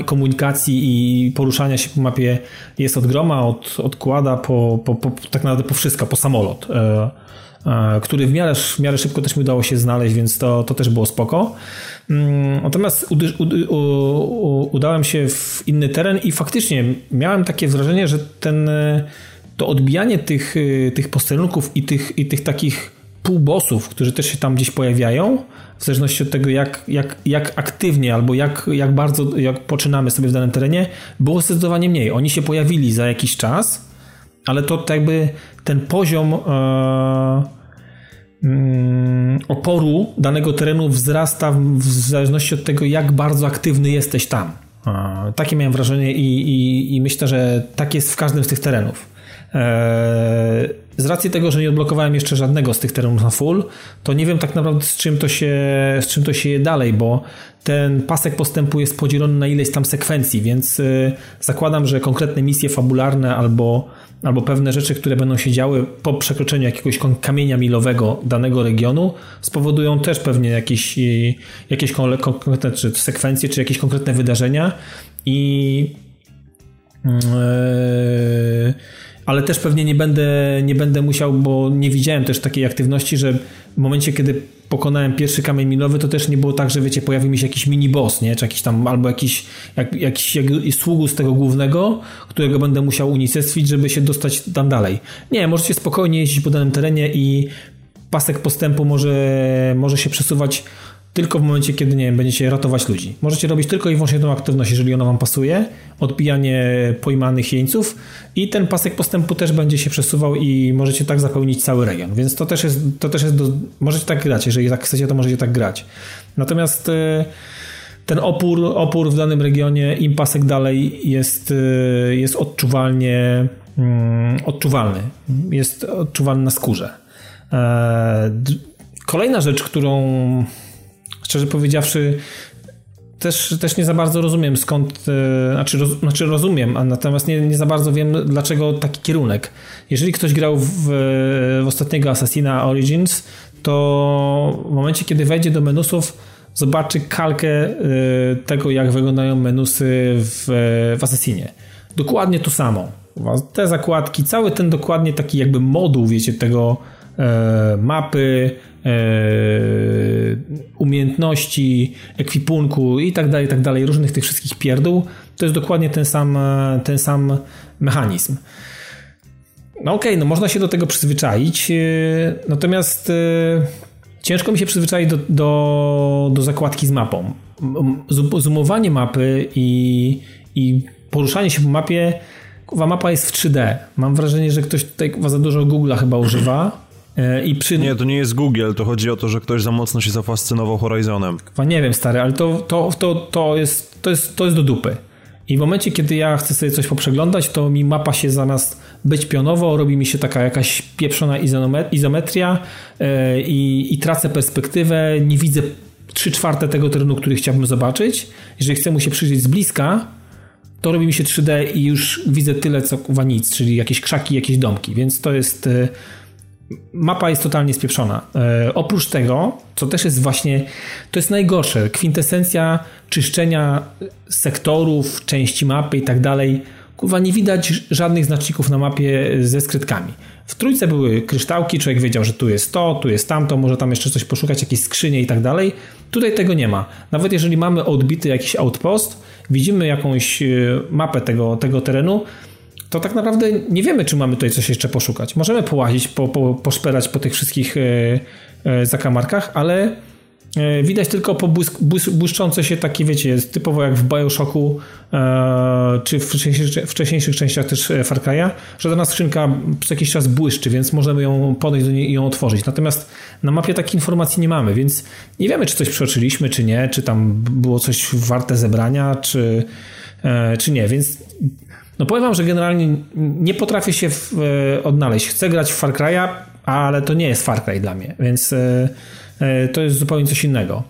komunikacji i poruszania się po mapie jest od groma, od, od kłada po, po, po tak naprawdę po wszystko, po samolot. E, który w miarę, w miarę szybko też mi udało się znaleźć, więc to, to też było spoko. Mm, natomiast udałem się w inny teren i faktycznie miałem takie wrażenie, że ten, e, to odbijanie tych, e, tych posterunków i tych, i tych takich półbosów, którzy też się tam gdzieś pojawiają, w zależności od tego, jak, jak, jak aktywnie albo jak, jak bardzo jak poczynamy sobie w danym terenie, było zdecydowanie mniej. Oni się pojawili za jakiś czas, ale to jakby ten poziom Mm, oporu danego terenu wzrasta w zależności od tego, jak bardzo aktywny jesteś tam. Takie miałem wrażenie i, i, i myślę, że tak jest w każdym z tych terenów. E, z racji tego, że nie odblokowałem jeszcze żadnego z tych terenów na full, to nie wiem tak naprawdę z czym to się, z czym to się je dalej, bo ten pasek postępu jest podzielony na ileś tam sekwencji, więc e, zakładam, że konkretne misje fabularne albo albo pewne rzeczy, które będą się działy po przekroczeniu jakiegoś kamienia milowego danego regionu, spowodują też pewnie jakieś, jakieś konkretne czy sekwencje, czy jakieś konkretne wydarzenia i yy, ale też pewnie nie będę, nie będę musiał, bo nie widziałem też takiej aktywności, że w momencie, kiedy pokonałem pierwszy kamień milowy, to też nie było tak, że wiecie, pojawił mi się jakiś mini boss, nie? Czy jakiś tam, albo jakiś, jak, jakiś jak, sługu z tego głównego, którego będę musiał unicestwić, żeby się dostać tam dalej. Nie, możecie spokojnie jeździć po danym terenie i pasek postępu może, może się przesuwać tylko w momencie, kiedy nie wiem, będziecie ratować ludzi. Możecie robić tylko i wyłącznie tą aktywność, jeżeli ona wam pasuje, odbijanie pojmanych jeńców i ten pasek postępu też będzie się przesuwał i możecie tak zapełnić cały region. Więc to też jest, to też jest do, możecie tak grać, jeżeli tak chcecie, to możecie tak grać. Natomiast e, ten opór, opór w danym regionie, im pasek dalej jest, e, jest odczuwalnie mm, odczuwalny. Jest odczuwalny na skórze. E, kolejna rzecz, którą szczerze powiedziawszy też, też nie za bardzo rozumiem skąd, e, znaczy, roz, znaczy rozumiem, a natomiast nie, nie za bardzo wiem dlaczego taki kierunek. Jeżeli ktoś grał w, w ostatniego Assassina Origins, to w momencie, kiedy wejdzie do menusów, zobaczy kalkę y, tego, jak wyglądają menusy w, w Assassinie. Dokładnie to samo. Te zakładki, cały ten dokładnie taki jakby moduł, wiecie, tego e, mapy, umiejętności, ekwipunku i tak dalej, i tak dalej, różnych tych wszystkich pierdół, to jest dokładnie ten sam, ten sam mechanizm. No okej, okay, no można się do tego przyzwyczaić, e, natomiast e, ciężko mi się przyzwyczaić do, do, do zakładki z mapą. Zoomowanie mapy i, i poruszanie się po mapie, kurwa, mapa jest w 3D. Mam wrażenie, że ktoś tutaj za dużo Google'a chyba używa. E, I przy... Nie, to nie jest Google, to chodzi o to, że ktoś za mocno się zafascynował Horizonem. Nie wiem, stary, ale to, to, to, to, jest, to, jest, to jest do dupy. I w momencie, kiedy ja chcę sobie coś poprzeglądać, to mi mapa się zamiast być pionowo, robi mi się taka jakaś pieprzona izometria yy, i tracę perspektywę, nie widzę 3 czwarte tego terenu, który chciałbym zobaczyć. Jeżeli chcę mu się przyjrzeć z bliska, to robi mi się 3D i już widzę tyle, co kuwa nic, czyli jakieś krzaki, jakieś domki, więc to jest... Mapa jest totalnie spieprzona. E, oprócz tego, co też jest właśnie, to jest najgorsze, kwintesencja czyszczenia sektorów, części mapy i tak dalej. Kurwa, nie widać żadnych znaczników na mapie ze skrytkami. W trójce były kryształki, człowiek wiedział, że tu jest to, tu jest tamto, może tam jeszcze coś poszukać, jakieś skrzynie i tak dalej. Tutaj tego nie ma. Nawet jeżeli mamy odbity jakiś outpost, widzimy jakąś e, mapę tego, tego terenu, to tak naprawdę nie wiemy, czy mamy tutaj coś jeszcze poszukać. Możemy połazić, po, po, poszperać po tych wszystkich e, e, zakamarkach, ale e, widać tylko po błysk, błyszczące się takie, wiecie, typowo jak w Bioshocku e, czy w wcześniejszych, wcześniejszych częściach też Far Cry'a, że dana skrzynka co jakiś czas błyszczy, więc możemy ją podejść do niej i ją otworzyć. Natomiast na mapie takiej informacji nie mamy, więc nie wiemy, czy coś przeoczyliśmy, czy nie, czy tam było coś warte zebrania, czy, e, czy nie, więc no powiem wam, że generalnie nie potrafię się w, e, odnaleźć. Chcę grać w Far Cry'a, ale to nie jest Far Cry dla mnie, więc e, e, to jest zupełnie coś innego.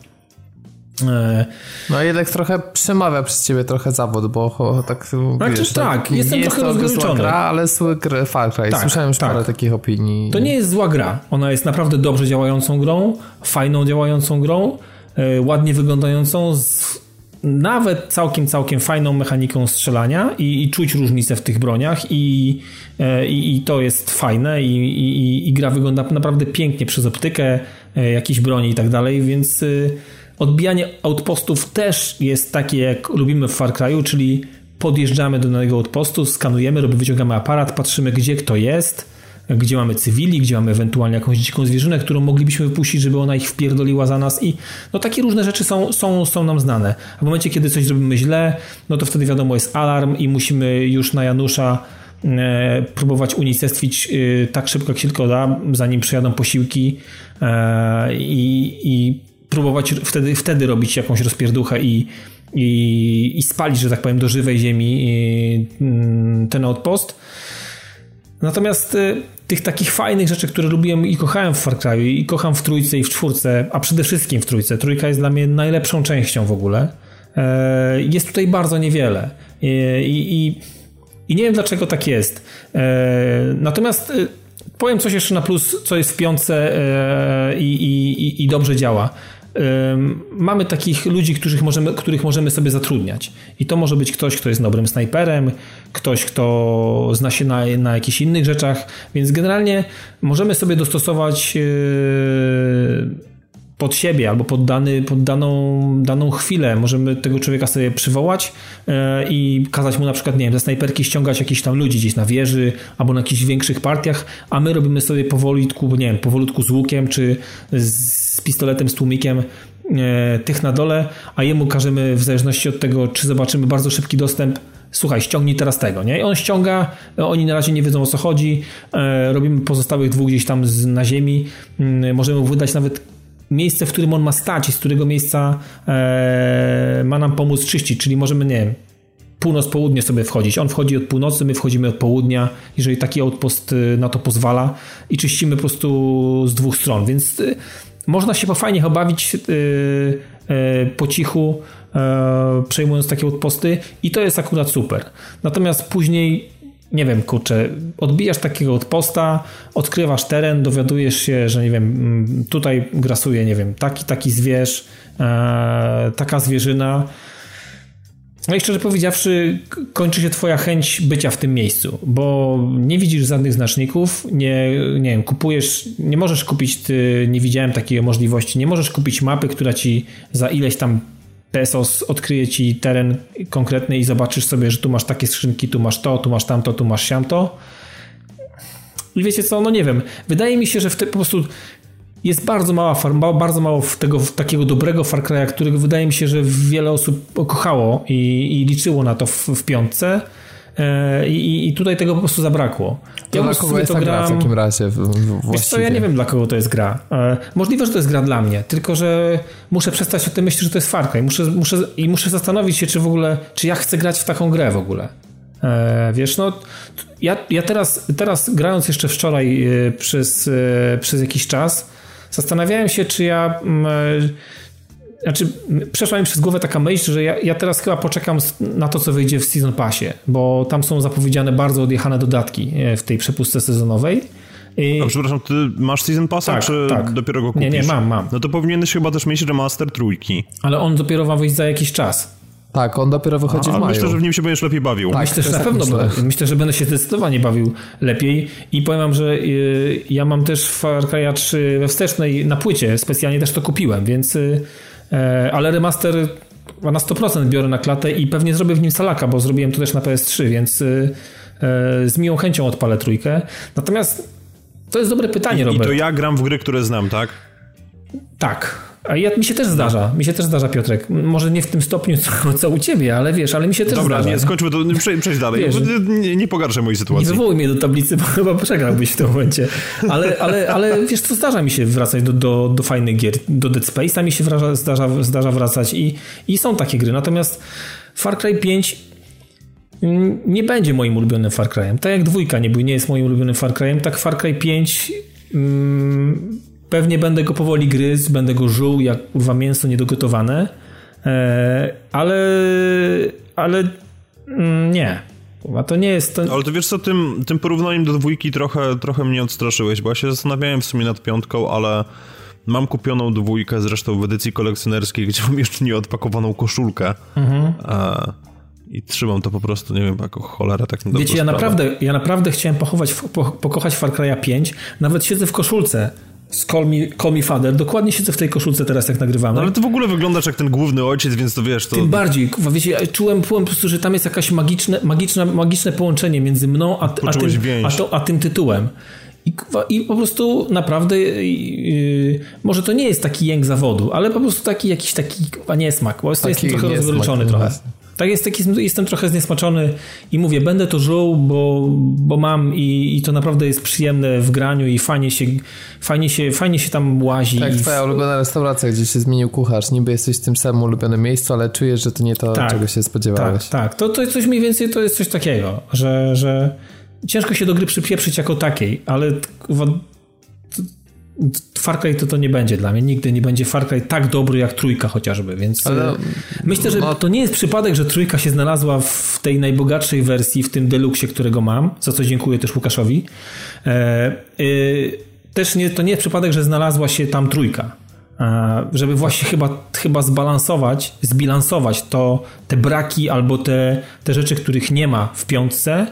No jednak trochę przemawia przez ciebie trochę zawód, bo tak znaczy, wiesz, tak, tak jestem nie trochę jest to zła gra, ale zły Far Cry. Tak, Słyszałem już tak. parę takich opinii. To nie jest zła gra. Ona jest naprawdę dobrze działającą grą, fajną działającą grą, ładnie wyglądającą, z nawet całkiem, całkiem fajną mechaniką strzelania i, i czuć różnicę w tych broniach i, e, i, i to jest fajne i, gra wygląda naprawdę pięknie przez optykę e, jakiejś broni i tak dalej, więc e, odbijanie outpostów też jest takie jak lubimy w Far Cry'u, czyli podjeżdżamy do danego outpostu, skanujemy, wyciągamy aparat, patrzymy gdzie kto jest, gdzie mamy cywili, gdzie mamy ewentualnie jakąś dziką zwierzynę, którą moglibyśmy wypuścić, żeby ona ich wpierdoliła za nas i no takie różne rzeczy są, są, są nam znane. A w momencie, kiedy coś zrobimy źle, no to wtedy wiadomo jest alarm i musimy już na Janusza e, próbować unicestwić e, tak szybko, jak się tylko da, zanim przyjadą posiłki e, i, i próbować wtedy, wtedy robić jakąś rozpierduchę i, i, i spalić, że tak powiem, do żywej ziemi mm, ten outpost. Natomiast tych takich fajnych rzeczy, które lubiłem i kochałem w Far Cry'u i kocham w trójce i w czwórce, a przede wszystkim w trójce. Trójka jest dla mnie najlepszą częścią w ogóle. E, jest tutaj bardzo niewiele. I, i, i nie wiem dlaczego tak jest. E, natomiast e, powiem coś jeszcze na plus, co jest w piątce i, i, i dobrze działa mamy takich ludzi, których możemy, których możemy sobie zatrudniać. I to może być ktoś, kto jest dobrym snajperem, ktoś, kto zna się na, na jakichś innych rzeczach, więc generalnie możemy sobie dostosować e, pod siebie albo pod, dany, pod daną, daną chwilę. Możemy tego człowieka sobie przywołać e, i kazać mu na przykład, nie wiem, ze snajperki ściągać jakichś tam ludzi gdzieś na wieży albo na jakichś większych partiach, a my robimy sobie powolutku, nie wiem, powolutku z łukiem czy z pistoletem, z tłumikiem e, tych na dole, a jemu każemy w zależności od tego, czy zobaczymy bardzo szybki dostęp, słuchaj, ściągnij teraz tego, nie? I on ściąga, oni na razie nie wiedzą o co chodzi, e, robimy pozostałych dwóch gdzieś tam z, na ziemi, mm, możemy wydać nawet miejsce, w którym on ma stać i z którego miejsca e, ma nam pomóc czyścić, czyli możemy, nie wiem, północ-południe sobie wchodzić. On wchodzi od północy, my wchodzimy od południa, jeżeli taki outpost e, na to pozwala i czyścimy po prostu z dwóch stron, więc e, można się fajnie obawić yy, yy, po cichu, yy, przejmując takie odposty i to jest akurat super. Natomiast później nie wiem, kurczę, odbijasz takiego odposta, odkrywasz teren, dowiadujesz się, że nie wiem, mm, tutaj grasuje, nie wiem, taki, taki zwierz, e, taka zwierzyna. No i szczerze powiedziawszy, kończy się twoja chęć bycia w tym miejscu, bo nie widzisz żadnych znaczników, nie, nie wiem, kupujesz, nie możesz kupić, ty, nie widziałem takiej możliwości, nie możesz kupić mapy, która ci za ileś tam pesos odkryje ci teren konkretny i zobaczysz sobie, że tu masz takie skrzynki, tu masz to, tu masz tamto, tu masz siamto. I wiecie co, no nie wiem, wydaje mi się, że w te, po prostu jest bardzo mała, bardzo mało tego takiego dobrego Far Cry'a, którego wydaje mi się, że wiele osób kochało i, i liczyło na to w, w piątce. E, I, I, tutaj tego po prostu zabrakło. To ja dla kogo jest to gra w takim razie? Wiesz co, ja nie wiem dla kogo to jest gra. E, możliwe, że to jest gra dla mnie, tylko że muszę przestać o tym myśleć, że to jest Far Cry. Muszę, muszę, I muszę zastanowić się, czy w ogóle, czy ja chcę grać w taką grę w ogóle. E, wiesz, no ja, ja teraz, teraz grając jeszcze wczoraj przez, przez jakiś czas, zastanawiałem się, czy ja mm, znaczy, przeszła mi przez głowę taka myśl, że ja, ja, teraz chyba poczekam na to, co wyjdzie w Season Passie, bo tam są zapowiedziane bardzo odjechane dodatki e, w tej przepustce sezonowej. I... A przepraszam, ty masz Season Passa, tak, czy tak. dopiero go kupisz? Nie, nie, mam, mam. No to powinieneś chyba też mieć remaster trójki. Ale on dopiero ma wyjść za jakiś czas. Tak, on dopiero wychodzi A, w maju. Myślę, że w nim się będziesz lepiej bawił. Tak, myślę, że na pewno myślę. myślę, że będę się zdecydowanie bawił lepiej i powiem wam, że y, ja mam też Far Cry 3 we wstecznej na płycie, specjalnie też to kupiłem, więc y, E, ale remaster na 100% biorę na klatę i pewnie zrobię w nim salaka, bo zrobiłem to też na PS3, więc y, e, z miłą chęcią odpalę trójkę. Natomiast to jest dobre pytanie, I, Robert. I to ja gram w gry, które znam, tak? Tak. A ja, mi się też zdarza, mi się też zdarza, Piotrek. Może nie w tym stopniu, co, co u ciebie, ale wiesz, ale mi się też Dobra, zdarza. Dobra, skończmy to, przejdź, przejdź dalej. Wiesz, nie, nie pogarszaj mojej sytuacji. Nie wywołuj mnie do tablicy, bo chyba przegrałbyś w tym momencie. Ale, ale, ale wiesz, to zdarza mi się wracać do, do, do fajnych gier. Do Dead Space'a mi się zdarza, zdarza wracać i, i są takie gry. Natomiast Far Cry 5 nie będzie moim ulubionym Far Cry'em. Tak jak dwójka nie, był, nie jest moim ulubionym Far Cry'em, tak Far Cry 5 mm, Pewnie będę go powoli gryzł, będę go żuł jak kurwa mięso niedogotowane, e, ale ale mm, nie. Kurwa, to nie jest... To... Ale to wiesz co, tym, tym porównaniem do dwójki trochę, trochę mnie odstraszyłeś, bo ja się zastanawiałem w sumie nad piątką, ale mam kupioną dwójkę zresztą w edycji kolekcjonerskiej, gdzie mam jeszcze nieodpakowaną koszulkę. Mhm. A, i trzymam to po prostu, nie wiem, jako cholera tak na Wiecie, ja naprawdę, ja naprawdę chciałem pochować, po, pokochać Far Cry'a 5, nawet siedzę w koszulce z Call Me, Call Me Father. Dokładnie siedzę w tej koszulce teraz, jak nagrywamy. No, ale ty w ogóle wyglądasz jak ten główny ojciec, więc to wiesz, to... Tym bardziej, wiecie, ja czułem, czułem po prostu, że tam jest jakieś magiczne, magiczne, magiczne połączenie między mną a, a, tym, a, to, a tym tytułem. I, I, po prostu naprawdę yy, może to nie jest taki jęk zawodu, ale po prostu taki jakiś taki niesmak, bo jestem trochę rozgoryczony trochę. Tak jest, taki, jestem trochę zniesmaczony i mówię, będę to żył, bo, bo mam i, i to naprawdę jest przyjemne w graniu i fajnie się, fajnie się, fajnie się tam łazi. Tak, twoja ulubiona restauracja, gdzie się zmienił kucharz. Niby jesteś w tym samym ulubionym miejscu, ale czujesz, że to nie to, tak, czego się spodziewałeś. Tak, tak. To, to jest coś mniej więcej, to jest coś takiego, że, że ciężko się do gry przypieprzyć jako takiej, ale Far Cry to to nie będzie dla mnie. Nigdy nie będzie Far Cry tak dobry jak trójka chociażby, więc Ale, myślę, że to nie jest przypadek, że trójka się znalazła w tej najbogatszej wersji, w tym deluxe, którego mam, za co dziękuję też Łukaszowi. E, e, też nie, to nie jest przypadek, że znalazła się tam trójka. E, żeby właśnie chyba, chyba zbalansować, zbilansować to, te braki albo te, te rzeczy, których nie ma w piątce,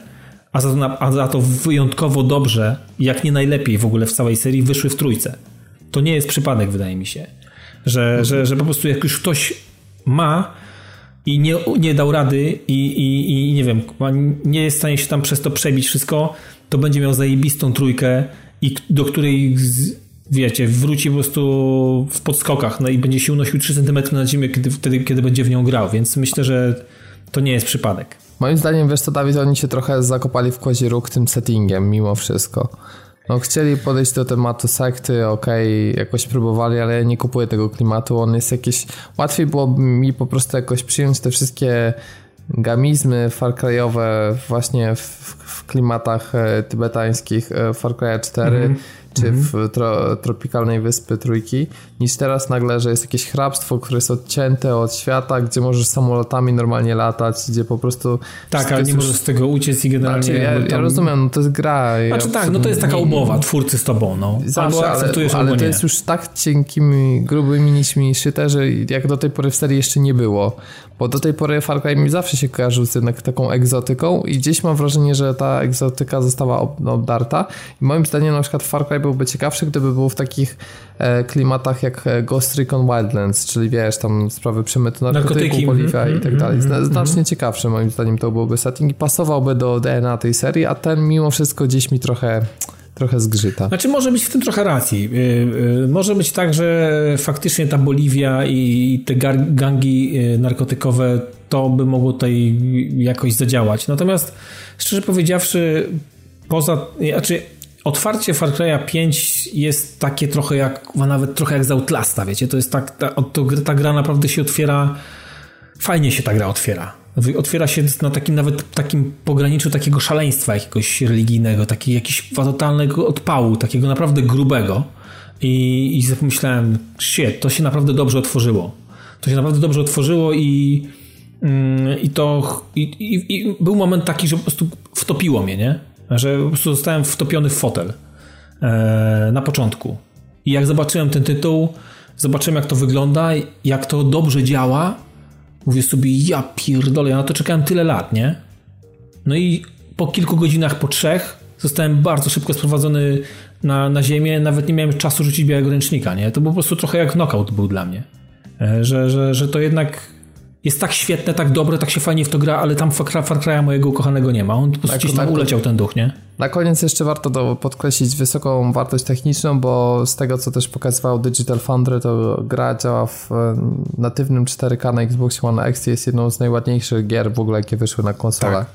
a za, to, a to wyjątkowo dobrze, jak nie najlepiej w ogóle w całej serii, wyszły w trójce. To nie jest przypadek, wydaje mi się. Że, że, że po prostu jak już ktoś ma i nie, nie dał rady i, i, i nie wiem, nie jest w stanie się tam przez to przebić wszystko, to będzie miał zajebistą trójkę i do której wiecie, wróci po prostu w podskokach no i będzie się unosił 3 cm na ziemię kiedy, wtedy, kiedy będzie w nią grał, więc myślę, że to nie jest przypadek. Moim zdaniem, wiesz co, Dawid, oni się trochę zakopali w kozi róg tym settingiem, mimo wszystko. No, chcieli podejść do tematu sekty, okej, okay, jakoś próbowali, ale ja nie kupuję tego klimatu. On jest jakiś. Łatwiej było mi po prostu jakoś przyjąć te wszystkie gamizmy farkrajowe właśnie w, w klimatach e, tybetańskich e, Far Cry 4 mm -hmm. czy mhm. w tro, tropikalnej wyspy Trójki, niż teraz nagle, że jest jakieś hrabstwo, które jest odcięte od świata, gdzie możesz samolotami normalnie latać, gdzie po prostu... Tak, ale nie już... możesz z tego uciec i generalnie... Znaczy, ja, tam... ja, rozumiem, no to jest gra. Znaczy ja tak, no to jest taka umowa, twórcy z tobą, no. Zawsze, albo ale, ale to jest już tak cienkimi, grubymi nićmi szyte, że jak do tej pory w serii jeszcze nie było. Bo do tej pory Far Cry mi zawsze się kojarzył z jednak taką egzotyką i gdzieś mam wrażenie, że ta egzotyka została obdarta. I moim zdaniem na przykład Far Cry byłby ciekawszy, gdyby był w takich klimatach jak e, Ghost Recon Wildlands, czyli wiesz, tam sprawy przemytu narkotyku, poliwia mm, i tak dalej. Mm, Znacznie ciekawszy moim zdaniem to byłby setting i pasowałby do DNA tej serii, a ten mimo wszystko gdzieś mi trochę trochę zgrzyta. Znaczy może być w tym trochę racji. Y, y, może być tak, że faktycznie ta Boliwia i te gangi y, narkotykowe to by mogło tutaj jakoś zadziałać. Natomiast szczerze powiedziawszy, poza, znaczy otwarcie Far Cry'a 5 jest takie trochę jak, nawet trochę jak z Outlasta, wiecie, to jest tak, ta, to, ta gra naprawdę się otwiera, fajnie się ta gra otwiera otwiera się na takim nawet takim pograniczu takiego szaleństwa jakiegoś religijnego, takiego jakiegoś totalnego odpału, takiego naprawdę grubego. I, i pomyślałem, shit, to się naprawdę dobrze otworzyło. To się naprawdę dobrze otworzyło i, mm, i to i, i, i był moment taki, że po prostu wtopiło mnie, nie? Że po prostu zostałem wtopiony w fotel e, na początku. I jak zobaczyłem ten tytuł, zobaczyłem jak to wygląda, jak to dobrze działa, Mówię sobie, ja pierdolę, ja na to czekałem tyle lat, nie? No i po kilku godzinach, po trzech, zostałem bardzo szybko sprowadzony na, na ziemię, nawet nie miałem czasu rzucić białego ręcznika, nie? To po prostu trochę jak knockout był dla mnie. E, że, że, że to jednak jest tak świetne, tak dobre, tak się fajnie w to gra, ale tam Far Cry'a mojego ukochanego nie ma. On po prostu tak, gdzieś tam uleciał ten duch, nie? Na koniec jeszcze warto do, podkreślić wysoką wartość techniczną, bo z tego, co też pokazywał Digital Foundry, to gra działa w e, natywnym 4K na Xbox One X jest jedną z najładniejszych gier w ogóle, jakie wyszły na konsolę. Tak.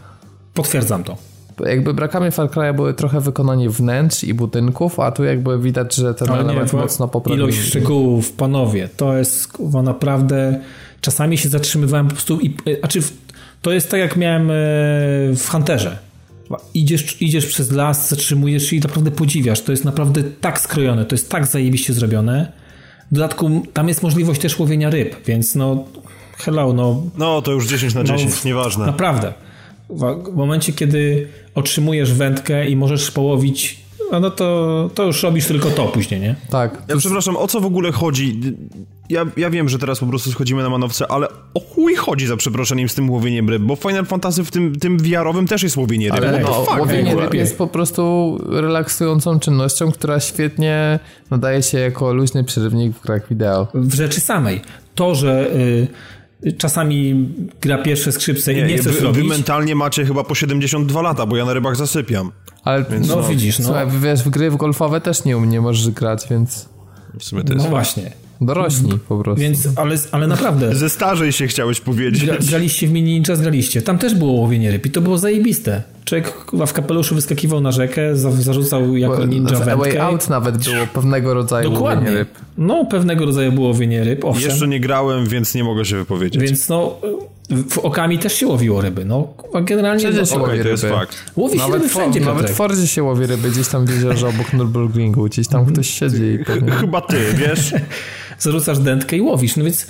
Potwierdzam to jakby brakami Far Cry'a były trochę wykonanie wnętrz i budynków, a tu jakby widać, że ten Ale element nie, mocno poprawił. Ilość szczegółów, panowie, to jest naprawdę czasami się zatrzymywałem po prostu i, a czy to jest tak jak miałem e, w Hunterze. Idziesz, idziesz przez las, zatrzymujesz się i naprawdę podziwiasz. To jest naprawdę tak skrojone, to jest tak zajebiście zrobione. W dodatku tam jest możliwość też łowienia ryb, więc no hello, no... No to już 10 na 10, no, nieważne. Naprawdę. W momencie, kiedy otrzymujesz wędkę i możesz połowić no to, to już robisz tylko to później, nie? Tak. Ja przepraszam, o co w ogóle chodzi? Ja, ja wiem, że teraz po prostu schodzimy na manowce, ale o chuj chodzi za przeproszeniem z tym łowieniem ryb, bo Final Fantasy w tym, tym wiarowym też jest łowienie ryb. Ale no, łowienie ryb jest po prostu relaksującą czynnością, która świetnie nadaje się jako luźny przerywnik w grach wideo. W rzeczy samej. To, że... Y, czasami gra pierwsze skrzypce nie, i nie chcesz wy, robić. Wy mentalnie macie chyba po 72 lata, bo ja na rybach zasypiam. Ale więc no, no widzisz, no. Słuchaj, wiesz, w gry w golfowe też nie, nie możesz grać, więc... W sumie to jest no właśnie. Dorośli po prostu. Więc, ale, ale naprawdę. Ze starzej się chciałeś powiedzieć. Gra, graliście w mini ninja, graliście. Tam też było łowienie ryb i to było zajebiste. Człowiek w kapeluszu wyskakiwał na rzekę, zarzucał jako ninja wędkę. Way Out nawet było pewnego rodzaju Dokładnie. ryb. No, pewnego rodzaju było łowienie ryb, owszem. Jeszcze nie grałem, więc nie mogę się wypowiedzieć. Więc no, w okami też się łowiło ryby. No, generalnie Wszędzie się łowi ryby. To jest fakt. Łowi się nawet ryby wszędzie, Nawet w Fordzie się łowi ryby, gdzieś tam w jeziorze obok Nürburgringu, gdzieś tam ktoś siedzi. I pewnie... Chyba ty, wiesz? *laughs* Zarzucasz dętkę i łowisz. No więc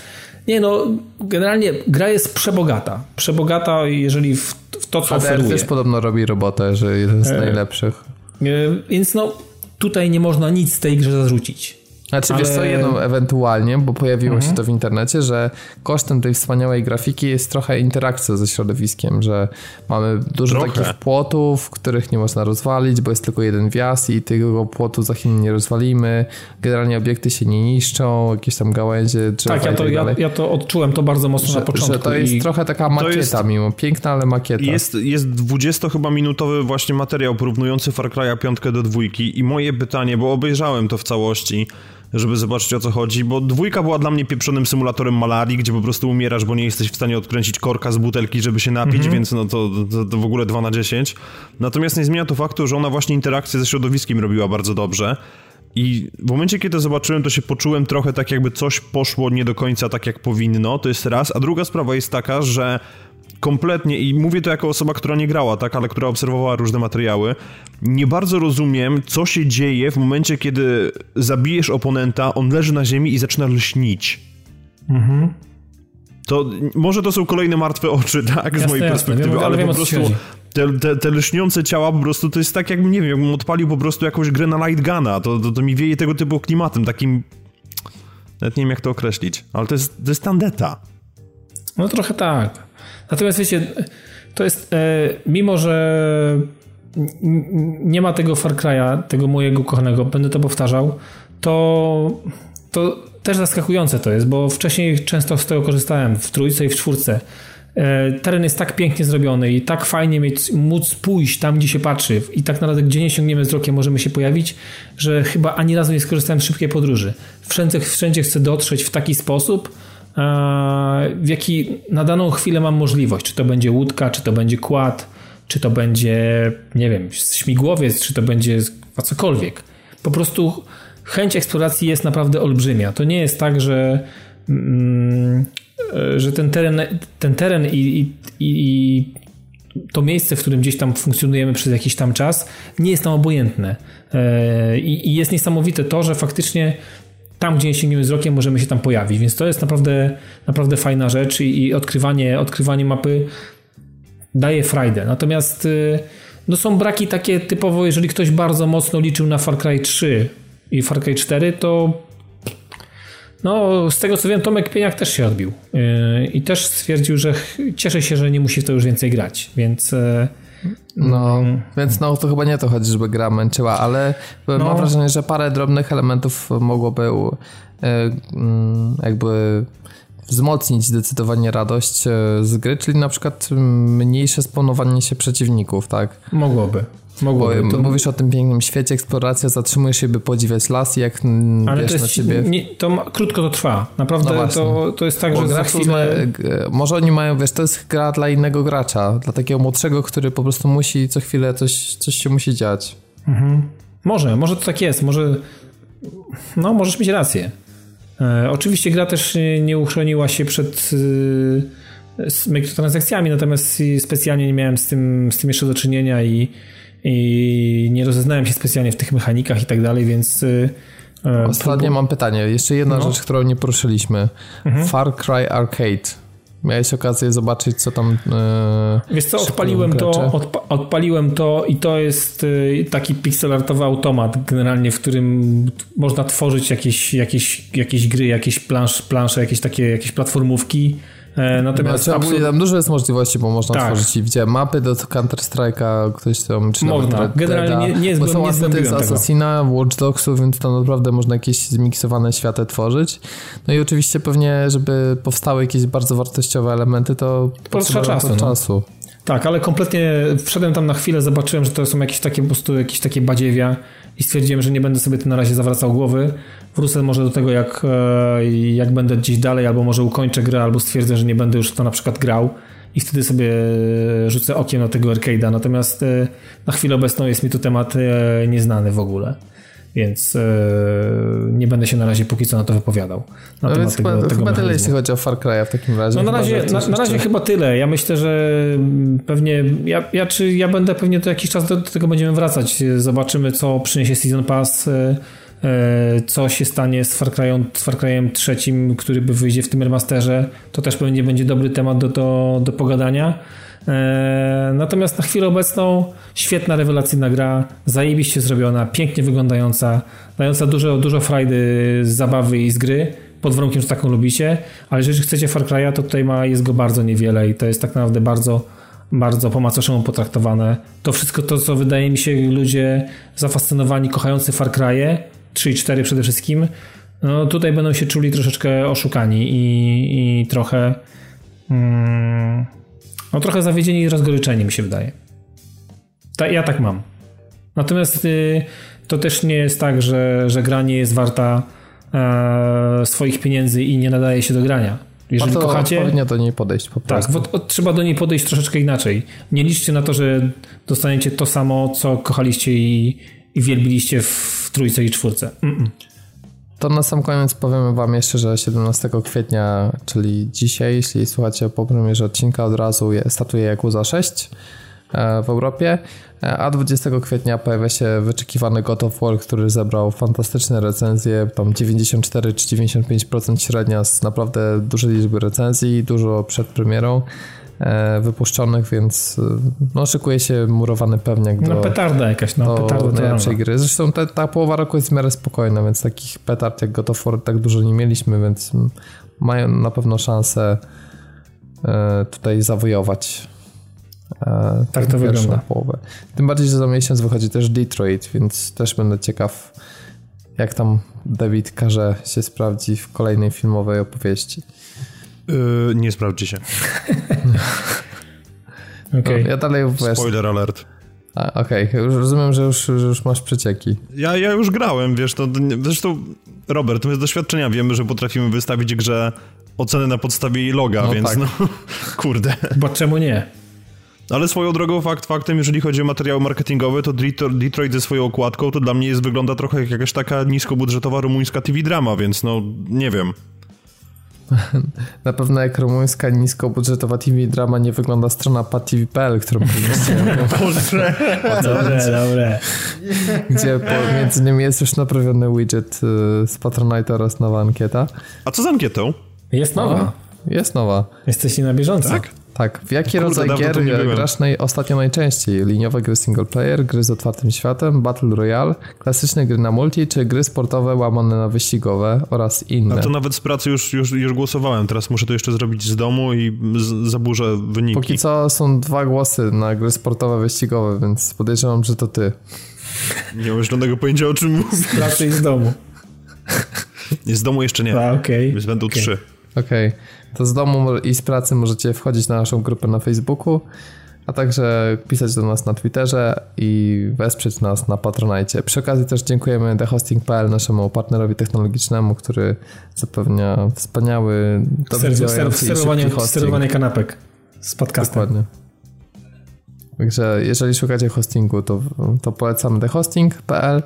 nie no, generalnie gra jest przebogata. Przebogata, jeżeli w, w to, co ADR oferuje. też podobno robi robotę, że jeden z e, najlepszych. E, więc no, tutaj nie można nic z tej grze zarzucić. Znaczy, ale... wiesz co, jedno ewentualnie, bo pojawiło mhm. się to w internecie, że kosztem tej wspaniałej grafiki jest trochę interakcja ze środowiskiem, że mamy dużo trochę. takich płotów, których nie można rozwalić, bo jest tylko jeden wjazd i tego płotu za chwilę nie rozwalimy. Generalnie obiekty się nie niszczą, jakieś tam gałęzie, drzewa Tak, ja to, tak ja, ja, to odczułem to bardzo mocno że, na początku. Że to jest i... trochę taka makieta jest... mimo, piękna, ale makieta. Jest, jest 20 chyba minutowy właśnie materiał porównujący Far Cry'a 5 do dwójki i moje pytanie, bo obejrzałem to w całości, żeby zobaczyć o co chodzi, bo dwójka była dla mnie pieprzonym symulatorem malarii, gdzie po prostu umierasz, bo nie jesteś w stanie odkręcić korka z butelki, żeby się napić, mhm. więc no to, to, to, w ogóle 2 na 10. Natomiast nie zmienia to faktu, że ona właśnie interakcję ze środowiskiem robiła bardzo dobrze. I w momencie, kiedy zobaczyłem, to się poczułem trochę tak, jakby coś poszło nie do końca tak, jak powinno. To jest raz. A druga sprawa jest taka, że kompletnie, i mówię to jako osoba, która nie grała, tak, ale która obserwowała różne materiały, nie bardzo rozumiem, co się dzieje w momencie, kiedy zabijesz oponenta, on leży na ziemi i zaczyna lśnić. Mhm. To może to są kolejne martwe oczy, tak, z jasne, mojej perspektywy, wiem, ale wiem, po prostu te, te, te lśniące ciała po prostu to jest tak, jakbym, nie wiem, jakbym odpalił po prostu jakąś grę na light guna, to, to, to mi wieje tego typu klimatem, takim nawet nie wiem, jak to określić, ale to jest, to jest tandeta. No trochę tak. Natomiast wiecie, to jest, e, mimo że nie ma tego Far Cry'a, tego mojego kochanego, będę to powtarzał, to, to też zaskakujące to jest, bo wcześniej często z tego korzystałem w trójce i w czwórce. E, teren jest tak pięknie zrobiony i tak fajnie mieć, móc pójść tam, gdzie się patrzy i tak naprawdę, gdzie nie sięgniemy wzrokiem, możemy się pojawić, że chyba ani razu nie skorzystałem z szybkiej podróży. Wszędzie, wszędzie chcę dotrzeć w taki sposób, w jaki na daną chwilę mam możliwość. Czy to będzie łódka, czy to będzie kład, czy to będzie, nie wiem, śmigłowiec, czy to będzie cokolwiek. Po prostu chęć eksploracji jest naprawdę olbrzymia. To nie jest tak, że, mm, że ten teren, ten teren i, i, i to miejsce, w którym gdzieś tam funkcjonujemy przez jakiś tam czas, nie jest tam obojętne. E, i jest niesamowite to, że faktycznie tam, gdzie nie sięgniemy wzrokiem, możemy się tam pojawić, więc to jest naprawdę, naprawdę fajna rzecz i, i odkrywanie, odkrywanie mapy daje frajdę. Natomiast y, no są braki takie typowo, jeżeli ktoś bardzo mocno liczył na Far Cry 3 i Far Cry 4, to no, z tego co wiem, Tomek Pieniak też się odbił y, i też stwierdził, że cieszy się, że nie musi w to już więcej grać, więc y, no, więc no to chyba nie to chodzi, żeby gra męczyła, ale no. mam wrażenie, że parę drobnych elementów mogłoby e, mm, jakby wzmocnić zdecydowanie radość e, z gry, czyli na przykład mniejsze spawnowanie się przeciwników, tak? Mogłoby. Mogłoby. Bo, to... Mówisz o tym pięknym świecie, eksploracja, zatrzymujesz się, by podziwiać las i jak Ale wiesz, to jest, na ciebie... Nie, to ma, krótko to trwa. Naprawdę no to, to jest tak, Bo że za chwilę... może oni mają, wiesz, to jest gra dla innego gracza, dla takiego młodszego, który po prostu musi co chwilę coś, coś się musi dziać. Mhm. Może, może to tak jest, może... No, możesz mieć rację. E, oczywiście gra też nie uchroniła się przed e, mikrotransakcjami, natomiast specjalnie nie miałem z tym, z tym jeszcze do czynienia i i nie rozeznałem się specjalnie w tych mechanikach i tak dalej, więc... Y, e, Ostatnio mam pytanie. Jeszcze jedna no. rzecz, którą nie poruszyliśmy. Mhm. Far Cry Arcade. Miałeś okazję zobaczyć, co tam. Yy, Wiesz co, odpaliłem to, odpa odpaliłem to i to jest yy, taki pixelartowy automat, generalnie, w którym można tworzyć jakieś, jakieś, jakieś gry, jakieś plansz, plansze, jakieś takie jakieś platformówki. E, natomiast znaczy, absolut... tam dużo jest możliwości, bo można tak. tworzyć i widziałem mapy do Counter-Strike'a, ktoś tam, czy Można, nawet generalnie nie, nie, są nie asety z Assassina, Watch Dogsów, więc tam naprawdę można jakieś zmiksowane światy tworzyć. No i oczywiście pewnie, żeby powstały jakieś bardzo wartościowe elementy, to potrzeba czasu. No. czasu. Tak, ale kompletnie wszedłem tam na chwilę, zobaczyłem, że to są jakieś takie po prostu jakieś takie badziewia i stwierdziłem, że nie będę sobie tym na razie zawracał głowy. Wrócę może do tego, jak, e, jak będę gdzieś dalej, albo może ukończę grę, albo stwierdzę, że nie będę już to na przykład grał i wtedy sobie rzucę okiem na tego arcade'a. Natomiast e, na chwilę obecną jest mi to temat e, nieznany w ogóle więc e, nie będę się na razie póki co na to wypowiadał. Na no więc tego, chyba, tego chyba tyle, jeśli chodzi o Far Cry'a w takim razie. No na razie, na, na, razie chyba tyle. Ja myślę, że pewnie ja, ja, czy ja będę pewnie to jakiś czas do, do tego będziemy wracać. Zobaczymy, co przyniesie Season Pass e, e, co się stanie z Far, Cry'em, z Far Cry'em trzecim, który by wyjdzie w tym remasterze. To też pewnie będzie dobry temat do, do, do pogadania. E, natomiast na chwilę obecną świetna, rewelacyjna gra, zajebiście zrobiona, pięknie wyglądająca, dająca dużo, dużo frajdy z zabawy i z gry, pod warunkiem, że taką lubicie, ale jeżeli chcecie Far Cry'a, to tutaj ma, jest go bardzo niewiele i to jest tak naprawdę bardzo bardzo po macoszemu potraktowane. To wszystko to, co wydaje mi się ludzie zafascynowani, kochający Far Cry'e, 3 i 4 przede wszystkim, no tutaj będą się czuli troszeczkę oszukani i, i trochę mm, no trochę zawiedzieni i rozgoryczeni mi się wydaje. Ta, ja tak mam. Natomiast y, to też nie jest tak, że, że gra nie jest warta e, swoich pieniędzy i nie nadaje się do grania. Jeżeli Warto kochacie. Odpowiednio do niej podejść po tak, prostu. Tak, trzeba do niej podejść troszeczkę inaczej. Nie liczcie na to, że dostaniecie to samo, co kochaliście i, i wielbiliście w trójce i czwórce. Mm -mm. To na sam koniec powiemy wam jeszcze, że 17 kwietnia, czyli dzisiaj, jeśli słuchacie po premierze odcinka, od razu startuje Yakuza 6 e, w Europie, e, a 20 kwietnia pojawia się wyczekiwany God of War, który zebrał fantastyczne recenzje, tam 94 czy 95% średnia z naprawdę dużej liczby recenzji, dużo przed premierą. E, wypuszczonych, więc e, no, szykuje się murowany pewniak do, no, petarda jakaś, no, do petarda najlepszej gry. Zresztą te, ta połowa roku jest w miarę spokojna, więc takich petard jak God of War tak dużo nie mieliśmy, więc mają na pewno szansę e, tutaj zawojować tak to wygląda. Połowę. Tym bardziej, że za miesiąc wychodzi też Detroit, więc też będę ciekaw, jak tam David każe się sprawdzi w kolejnej filmowej opowieści. Yy, nie sprawdzi się. *laughs* okay. no, ja dalej wiesz, Spoiler alert. Okej, okay. już rozumiem, że już, że już masz przecieki. Ja, ja już grałem, wiesz, to zresztą Robert, my z doświadczenia wiemy, że potrafimy wystawić grze oceny na podstawie jej loga, no więc tak. no, *laughs* kurde. Bo czemu nie? Ale swoją drogą, fakt faktem, jeżeli chodzi o materiały marketingowe, to Detroit ze swoją okładką to dla mnie jest, wygląda trochę jak jakaś taka niskobudżetowa rumuńska TV drama, więc no, nie wiem. *laughs* Na pewno jak rumuńska niskobudżetowa TV drama nie wygląda strona patv.pl, którą. *laughs* Boże, dobre, dobre. Gdzie po, między innymi jest już naprawiony widget y, z Patronite oraz nowa ankieta. A co z ankietą? Jest nowa. O, jest nowa. Jesteście na bieżąco. Tak? Tak. W jaki Kurde, rodzaj gier grasz naj, ostatnio najczęściej? Liniowe gry single player, gry z otwartym światem, Battle Royale, klasyczne gry na multi, czy gry sportowe łamane na wyścigowe oraz inne? A to nawet z pracy już, już, już głosowałem. Teraz muszę to jeszcze zrobić z domu i z, zaburzę wyniki. Póki co są dwa głosy na gry sportowe, wyścigowe, więc podejrzewam, że to ty. Nie mam żadnego pojęcia o czym mówisz. Z pracy i z domu. Nie, z domu jeszcze nie. A, okej. Okay. Więc będą okay. trzy. Okej. Okay to z domu i z pracy możecie wchodzić na naszą grupę na Facebooku, a także pisać do nas na Twitterze i wesprzeć nas na Patronite. Przy okazji też dziękujemy TheHosting.pl, naszemu partnerowi technologicznemu, który zapewnia wspaniały, dobrze sterowanie, sterowanie kanapek z podcastem. Dokładnie. Także jeżeli szukacie hostingu, to, to polecamy thehosting.pl.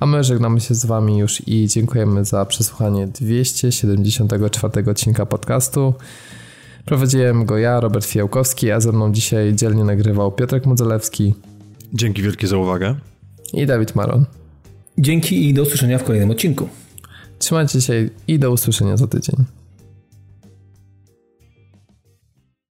A my żegnamy się z Wami już i dziękujemy za przesłuchanie 274 odcinka podcastu. Prowadziłem go ja, Robert Fiałkowski, a ze mną dzisiaj dzielnie nagrywał Piotrek Mudzelewski. Dzięki wielkie za uwagę. I Dawid Maron. Dzięki i do usłyszenia w kolejnym odcinku. Trzymajcie się i do usłyszenia za tydzień.